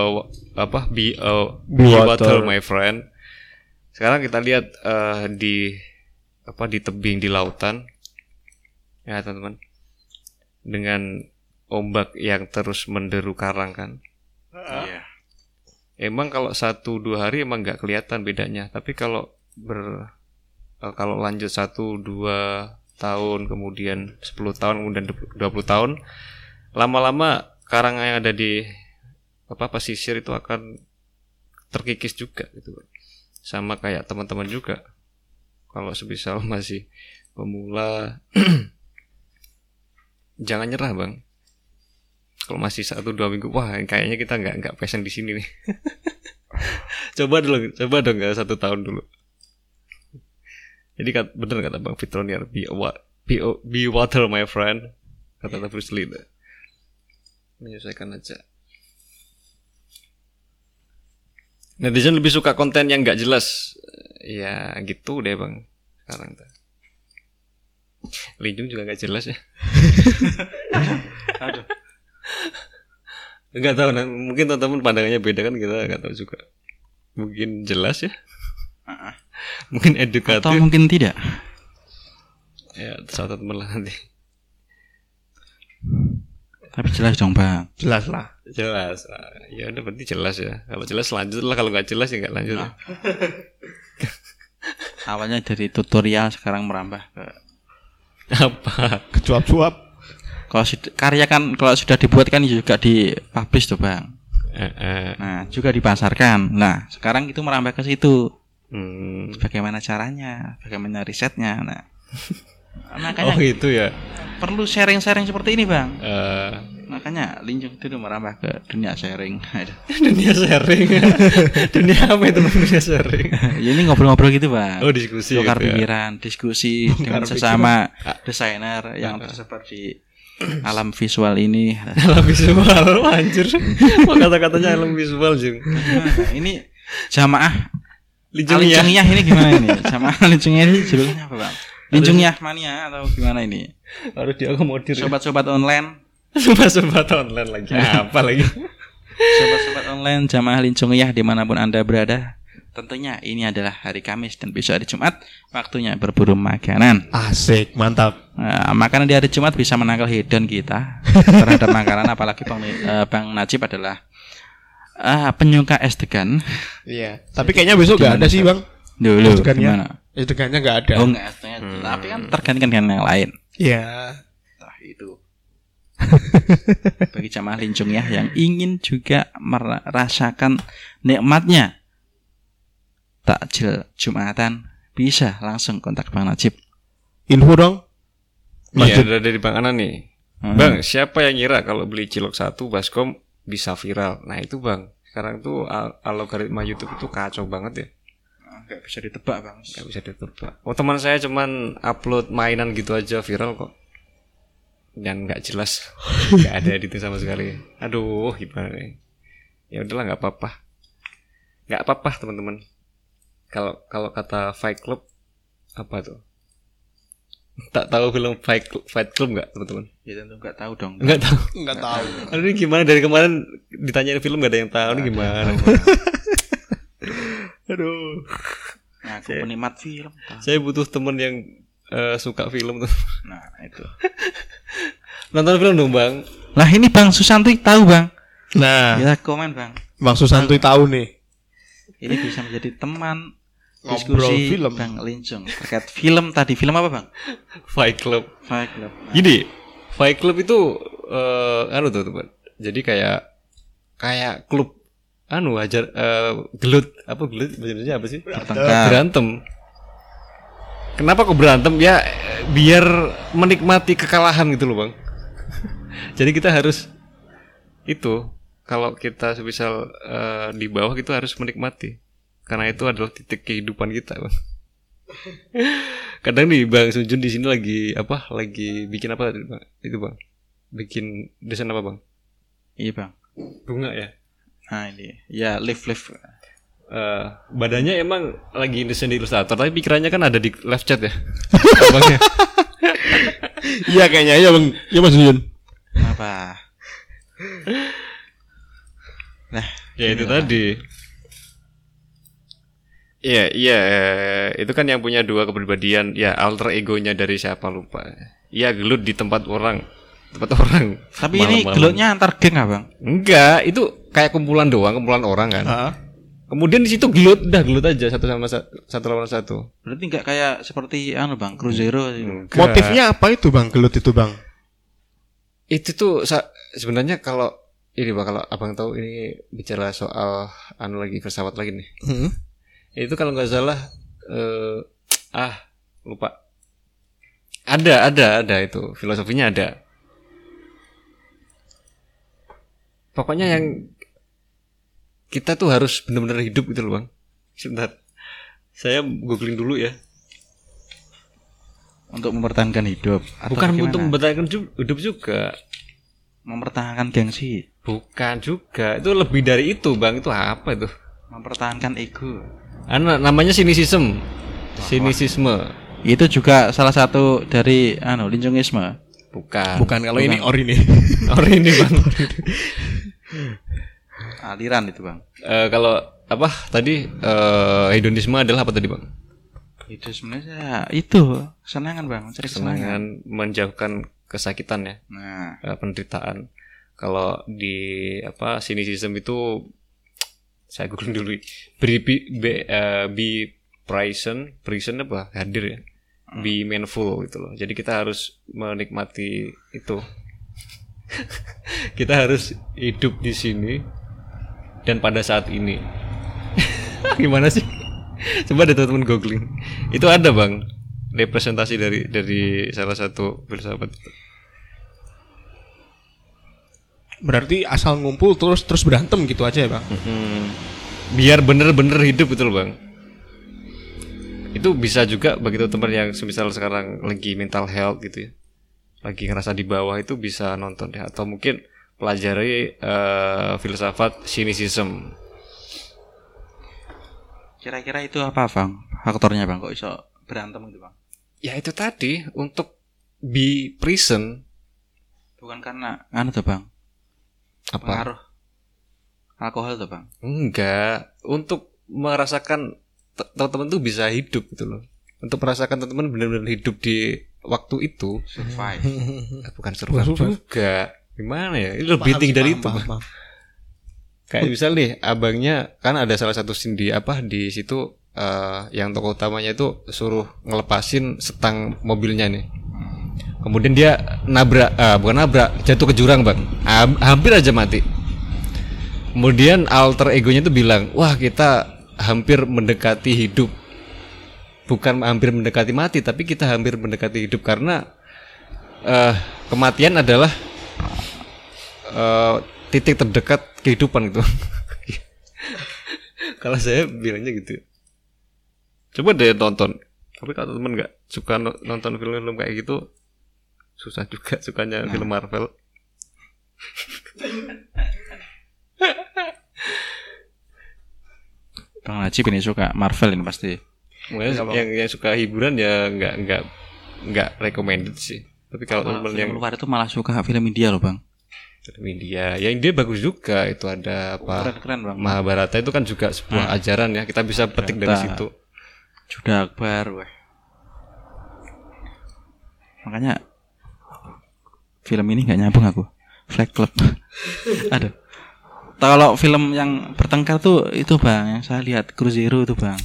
S1: apa? Be a be water, my friend. Sekarang kita lihat eh, di apa di tebing di lautan, ya teman-teman, dengan ombak yang terus menderu karang kan.
S3: Iya.
S1: Emang kalau satu dua hari emang nggak kelihatan bedanya, tapi kalau ber eh, kalau lanjut satu dua tahun kemudian 10 tahun kemudian 20 tahun lama-lama karang yang ada di apa pesisir itu akan terkikis juga gitu sama kayak teman-teman juga. Kalau sebisal masih pemula jangan nyerah bang. Kalau masih satu dua minggu wah kayaknya kita nggak nggak passion di sini nih. Coba dulu coba dong nggak satu tahun dulu. Jadi bener kata bang Fitronier be, wa- be, be water my friend kata kata Bruce Lee. Tuh. menyesuaikan aja netizen lebih suka konten yang nggak jelas. Ya gitu deh bang. Sekarang tuh. Linjung juga nggak jelas ya. Nggak tahu nah, mungkin teman-teman pandangannya beda kan kita nggak tahu juga. Mungkin jelas ya. Mungkin edukatif.
S3: Atau mungkin tidak?
S1: ya satu teman lah nanti
S3: Tapi jelas dong bang.
S2: Jelas lah.
S1: jelas Ah, ya udah berarti jelas ya kalau jelas lanjut lah kalau nggak jelas ya nggak lanjut
S3: Awalnya dari tutorial sekarang merambah ke
S1: apa
S2: Kecuap-cuap.
S3: kalau karya kan kalau sudah dibuat kan juga dipublish tuh bang.
S1: Eh, eh.
S3: Nah juga dipasarkan. Nah sekarang itu merambah ke situ.
S1: Hmm.
S3: Bagaimana caranya? Bagaimana risetnya? Nah makanya
S1: oh gitu ya
S3: perlu sharing-sharing seperti ini bang.
S1: Eh,
S3: Makanya Linjung dulu merambah ke dunia sharing.
S1: dunia sharing. dunia apa itu dunia sharing?
S3: ya ini ngobrol-ngobrol gitu bang.
S1: Oh, diskusi
S3: Tukar
S1: gitu ya.
S3: pikiran, diskusi dengan sesama desainer yang tersebar di alam visual ini.
S1: Alam visual, anjir. Kok kata-katanya alam visual, Jung?
S3: Gimana? ini jamaah. Lincungiyah ini gimana ini? Jamaah lincungiyah ini judulnya apa bang? Lincungiyah mania atau gimana ini?
S1: Harus diakomodir.
S3: Sobat-sobat online,
S1: Sobat-sobat online lagi. Apa lagi?
S3: sobat-sobat online, jamaah lincungiyah di mana pun anda berada. Tentunya ini adalah hari Kamis dan besok hari Jumat, waktunya berburu makanan.
S2: Asik, mantap.
S3: Nah, makanan di hari Jumat bisa menangkal hedon kita terhadap makanan, apalagi Bang, eh, Bang Najib adalah ah, penyuka es degan.
S2: Iya. Tapi kayaknya besok gak ada sih, Bang.
S3: Dulu, gimana?
S2: Degannya gak ada.
S3: Oh enggak, es degan. tapi kan tergantikan dengan yang lain.
S2: Iya.
S3: Nah, itu. Bagi jamaah lincung ya yang ingin juga merasakan nikmatnya takjil Jumatan bisa langsung kontak Bang Najib.
S2: Info dong.
S1: Iya,
S2: Masjid.
S1: ada dari Bang Anan nih.
S3: Hmm.
S1: Bang, siapa yang ngira kalau beli cilok satu baskom bisa viral? Nah, itu Bang. Sekarang tuh al- algoritma YouTube itu kacau banget ya.
S3: Enggak bisa ditebak, Bang.
S1: Gak bisa ditebak. Oh, teman saya cuman upload mainan gitu aja viral kok. Dan nggak jelas. nggak ada editing sama sekali. Aduh, gimana nih? Ya udahlah nggak apa-apa. Nggak apa-apa, teman-teman. Kalau kalau kata Fight Club apa tuh? Tak tahu film Fight Club, Fight Club nggak, teman-teman?
S3: Ya tentu enggak tahu dong.
S1: Nggak tahu.
S2: Enggak tahu.
S1: Aduh, ini gimana dari kemarin ditanyain film gak ada yang tahu nih gimana? Aduh.
S3: Nah, aku penikmat film. tahu.
S1: Saya butuh temen yang eh, suka film tuh.
S3: Nah, itu.
S1: Nonton film dong, Bang.
S3: Lah ini Bang Susanti tahu, Bang.
S2: Nah,
S3: Ya komen, Bang.
S2: Bang Susantuy tahu nih.
S3: Ini bisa menjadi teman diskusi
S2: film.
S3: Bang Lincung terkait film tadi. Film apa, Bang?
S1: Fight Club.
S3: Fight Club. Nah,
S1: Gini, Fight Club itu eh anu tuh, teman. Jadi kayak kayak klub anu ajar eh, gelut apa gelut bahasa apa sih?
S3: Bertengkar.
S1: Berantem. Kenapa kok berantem? Ya biar menikmati kekalahan gitu loh, Bang. Jadi kita harus itu kalau kita semisal eh, di bawah itu harus menikmati karena itu adalah titik kehidupan kita, Bang. Kadang nih Bang Sunjun di sini lagi apa? Lagi bikin apa tadi, Bang? Itu, Bang. Bikin desain apa, Bang?
S3: Iya, Bang.
S1: Bunga ya.
S3: Nah, ini. Ya, live live.
S1: Eh, badannya emang lagi desain di ilustrator tapi pikirannya kan ada di live chat ya. Abangnya.
S2: Iya kayaknya ya, Bang. Ya Mas Yun.
S3: Apa? Nah,
S1: ya itu tadi. Iya, iya, eh, itu kan yang punya dua kepribadian, ya alter egonya dari siapa lupa. Iya, gelut di tempat orang, tempat orang.
S3: tapi ini
S1: Malam-malam.
S3: gelutnya antar geng, Bang.
S1: Enggak, itu kayak kumpulan doang, kumpulan orang kan.
S2: Heeh.
S1: Kemudian di situ gelut, udah gelut aja satu sama sa- satu lawan satu.
S3: Berarti enggak kayak seperti anu, Bang, Cruzeiro gitu.
S1: Enggak.
S2: Motifnya apa itu, Bang? Gelut itu, Bang.
S1: itu tuh sa- sebenarnya kalau ini bang kalau abang tahu ini bicara soal anu lagi pesawat lagi nih.
S2: Hmm.
S1: Itu kalau nggak salah eh ah lupa. Ada ada ada itu filosofinya ada. Pokoknya yang kita tuh harus benar-benar hidup gitu loh bang. Sebentar, saya googling dulu ya.
S3: Untuk mempertahankan hidup. Atau
S1: Bukan
S3: bagaimana?
S1: untuk mempertahankan hidup juga.
S3: mempertahankan gengsi,
S1: Bukan juga. Itu lebih dari itu bang. Itu apa itu?
S3: mempertahankan ego.
S1: Anu namanya sinisism. Sinisisme.
S3: Itu juga salah satu dari anu lincungisme.
S1: Bukan.
S2: Bukan kalau ini or ini.
S1: Orang ini bang.
S3: Aliran itu, Bang.
S1: Eh, kalau apa tadi eh hedonisme adalah apa tadi bang?
S3: Itu sebenarnya itu kesenangan, Bang. Cari kesenangan.
S1: Kesenangan menjauhkan kesakitan ya,
S3: Nah,
S1: eh, penderitaan. Kalau di apa sinisism itu saya googling dulu. Be, be, eh, be present, present apa? Hadir ya. Be mindful gitu loh. Jadi kita harus menikmati itu. kita harus hidup di sini dan pada saat ini. Gimana sih? Coba deh teman-teman googling. Itu ada bang representasi dari dari salah satu filsafat.
S2: berarti asal ngumpul terus terus berantem gitu aja ya bang
S1: Hmm. Biar bener-bener hidup loh bang. Itu bisa juga bagi teman yang semisal sekarang lagi mental health gitu ya, lagi ngerasa di bawah itu bisa nonton ya, atau mungkin pelajari eh, filsafat cynicism.
S3: Kira-kira itu apa bang? Faktornya bang kok iso berantem gitu bang?
S1: Ya itu tadi untuk be prison
S3: Bukan karena anu tuh bang?
S1: apa?
S3: Pengaruh alkohol tuh bang?
S1: Enggak, untuk merasakan te- teman-teman tuh bisa hidup gitu loh. Untuk merasakan teman-teman benar-benar hidup di waktu itu,
S3: Survive.
S1: bukan survive juga. Gimana ya? Ini lebih tinggi dari itu. Bang. Kayak misal nih, abangnya kan ada salah satu scene di apa di situ eh, yang tokoh utamanya itu suruh ngelepasin setang mobilnya nih. Kemudian dia nabrak, eh, bukan nabrak, jatuh ke jurang bang, Ham- hampir aja mati. Kemudian alter egonya itu bilang, wah kita hampir mendekati hidup, bukan hampir mendekati mati, tapi kita hampir mendekati hidup karena eh, kematian adalah eh, titik terdekat kehidupan gitu. kalau saya bilangnya gitu. Coba deh tonton. Tapi kalau temen nggak suka no- nonton film-film kayak gitu, susah juga sukanya film Marvel.
S3: Bang Najib ini suka Marvel ini pasti.
S1: Makanya yang yang suka hiburan ya nggak nggak nggak recommended sih. Tapi kalau
S3: film
S1: yang
S3: luar itu malah suka film India loh bang.
S1: film India, ya India bagus juga. Itu ada apa?
S3: Keren-keren bang.
S1: Mahabharata itu kan juga sebuah ajaran ya. Kita bisa petik dari situ.
S3: Juda Akbar, weh. Makanya film ini nggak nyambung aku. Flag Club. Aduh. Kalau film yang bertengkar tuh itu bang, yang saya lihat Cruzeiro itu bang.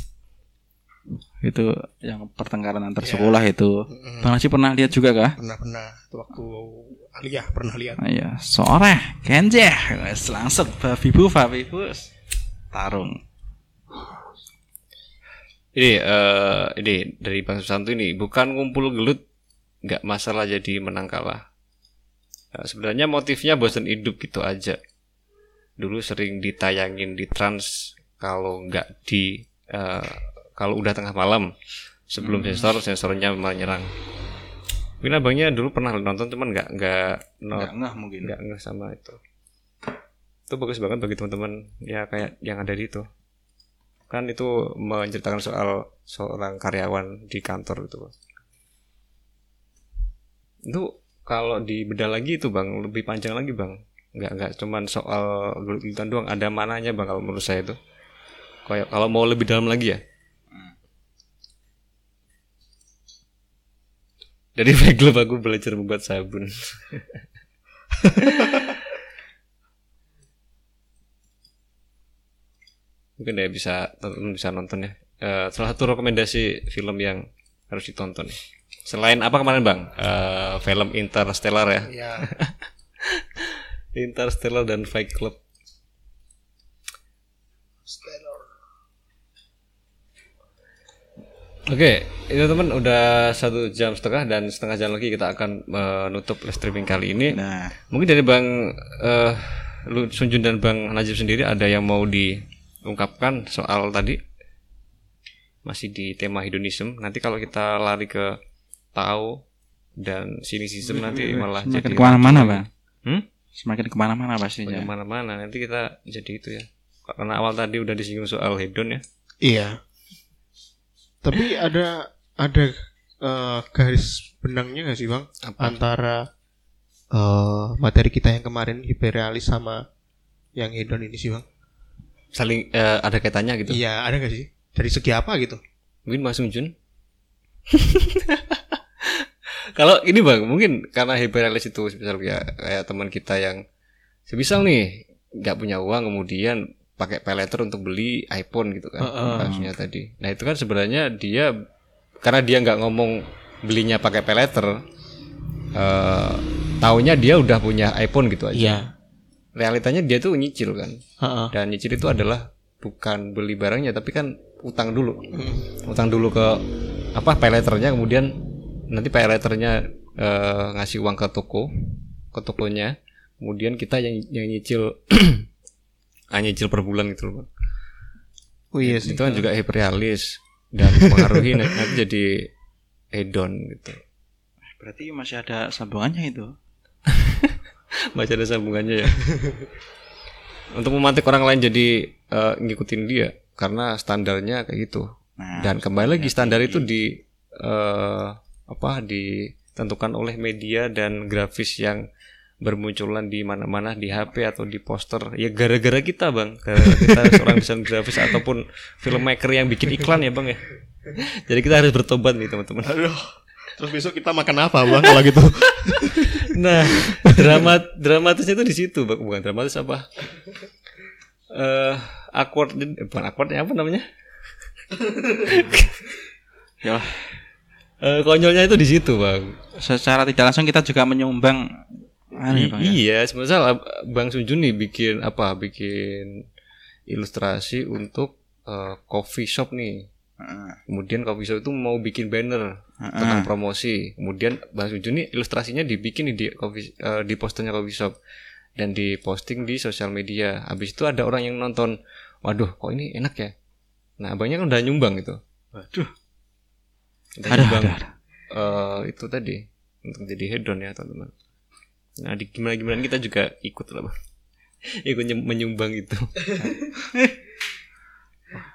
S3: Itu yang pertengkaran antar sekolah itu. Bang Najib pernah lihat juga kah?
S2: pernah pernah Itu waktu aliyah pernah lihat
S3: Ah, Iya, sore, kenje, Wes, langsung babi bu, babi bus, tarung.
S1: Ini eh ini dari Bang Susanto ini bukan ngumpul gelut nggak masalah jadi menang kalah. Nah, sebenarnya motifnya bosan hidup gitu aja. Dulu sering ditayangin di trans kalau nggak di eh, kalau udah tengah malam sebelum sensor sensornya menyerang. Mungkin abangnya dulu pernah nonton cuman nggak nggak
S3: Enggak mungkin.
S1: nggak nggak sama itu. Itu bagus banget bagi teman-teman ya kayak yang ada di itu kan itu menceritakan soal seorang karyawan di kantor itu itu kalau dibedah lagi itu bang lebih panjang lagi bang nggak nggak cuman soal gelut-gelutan doang ada mananya bang kalau menurut saya itu kayak kalau mau lebih dalam lagi ya dari Club aku belajar membuat sabun. Mungkin ya bisa teman bisa nonton ya. Eh, salah satu rekomendasi film yang harus ditonton. Selain apa kemarin bang? Eh, film Interstellar ya.
S2: Ya
S1: Interstellar dan Fight Club Oke, itu teman udah satu jam setengah dan setengah jam lagi kita akan menutup live streaming kali ini.
S3: Nah,
S1: Mungkin dari Bang eh Lu Sunjun dan Bang Najib sendiri ada yang mau diungkapkan soal tadi masih di tema hedonism. Nanti kalau kita lari ke Tao dan sinisism nanti malah
S3: semakin
S1: jadi
S3: ke mana-mana bang.
S1: Hmm?
S3: Semakin ke mana-mana pastinya.
S1: Ke mana-mana nanti kita jadi itu ya. Karena awal tadi udah disinggung soal hedon ya.
S2: iya tapi ada ada eh, garis benangnya nggak sih bang
S1: Apa?
S2: antara eh, materi kita yang kemarin hiperrealis sama yang hedon ini sih bang
S1: Saling eh, ada kaitannya gitu.
S2: iya ada nggak sih dari segi apa gitu
S1: Mungkin Mas Sunjun. Kalau ini bang, mungkin karena hyperalis itu misal kayak, kayak teman kita yang sebisal nih nggak punya uang kemudian pakai paylater untuk beli iPhone gitu kan kasusnya tadi. Nah itu kan sebenarnya dia karena dia nggak ngomong belinya pakai paylater, eh taunya dia udah punya iPhone gitu aja.
S2: iya
S1: Realitanya dia tuh nyicil kan,
S2: Heeh.
S1: dan nyicil itu adalah bukan beli barangnya tapi kan utang dulu utang dulu ke apa payletternya kemudian nanti payletternya eh, ngasih uang ke toko ke tokonya kemudian kita yang yang nyicil nyicil per bulan gitu loh Bang.
S2: Oh iya sih.
S1: itu kan juga hiperrealis dan mempengaruhi nanti jadi hedon gitu
S3: Berarti masih ada sambungannya itu.
S1: masih ada sambungannya ya untuk memantik orang lain jadi eh, ngikutin dia karena standarnya kayak gitu
S3: Nah,
S1: dan kembali lagi standar itu di eh, apa ditentukan oleh media dan grafis yang bermunculan di mana-mana di HP atau di poster ya gara-gara kita bang gara-gara kita seorang desain grafis ataupun filmmaker yang bikin iklan ya bang ya jadi kita harus bertobat nih teman-teman
S2: Aduh. Terus besok kita makan apa bang kalau gitu?
S1: Nah, drama dramatisnya itu di situ, Bang. bukan dramatis apa? Eh, awkward, eh, bukan awkwardnya apa namanya?
S3: ya.
S1: Eh, konyolnya itu di situ, Bang.
S3: secara tidak langsung kita juga menyumbang ya,
S1: I-
S3: Bang, ya?
S1: iya, sebenarnya Bang Sunjun nih bikin apa? Bikin ilustrasi untuk eh, coffee shop nih. Kemudian coffee shop itu mau bikin banner tentang promosi. Kemudian Bang Sunjun nih ilustrasinya dibikin di coffee eh, di posternya coffee shop dan diposting di sosial media. Habis itu ada orang yang nonton, waduh, kok ini enak ya. Nah, abangnya kan udah nyumbang gitu. Waduh. Udah
S3: Ada,
S1: nyumbang
S3: ada, ada.
S1: eh, itu tadi untuk jadi hedon ya, teman-teman. Nah, di gimana gimana kita juga ikut lah, Bang. ikut nyum- menyumbang itu.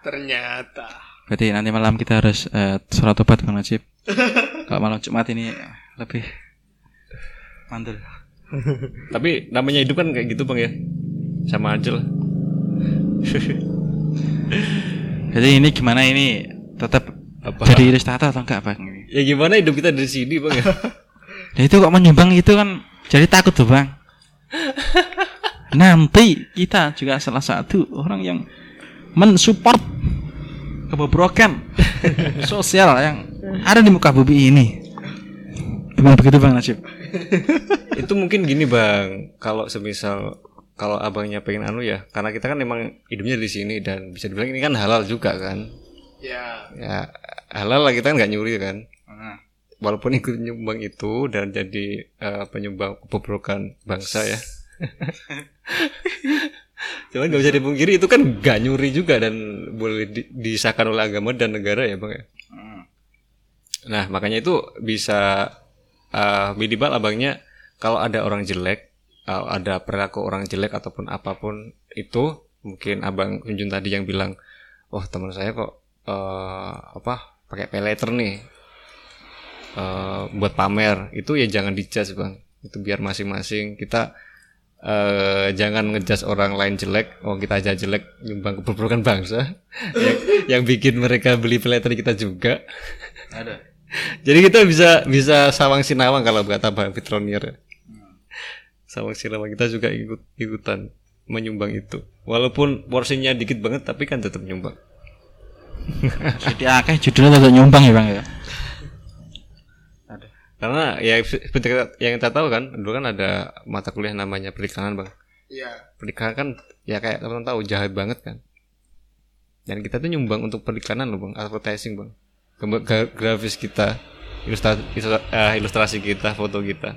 S2: Ternyata.
S3: Berarti nanti malam kita harus eh, surat tobat Bang Najib. Kalau malam Jumat ini lebih mantul.
S1: Tapi namanya hidup kan kayak gitu, Bang ya. Sama aja lah.
S3: Jadi ini gimana ini tetap
S1: Apa?
S3: jadi ilustrator atau enggak Bang ini?
S1: Ya gimana hidup kita dari sini bang ya?
S3: Nah itu kok menyumbang itu kan jadi takut tuh bang. Nanti kita juga salah satu orang yang mensupport kebobrokan sosial yang ada di muka bumi ini. Gimana begitu bang Najib?
S1: itu mungkin gini bang, kalau semisal kalau abangnya pengen anu ya, karena kita kan emang hidupnya di sini dan bisa dibilang ini kan halal juga kan.
S2: Ya.
S1: Ya halal lah kita kan nggak nyuri kan. Walaupun ikut nyumbang itu dan jadi eh, penyumbang kebobrokan bangsa ya. Cuman nggak bisa dipungkiri itu kan nggak nyuri juga dan boleh di- disahkan oleh agama dan negara ya bang ya. Nah makanya itu bisa eh, minimal abangnya kalau ada orang jelek, eh, ada perilaku orang jelek ataupun apa pun itu mungkin abang Kunjun tadi yang bilang, oh teman saya kok eh, apa pakai peleter nih eh, buat pamer itu ya jangan dijudge bang itu biar masing-masing kita eh, jangan ngejudge orang lain jelek oh kita aja jelek nyumbang kebobrokan bangsa yang, yang bikin mereka beli peleter kita juga
S3: Ada.
S1: jadi kita bisa bisa sawang sinawang kalau kata Bang Fitronier. Sawang sinawang kita juga ikut ikutan menyumbang itu. Walaupun porsinya dikit banget tapi kan tetap nyumbang.
S3: Jadi akeh judulnya tetap nyumbang ya bang ya.
S1: Karena ya seperti yang kita tahu kan, dulu kan ada mata kuliah namanya perikanan, Bang.
S2: Iya.
S1: Perikanan kan ya kayak teman-teman tahu jahat banget kan. Dan kita tuh nyumbang untuk perikanan loh, Bang, advertising, Bang. Gambar gra- grafis kita, ilustrasi, ilustrasi kita, foto kita.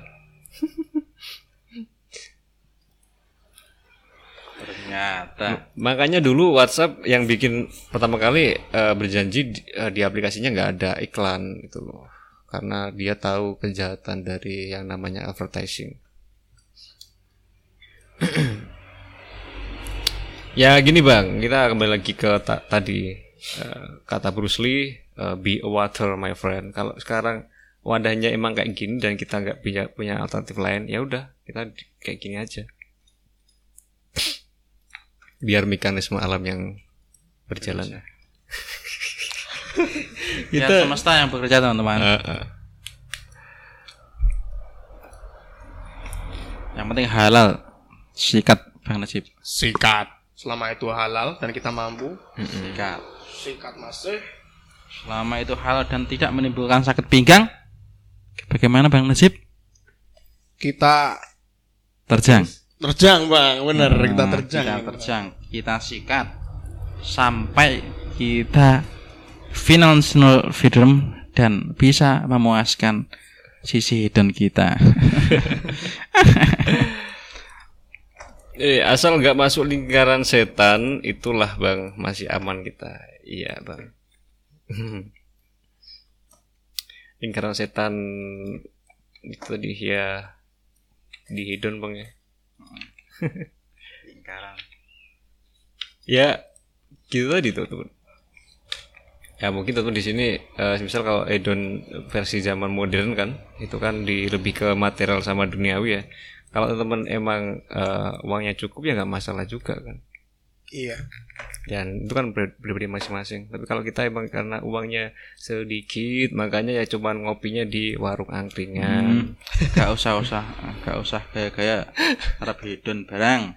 S3: Ternyata.
S1: Makanya dulu WhatsApp yang bikin pertama kali eh, berjanji di, eh, di aplikasinya nggak ada iklan itu loh. Karena dia tahu kejahatan dari yang namanya advertising. ya gini bang, kita kembali lagi ke ta- tadi eh, kata Bruce Lee, eh, be a water my friend. Kalau sekarang wadahnya emang kayak gini dan kita nggak punya punya alternatif lain, ya udah kita kayak gini aja biar mekanisme alam yang berjalan.
S3: Ya
S1: Kita
S3: semesta yang bekerja teman-teman.
S1: Eh, eh.
S3: Yang penting halal. Sikat bang Najib.
S2: Sikat. Selama itu halal dan kita mampu.
S3: Sikat.
S2: Sikat masih.
S3: Selama itu halal dan tidak menimbulkan sakit pinggang. Bagaimana bang Najib?
S2: Kita
S3: Terjang.
S2: terjang bang, bener kita
S3: Nah,
S2: terjang.
S3: Kita terjang. Kita sikat sampai kita financial freedom dan bisa memuaskan sisi hedon kita.
S1: Eh, asal nggak masuk lingkaran setan, itulah bang masih aman kita. Iya bang. lingkaran setan itu tadi ya di hidden bang ya.
S3: Lingkaran.
S1: Ya gitu tadi tuh teman. Ya mungkin teman di sini, eh, misal kalau hedon versi zaman modern kan, itu kan di lebih ke material sama duniawi ya. Kalau teman emang eh, uangnya cukup ya nggak masalah juga kan.
S2: Iya.
S1: Dan itu kan ber- pribadi masing-masing. Tapi kalau kita emang karena uangnya sedikit, makanya ya cuman ngopinya di warung angkringan.
S3: Hmm. Gak usah usah, gak usah kayak kayak harap hedon barang.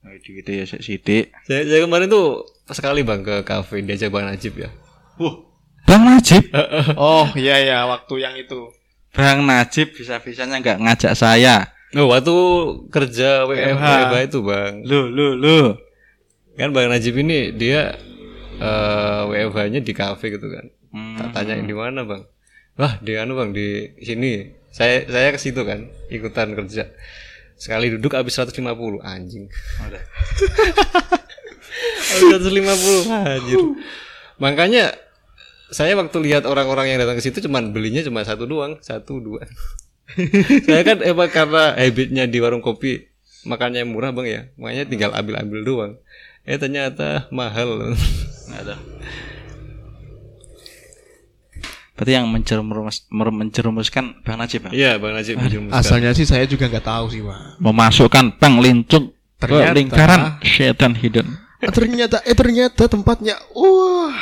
S3: Nah, gitu ya sidik.
S1: Saya, saya kemarin tuh sekali bang ke kafe diajak bang Najib ya.
S3: Wah, Bang Najib.
S2: Oh iya ya waktu yang itu.
S3: Bang Najib bisa-bisanya nggak ngajak saya.
S1: Oh, waktu kerja WFH, itu bang.
S3: Lu lu lu.
S1: Kan bang Najib ini dia eh WFH-nya di kafe gitu kan.
S3: Hmm.
S1: Tak tanya di mana bang. Wah di anu bang di sini. Saya saya ke situ kan ikutan kerja. Sekali duduk habis 150 anjing.
S3: Udah.
S1: Habis 150 anjir. Makanya saya waktu lihat orang-orang yang datang ke situ cuman belinya cuma satu doang, satu dua. saya kan emang karena habitnya di warung kopi makannya murah bang ya, makanya tinggal ambil-ambil doang. Eh ternyata mahal.
S3: Ada. Berarti yang menjerumus menjerumuskan Bang Najib ya?
S1: Iya bang Najib menjerumuskan.
S2: Asalnya sih saya juga nggak tahu sih pak.
S3: Memasukkan Bang Lincung ke
S2: Ternyata-
S3: lingkaran setan hidden.
S2: Ah, ternyata eh ternyata tempatnya wah.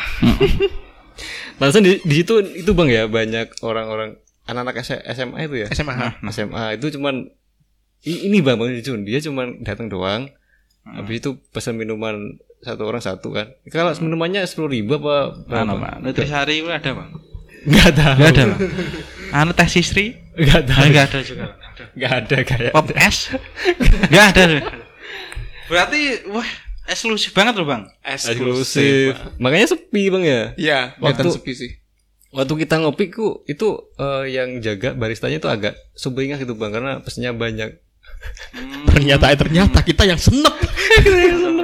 S1: Langsung di, di situ itu bang ya banyak orang-orang anak-anak SMA itu ya.
S2: SMA.
S1: SMA itu cuman ini bang bang Jun dia cuman datang doang. Habis itu pesan minuman satu orang satu kan. Kalau minumannya sepuluh ribu apa
S3: Mana
S1: berapa?
S3: Pak? Nutrisari itu ada Bang?
S1: Nggak tahu.
S3: Nggak ada. Anu teh sisri?
S1: Nggak tahu.
S3: Nggak ada juga.
S1: Nggak ada kayak.
S3: Pop es? Nggak ada. Berarti wah eksklusif banget loh Bang.
S1: Eksklusif. Makanya sepi bang ya.
S2: Iya,
S1: Waktu-
S2: sepi sih.
S1: Waktu kita ngopi ku itu eh, yang jaga baristanya itu agak sumringah gitu bang karena pesennya banyak.
S2: Ternyata eh, ternyata kita yang senep.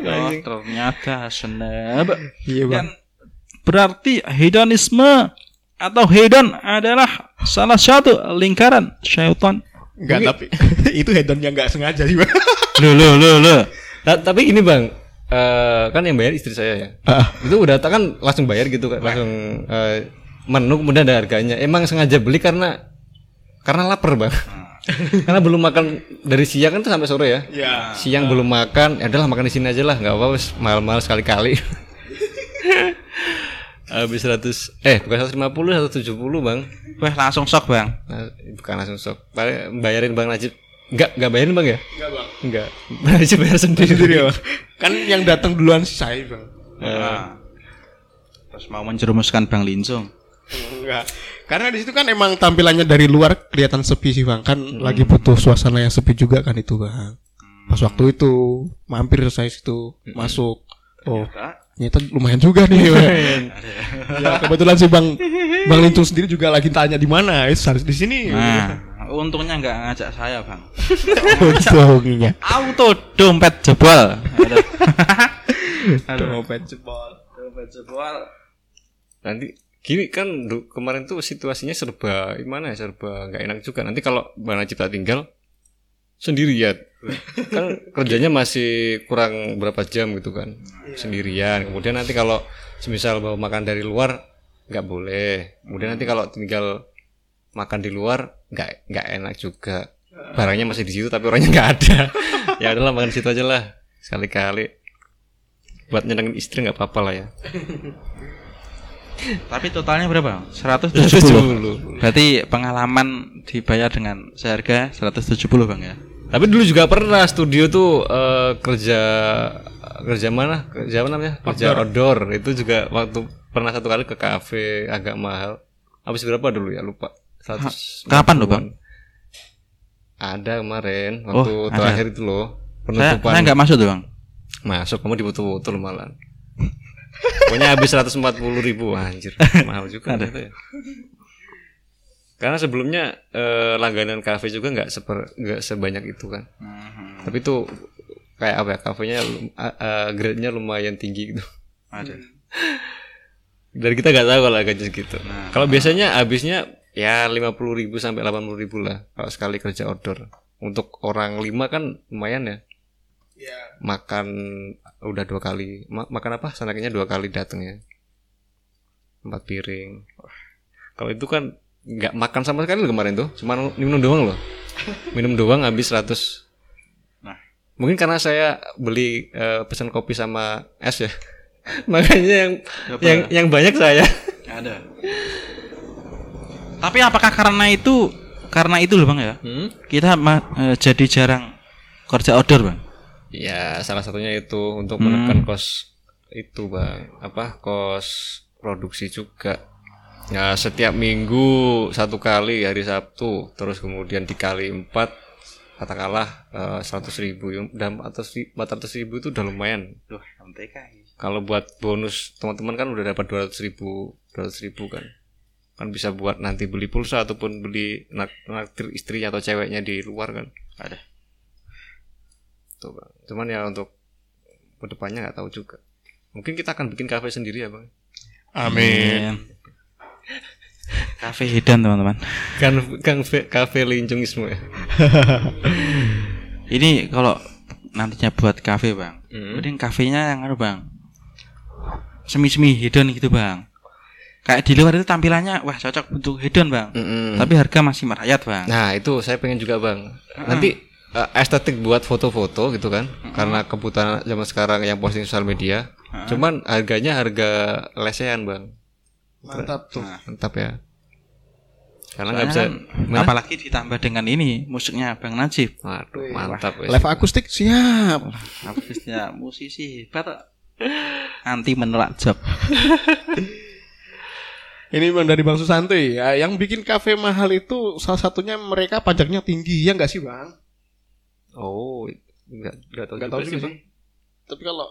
S3: Oh, ternyata seneb.
S2: Iya bang.
S3: Dan berarti hedonisme atau hedon adalah salah satu lingkaran syaitan.
S2: Enggak tapi itu hedonnya nggak sengaja sih bang.
S3: Lo lo lo lo.
S1: Ta- tapi ini bang, eh, kan yang bayar istri saya ya.
S2: Ah.
S1: itu udah tak kan langsung bayar gitu kan, langsung eh, menu kemudian ada harganya. Emang sengaja beli karena karena lapar bang. karena belum makan dari siang kan tuh sampai sore ya.
S2: Iya.
S1: Siang belum makan, ya udahlah makan di sini aja lah, nggak apa-apa, mahal-mahal sekali-kali. Habis 100 eh bukan 150 170 bang
S3: Wah langsung sok bang.
S1: nah, bukan langsung sok Paling bayarin bang Najib enggak enggak bayarin bang ya
S2: Enggak bang.
S1: enggak Najib bayar sendiri
S2: Sendiri ya bang. Kan yang datang duluan sih saya bang.
S3: Nah. Terus mau menjerumuskan bang Lincung.
S2: Enggak. Karena di situ kan emang tampilannya dari luar kelihatan sepi sih bang. Kan lagi butuh suasana yang sepi juga kan itu bang. Pas waktu itu mampir saya situ masuk. Oh ternyata lumayan juga nih. Bang. ya kebetulan sih bang bang Lincung sendiri juga lagi tanya di mana. Itu harus di sini.
S3: Nah, untungnya nggak ngajak saya bang.
S2: Untungnya.
S3: Auto dompet jebol. Aduh.
S2: Dompet jebol.
S3: Dompet jebol.
S1: nanti gini kan kemarin tuh situasinya serba gimana ya serba nggak enak juga nanti kalau bang Najib tak tinggal sendirian. Kan kerjanya masih kurang berapa jam gitu kan. Sendirian. Kemudian nanti kalau semisal bawa makan dari luar nggak boleh. Kemudian nanti kalau tinggal makan di luar nggak nggak enak juga. Barangnya masih di situ tapi orangnya nggak ada. Ya udahlah makan di situ aja lah. Sekali-kali. Buat nyenengin istri nggak apa-apa lah ya.
S3: Tapi totalnya berapa? 170.
S1: 170.
S3: Berarti pengalaman dibayar dengan seharga 170 bang ya?
S1: Tapi dulu juga pernah studio tuh eh, kerja kerja mana? Kerja apa namanya? Kerja outdoor. Itu juga waktu pernah satu kali ke kafe agak mahal. Habis berapa dulu ya? Lupa. 100
S3: Kapan loh bang?
S1: Ada kemarin waktu
S3: Oh, ada.
S1: terakhir itu loh. Penutupan.
S3: saya nggak masuk tuh bang.
S1: Masuk kamu dibutuh-butuh malah. Pokoknya habis 140 ribu anjir mahal juga ya. Karena sebelumnya eh, langganan kafe juga nggak seper nggak sebanyak itu kan. Tapi itu kayak apa ya kafenya uh, grade-nya lumayan tinggi gitu.
S3: Ada.
S1: Dan kita nggak tahu kalau gaji segitu.
S3: Nah.
S1: kalau biasanya habisnya ya 50.000 ribu sampai 80.000 ribu lah kalau sekali kerja outdoor. Untuk orang lima kan lumayan ya. Makan udah dua kali. Ma- makan apa? Sanaknya dua kali datang ya. Empat piring. Kalau itu kan nggak makan sama sekali loh kemarin tuh. Cuma minum doang loh. Minum doang habis 100
S3: Nah.
S1: Mungkin karena saya beli eh, pesan kopi sama es ya. Makanya yang yang yang banyak saya.
S3: Ada. Tapi apakah karena itu karena itu loh bang ya?
S1: Hmm?
S3: Kita eh, jadi jarang kerja outdoor bang.
S1: Ya, salah satunya itu untuk menekan kos itu, Bang. Apa? Kos produksi juga. Ya, setiap minggu satu kali hari Sabtu, terus kemudian dikali empat, katakanlah seratus ribu, dan empat ratus ribu itu udah lumayan.
S3: Loh, MTK.
S1: Kalau buat bonus teman-teman kan udah dapat dua ratus ribu, dua ribu kan, kan bisa buat nanti beli pulsa ataupun beli nak- naktir istrinya atau ceweknya di luar kan.
S3: Ada.
S1: Tuh, Bang. Cuman ya untuk ke depannya nggak tahu juga. Mungkin kita akan bikin kafe sendiri ya, Bang.
S2: Amin.
S3: Cafe hidden teman-teman.
S1: Kan kan fe- kafe lincungisme ya.
S3: Ini kalau nantinya buat cafe bang,
S1: Hmm.
S3: mending kafenya yang anu bang, semi-semi hidden gitu bang. Kayak di luar itu tampilannya wah cocok untuk hidden bang,
S1: Mm-mm.
S3: tapi harga masih merayat bang.
S1: Nah, itu saya pengen juga, Bang. Nanti eh, estetik buat foto-foto gitu kan. Karena kebutuhan zaman sekarang yang posting sosial media. Cuman harganya harga lesehan, Bang.
S2: Mantap tuh.
S1: Mantap ya. Karena nggak bisa
S3: kan, apalagi ditambah dengan ini musiknya Bang Najib.
S1: Waduh, mantap wes.
S2: Live akustik siap.
S3: Artisnya musisi hebat. Anti menolak job.
S2: Ini bang dari Bang Susanti. Ya, yang bikin kafe mahal itu salah satunya mereka pajaknya tinggi ya nggak sih bang?
S1: Oh, enggak enggak tahu
S2: Nggak
S1: juga
S2: tahu
S1: sih,
S2: juga
S1: Bang.
S2: Tapi kalau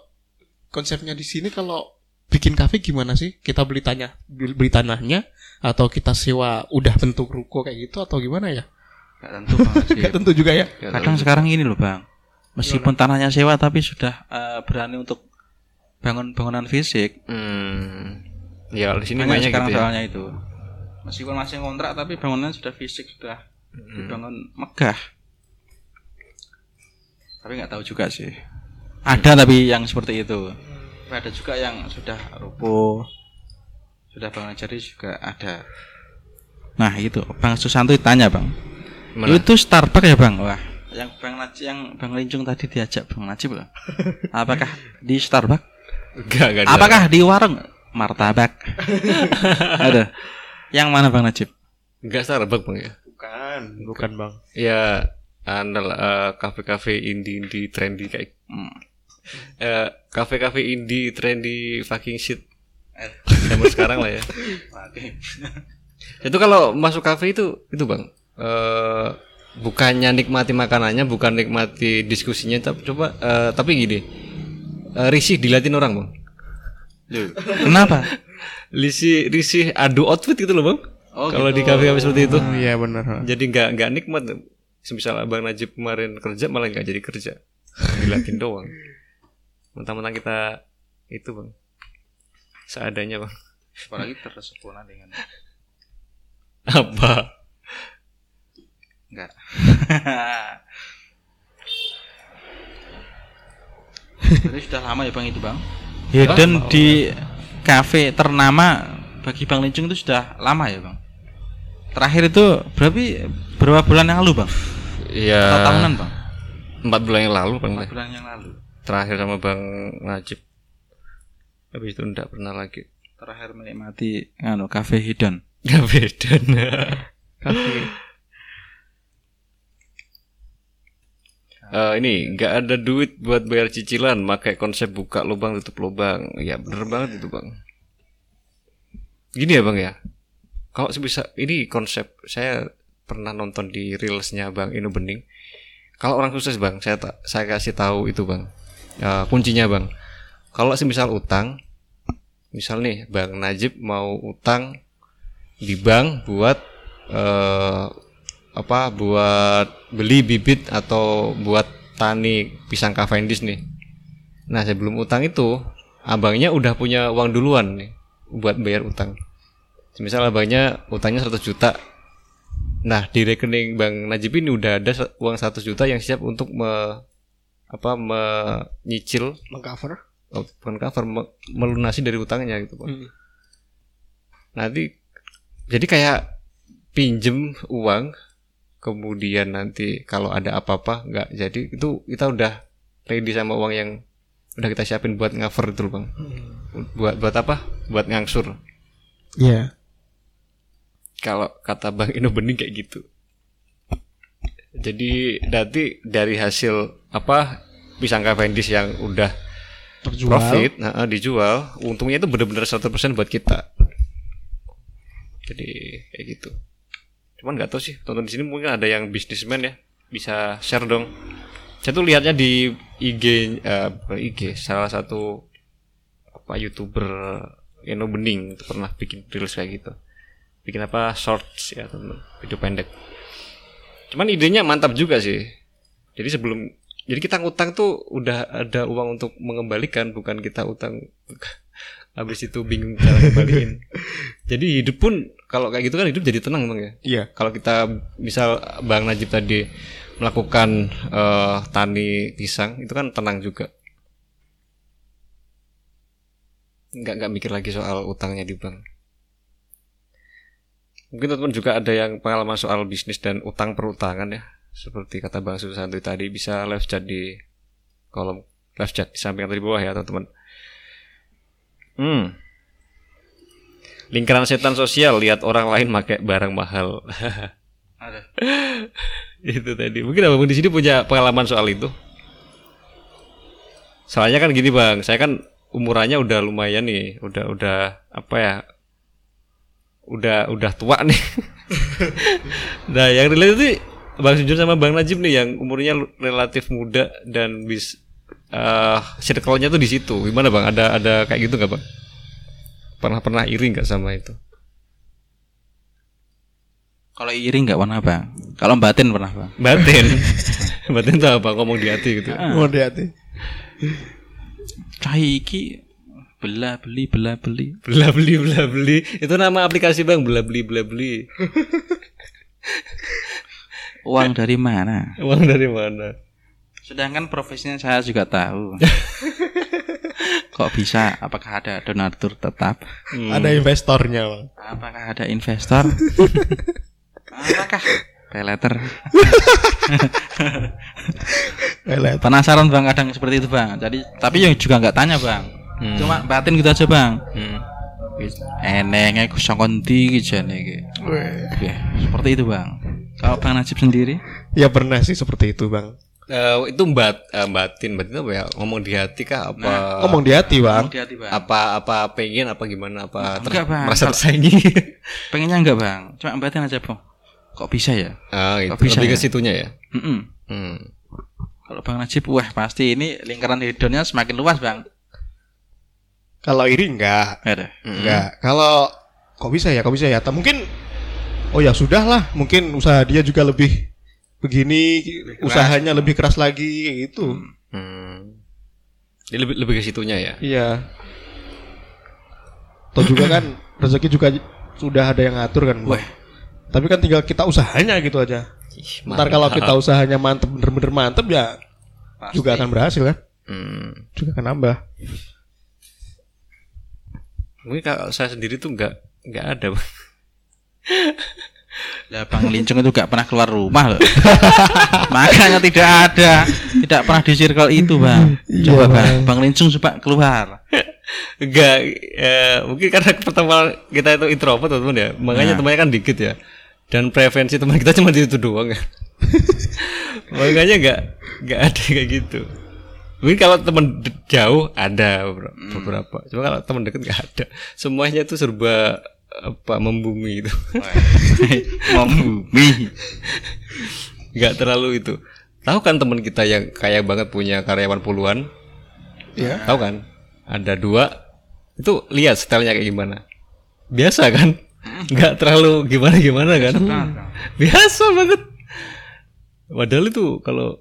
S2: konsepnya di sini kalau bikin kafe gimana sih? Kita beli tanah, beli beli tanahnya atau kita sewa udah bentuk ruko kayak gitu atau gimana ya?
S3: Gak tentu Bang Najib.
S2: Nggak tentu juga ya.
S1: Tahu
S3: Kadang
S1: juga.
S3: sekarang ini loh bang, meskipun tanahnya sewa tapi sudah eh, berani untuk bangun bangunan fisik.
S1: Hmm. Ya, di sini
S3: Banyak sekarang
S1: gitu ya.
S3: soalnya itu. Meskipun masih kontrak tapi bangunan sudah fisik sudah
S1: Hmm.
S3: dibangun megah. Tapi nggak tahu juga sih. Ada tapi yang seperti itu. Tapi ada juga yang sudah rubuh, sudah bangun jadi juga ada. Nah itu Bang Susanto tanya bang,
S1: Mana?
S3: itu Starbucks ya bang? Wah, yang Bang Najib, yang Bang Lincung tadi diajak Bang Najib loh. Apakah di Starbucks?
S1: Enggak, enggak.
S3: Apakah di warung martabak? Ada. Yang mana Bang Najib?
S1: Enggak Starbucks, Bang ya?
S2: Bukan, bukan bang.
S1: Ya, andal eh, kafe-kafe indie-indie trendy kayak
S3: Hmm.
S1: eh, kafe-kafe indie trendy fucking shit. Zaman sekarang lah ya. Itu kalau masuk kafe itu itu Bang. eh bukannya nikmati makanannya, bukan nikmati diskusinya, tapi coba eh, tapi gini. eh, risih dilatin orang, Bang.
S3: Kenapa?
S1: Risih risih adu outfit gitu loh, Bang.
S3: Oh,
S1: kalau di kafe-kafe seperti itu.
S2: Oh, iya benar.
S1: Jadi nggak nggak nikmat. Semisal Abang Najib kemarin kerja malah nggak jadi kerja, dilatin doang. Mentang-mentang kita itu bang, seadanya bang.
S3: Apalagi tersempurna dengan
S1: Apa?
S3: enggak. Jadi sudah lama ya Bang itu Bang. Hidden di kafe ternama bagi Bang Lincung itu sudah lama ya Bang. Terakhir itu berarti berapa bulan yang lalu Bang?
S1: Iya.
S3: Tahunan Bang?
S1: Empat bulan yang lalu bang.
S3: Empat bulan yang lalu.
S1: Terakhir sama Bang Najib. Habis itu enggak pernah lagi.
S3: Terakhir menikmati anu kafe hidden.
S1: Gak beda.
S2: Kafe.
S1: Eh, ini nggak ada duit buat bayar cicilan, pakai konsep buka lubang tutup lubang. Ya bener banget itu bang. Gini ya bang ya. Kalau bisa ini konsep saya pernah nonton di reelsnya bang Ino Bening. Kalau orang sukses bang, saya ta- saya kasih tahu itu bang. Eh, kuncinya bang. Kalau semisal utang, misal nih bang Najib mau utang di bank buat eh apa buat beli bibit atau buat tani pisang Cavendish nih. Nah sebelum utang itu abangnya udah punya uang duluan nih buat bayar utang. Misal abangnya utangnya 100 juta. Nah di rekening Bang Najib ini udah ada uang 100 juta yang siap untuk me, apa menyicil
S2: Mengcover.
S1: Oh, bukan cover me- melunasi dari utangnya gitu Pak.
S2: Hmm.
S1: Nanti jadi kayak pinjem uang kemudian nanti kalau ada apa-apa nggak jadi itu kita udah ready sama uang yang udah kita siapin buat cover itu bang buat buat apa buat ngangsur
S2: Iya.
S1: kalau kata bang Ino bening kayak gitu jadi nanti dari hasil apa pisang Cavendish yang udah
S2: Terjual.
S1: profit nah, eh, dijual. Untungnya itu benar-benar 100% buat kita. Jadi kayak gitu. Cuman nggak tahu sih tonton di sini mungkin ada yang bisnismen ya bisa share dong. Saya tuh lihatnya di IG eh, bukan IG salah satu apa youtuber Eno Bening itu pernah bikin reels kayak gitu. Bikin apa shorts ya teman video pendek. Cuman idenya mantap juga sih. Jadi sebelum jadi kita ngutang tuh udah ada uang untuk mengembalikan bukan kita utang. Habis itu bingung cara kembaliin jadi hidup pun kalau kayak gitu kan hidup jadi tenang bang ya?
S2: Iya.
S1: kalau kita misal bang Najib tadi melakukan eh, tani pisang itu kan tenang juga. Nggak nggak mikir lagi soal utangnya di bank. Mungkin teman-teman juga ada yang pengalaman soal bisnis dan utang perutangan ya seperti kata bang Susanto tadi bisa live chat di kolom live chat di samping atau di bawah ya teman-teman. Hmm. Lingkaran setan sosial lihat orang lain pakai barang mahal.
S3: Ada.
S1: itu tadi. Mungkin abang di sini punya pengalaman soal itu. Soalnya kan gini bang saya kan umurannya udah lumayan nih udah udah apa ya udah udah tua nih. Nah yang relate itu bang Sunjun sama bang Najib nih yang umurnya relatif muda dan bis eh circle-nya tuh di situ. Gimana bang? Ada ada kayak gitu nggak bang? Pernah pernah iri nggak sama itu?
S3: Kalau iri nggak pernah bang. Kalau batin pernah bang.
S1: batin? Batin tuh apa? Ngomong di hati gitu.
S2: Oh, hati.
S3: Cai iki bela beli bela beli.
S1: Bela beli bela beli. Itu nama aplikasi bang. Bela beli bela beli
S3: Uang dari mana?
S1: uang dari mana
S3: Sedangkan profesinya saya juga tahu. Kok bisa? Apakah ada donatur tetap?
S2: Ada investornya, Bang.
S3: Apakah ada investor? Apakah peleter?
S2: Lelet.
S3: Penasaran bang kadang seperti itu bang. Jadi tapi yang juga nggak tanya bang. Cuma batin gitu aja bang.
S1: hmm.
S3: Enengnya ku gitu nih.
S2: Weh.
S3: Oke, seperti itu bang. Kalau bang Najib sendiri?
S2: Ya pernah sih seperti itu, Bang.
S1: Eh, itu bat eh, batin batin apa ya ngomong di hati kah apa
S2: Ngomong di hati, Bang.
S3: Hati-hati bang.
S1: apa apa pengen apa gimana apa ter-
S3: Enggak, Bang.
S1: merasa tersaingi
S3: Pengennya enggak bang. Cuma batin aja bang. Kok bisa ya?
S1: ah itu
S3: Kok bisa
S1: lebih ke
S3: ya?
S1: situnya ya
S3: Mm-mm.
S1: hmm.
S3: Kalau bang Najib, wah pasti ini lingkaran hedonnya semakin luas bang.
S2: Kalau iri enggak.
S3: Ada.
S2: Enggak. Kalau kok bisa ya? Kok bisa ya? Atau mungkin oh ya sudahlah, mungkin usaha dia juga lebih begini, usahanya lebih keras lagi gitu.
S1: Hmm. Lebih lebih ke situnya ya
S2: Iya. Atau juga kan rezeki juga sudah ada yang ngatur kan.
S3: Wah.
S2: Tapi kan tinggal kita usahanya gitu aja.
S1: Ih,
S2: Ntar kalau kita usahanya mantep bener-bener mantep ya
S3: Pasti.
S2: juga akan berhasil kan.
S1: hmm.
S2: Juga akan nambah.
S1: mungkin kalau saya sendiri tuh nggak nggak ada.
S3: Lah Bang Lincung itu gak pernah keluar rumah loh. Makanya tidak ada, tidak pernah di circle itu, Bang. Coba Bang, Bang Lincung coba keluar.
S1: Enggak, ya, mungkin karena pertemuan kita itu introvert teman ya, makanya temannya kan dikit ya. Dan preferensi teman kita cuma itu doang ya. makanya enggak enggak ada kayak gitu. Mungkin kalau teman jauh ada beberapa, beberapa. Cuma kalau teman dekat enggak ada. Semuanya itu serba apa membumi itu.
S3: Membumi.
S1: Enggak terlalu itu. Tahu kan teman kita yang kaya banget punya karyawan puluhan?
S2: Iya.
S1: Tahu kan? Ada dua. Itu lihat stylenya kayak gimana. Biasa kan? Nggak terlalu gimana-gimana kan? Biasa banget. Padahal itu kalau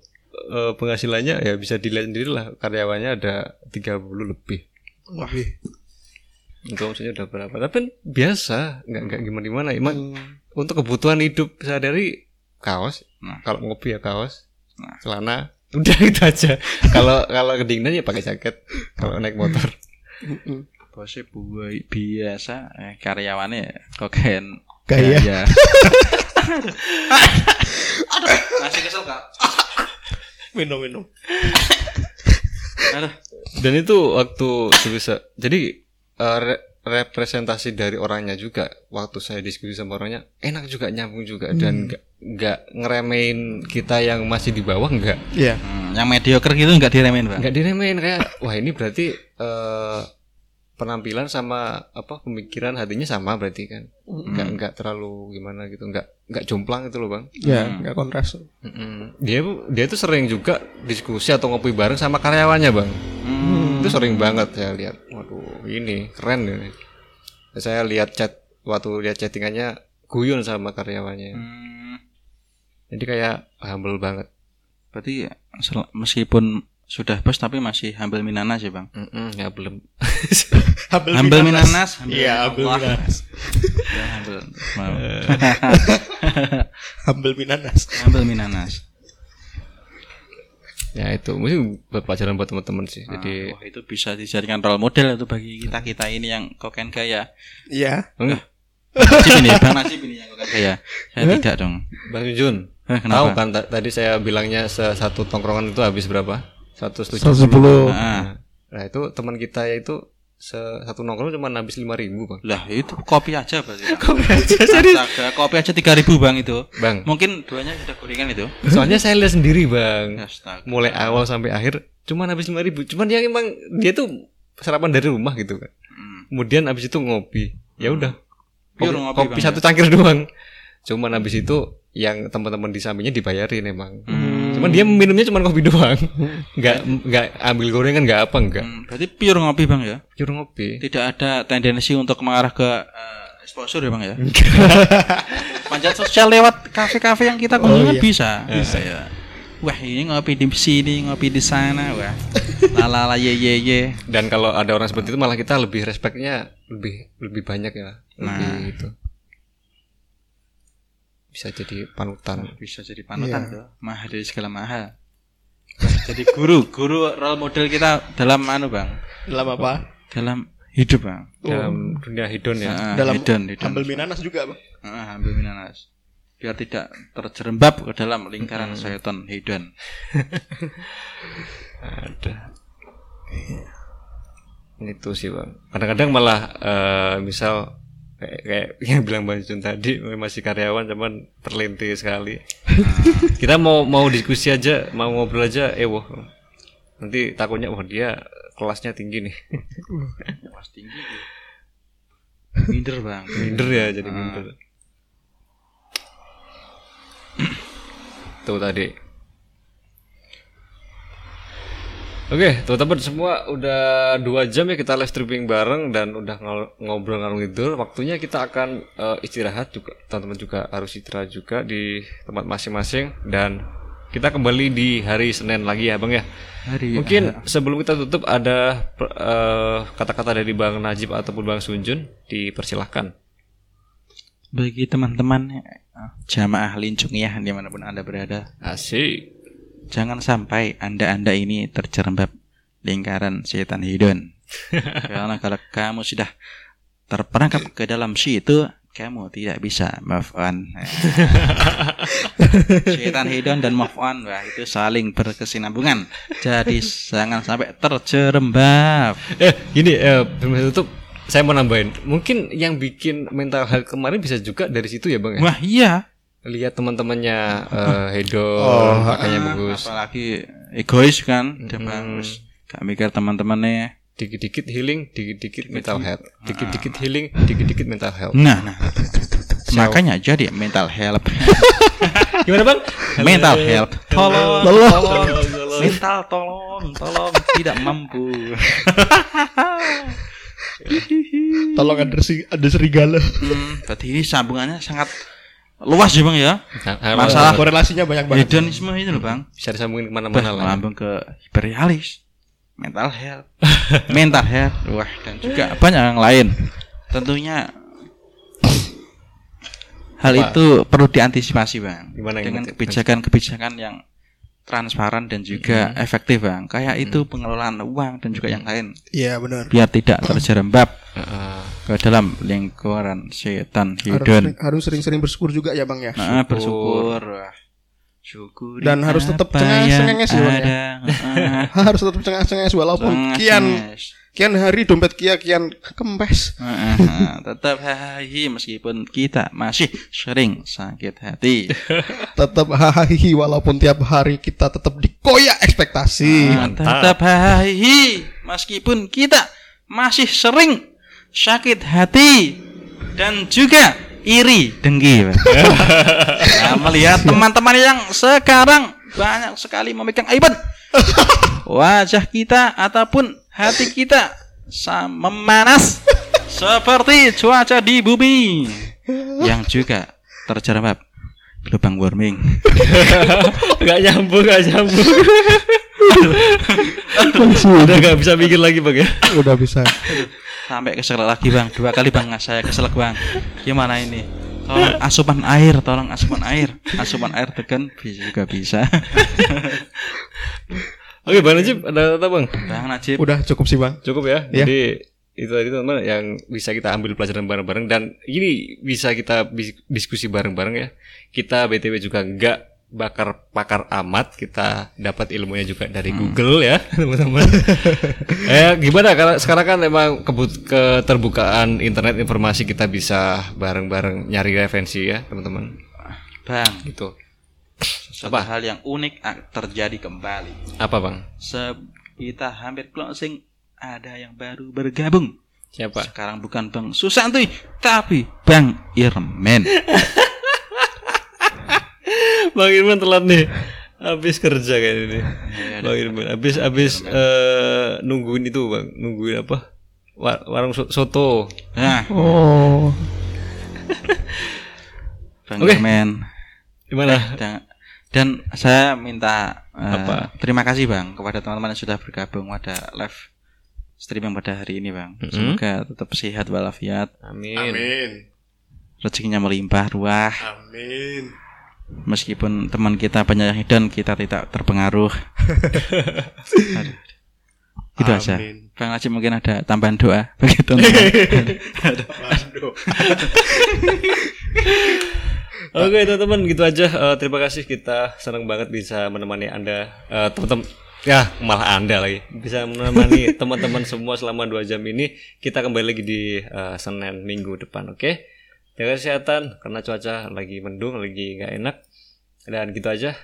S1: eh, penghasilannya ya bisa dilihat sendiri lah karyawannya ada 30 lebih.
S2: Lebih.
S1: Itu maksudnya udah berapa? Tapi biasa, nggak nggak gimana gimana. Emang untuk kebutuhan hidup sehari-hari kaos.
S3: Nah.
S1: Kalau ngopi ya kaos,
S3: Nah.
S1: celana. Udah itu aja. Kalau kalau kedinginan ya pakai jaket. Kalau naik motor.
S3: Bosnya buai biasa, eh, karyawannya kokain.
S2: Gaya.
S3: Ya. Masih kesel kak.
S2: Minum minum.
S1: Dan itu waktu bisa jadi eh, re- representasi dari orangnya juga waktu saya diskusi sama orangnya enak juga nyambung juga dan nggak nggak ngeremehin kita yang masih di bawah nggak
S2: Iya.
S3: Hmm, yang mediocre gitu nggak diremehin bang.
S1: nggak diremehin kayak wah ini berarti eh, penampilan sama apa pemikiran hatinya sama berarti kan nggak nggak terlalu gimana gitu nggak nggak jomplang itu loh bang
S2: Ya, nggak kontras.
S1: Mm-mm. dia dia tuh sering juga diskusi atau ngopi bareng sama karyawannya bang
S3: Hmm.
S1: Itu sering banget saya lihat waduh ini keren ini saya lihat chat waktu lihat chattingannya guyon sama karyawannya
S3: Hmm.
S1: jadi kayak humble banget
S3: Berarti meskipun sudah bos tapi masih humble minanas ya bang.
S1: Mm-mm, ya belum
S3: Humble minanas. humble
S2: Iya, humble minanas.
S3: Ya, humble. Mau.
S2: Humble minanas.
S3: humble minanas.
S1: Ya itu mungkin buat pelajaran buat teman-teman sih jadi
S3: Wah itu bisa dijadikan role model itu bagi kita kita ini yang kokain gaya.
S2: Iya.
S1: enggak
S3: Najib ini, bang Najib ini yang kokain gaya. Saya tidak dong.
S1: bang Jun
S3: Eh,
S1: tahu
S3: kenapa?
S1: kan ta- tadi saya bilangnya satu tongkrongan itu habis berapa satu
S2: Satu sepuluh.
S3: Ah,
S1: nah itu teman kita itu se- satu nongkrong cuma habis lima ribu bang
S3: lah itu kopi aja berarti. Bang.
S1: kopi aja
S3: Astaga, kopi aja tiga ribu bang itu.
S1: bang
S3: Mungkin duanya sudah gorengan itu.
S1: soalnya saya lihat sendiri bang
S3: Astaga.
S1: mulai awal sampai akhir cuman habis lima ribu cuman dia emang dia tuh sarapan dari rumah gitu kan
S3: Hmm.
S1: kemudian habis itu ngopi ya udah
S3: Pure
S1: kopi,
S3: ngopi,
S1: kopi
S3: Bang,
S1: satu cangkir doang cuman habis itu yang teman-teman di sampingnya dibayarin emang
S3: Hmm.
S1: Cuman dia minumnya cuma kopi doang nggak nggak ambil gorengan nggak apa nggak
S3: Hmm, berarti pure ngopi bang ya.
S1: pure ngopi
S3: Tidak ada tendensi untuk mengarah ke eh, exposure ya bang ya. Panjat sosial lewat kafe-kafe yang kita kunjungi bisa. Bisa ya. Wah ini ngopi di sini, ngopi di sana, wah. Lalala ye ye ye.
S1: dan kalau ada orang seperti itu malah kita lebih respectnya lebih lebih banyak ya lebih
S3: Nah.
S1: itu bisa jadi panutan
S3: Bisa jadi panutan tuh. Mahal dari segala mahal. Jadi guru, guru role model kita dalam anu bang,
S2: Dalam apa?
S3: dalam hidup bang.
S1: dalam dunia hedon ya
S3: Ah,
S2: Dalam
S3: hedon, hedon.
S2: Humble minanas juga, Bang.
S3: Ah, ambil minanas. Biar tidak terjerembab ke dalam lingkaran setan hedon.
S1: ada itu sih bang kadang-kadang malah eh, misal kayak, kayak yang bilang bang Jun tadi masih karyawan cuman terlintir sekali. Kita mau mau diskusi aja mau ngobrol aja eh wah nanti takutnya wah dia kelasnya tinggi nih.
S3: Kelas tinggi. Minder bang.
S1: minder ya jadi minder. Tuh tadi Oke, teman-teman semua udah dua jam ya kita live streaming bareng dan udah ngobrol ngalung tidur. Waktunya kita akan eh, istirahat juga. Teman-teman juga harus istirahat juga di tempat masing-masing dan kita kembali di hari Senin lagi ya, Bang ya.
S3: Hari
S1: Mungkin sebelum kita tutup ada eh, kata-kata dari Bang Najib ataupun Bang Sunjun dipersilahkan.
S3: bagi teman-teman jamaah lincungiyah di mana pun anda berada,
S1: Asik.
S3: Jangan sampai anda-anda ini terjerembab lingkaran setan hedon. Karena kalau kamu sudah terperangkap ke dalam situ, kamu tidak bisa move on. setan hedon dan move on, wah itu saling berkesinambungan. Jadi jangan sampai terjerembab.
S1: Eh, gini, eh, tutup. Saya mau nambahin. Mungkin yang bikin mental health kemarin bisa juga dari situ ya, Bang ya.
S3: Wah iya.
S1: Lihat teman-temannya eh, hedon, makanya bagus.
S3: Apalagi egois kan, dia bagus. Gak mikir teman-temannya.
S1: Dikit-dikit healing, dikit-dikit mental health. Dikit-dikit healing, dikit-dikit mental health.
S3: Nah, nah. Makanya jadi mental health.
S1: Gimana, Bang?
S3: mental health. Tolong,
S2: Tolong.
S3: tolong. Mental tolong, tolong tidak mampu.
S2: Tolong ada, si, ada serigala.
S3: Hmm, berarti ini sambungannya sangat luas ya bang ya. Masalah
S2: Korelasinya banyak banget.
S3: hedonisme itu loh bang.
S1: bisa disambungin ke mana-mana lah.
S3: melambung ke hiperrealis, mental health, mental health, wah dan juga banyak yang lain. Tentunya hal
S1: Apa?
S3: itu perlu diantisipasi bang
S1: Gimana
S3: dengan kebijakan-kebijakan yang transparan dan juga efektif bang. Kayak itu pengelolaan uang dan juga yang lain
S2: Iya benar.
S3: biar tidak terjerembab
S1: Heeh.
S3: ke dalam lingkaran setan
S2: sering- harus sering-sering bersyukur juga ya bang ya.
S3: Nah, bersyukur. Wah. Syukuri
S2: Dan harus tetap cengas- cengenges ya, Bang, ya? harus tetap cengas-cengas walaupun kian
S3: Cengenges.
S2: Kian hari dompet kia kian kempes.
S3: Heeh, tetap hahi meskipun kita masih sering sakit hati.
S2: Tetap hahaha walaupun tiap hari kita tetap dikoyak ekspektasi.
S1: Mantap.
S3: tetap hahi meskipun kita masih sering sakit hati dan juga iri dengki. Nah, melihat teman-teman yang sekarang banyak sekali memegang aibon wajah kita ataupun hati kita memanas seperti cuaca di bumi yang juga terjerembab global warming.
S1: Gak nyambung, gak nyambung. Udah gak bisa mikir lagi bang ya.
S2: Udah bisa.
S3: Sampai kesel lagi bang, dua kali bang saya kesel bang. Gimana ini? Tolong asupan air, tolong asupan air, asupan air tekan bisa juga bisa.
S1: Oke bang Najib ada apa bang?
S3: Bang Najib,
S2: Udah cukup sih bang.
S1: Cukup ya.
S2: Iya.
S1: Jadi itu tadi teman-teman yang bisa kita ambil pelajaran bareng-bareng dan ini bisa kita diskusi bareng-bareng ya. Kita btw juga nggak bakar pakar amat kita dapat ilmunya juga dari Google ya teman-teman. eh gimana karena sekarang kan memang kebut keterbukaan internet informasi kita bisa bareng-bareng nyari referensi ya teman-teman.
S3: bang,
S1: Gitu.
S3: Sesuatu hal yang unik ah, terjadi kembali.
S1: Apa bang?
S3: Se kita hampir closing, ada yang baru bergabung.
S1: Siapa?
S3: Sekarang bukan Bang Susanti, tapi Bang Irmen.
S1: Bang Irman telat nih. Habis kerja kayak ini. Bang Irman habis habis eh, nungguin itu, Bang. Nungguin apa? Wa- warung so- soto.
S3: Nah,
S2: Oh.
S3: Bang
S1: Oke.
S3: Irmen.
S1: Gimana?
S3: Dan, dan saya minta eh,
S1: Apa?
S3: terima kasih Bang kepada teman-teman yang sudah bergabung pada live streaming pada hari ini Bang. Semoga tetap sehat walafiat,
S1: Amin.
S2: Amin.
S3: rezekinya melimpah ruah.
S2: Amin.
S3: Meskipun teman kita banyak yang hedon, kita tidak terpengaruh. Itu aja. Bang Najib mungkin ada tambahan doa bagi teman-teman.
S1: Oke, teman-teman, gitu aja. Eh, terima kasih kita senang banget bisa menemani Anda eh, teman-teman ya malah Anda lagi bisa menemani teman-teman semua selama dua jam ini. Kita kembali lagi di eh, Senin Minggu depan, oke? Jaga kesehatan karena cuaca lagi mendung, lagi nggak enak. Dan gitu aja.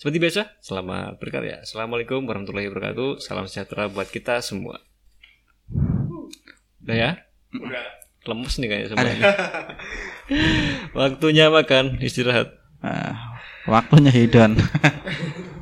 S1: Seperti biasa, selamat berkarya. Assalamualaikum warahmatullahi wabarakatuh. Salam sejahtera buat kita semua. Udah ya? Lemes nih kayaknya semuanya. Waktunya makan, istirahat.
S3: Ah, waktunya hedon.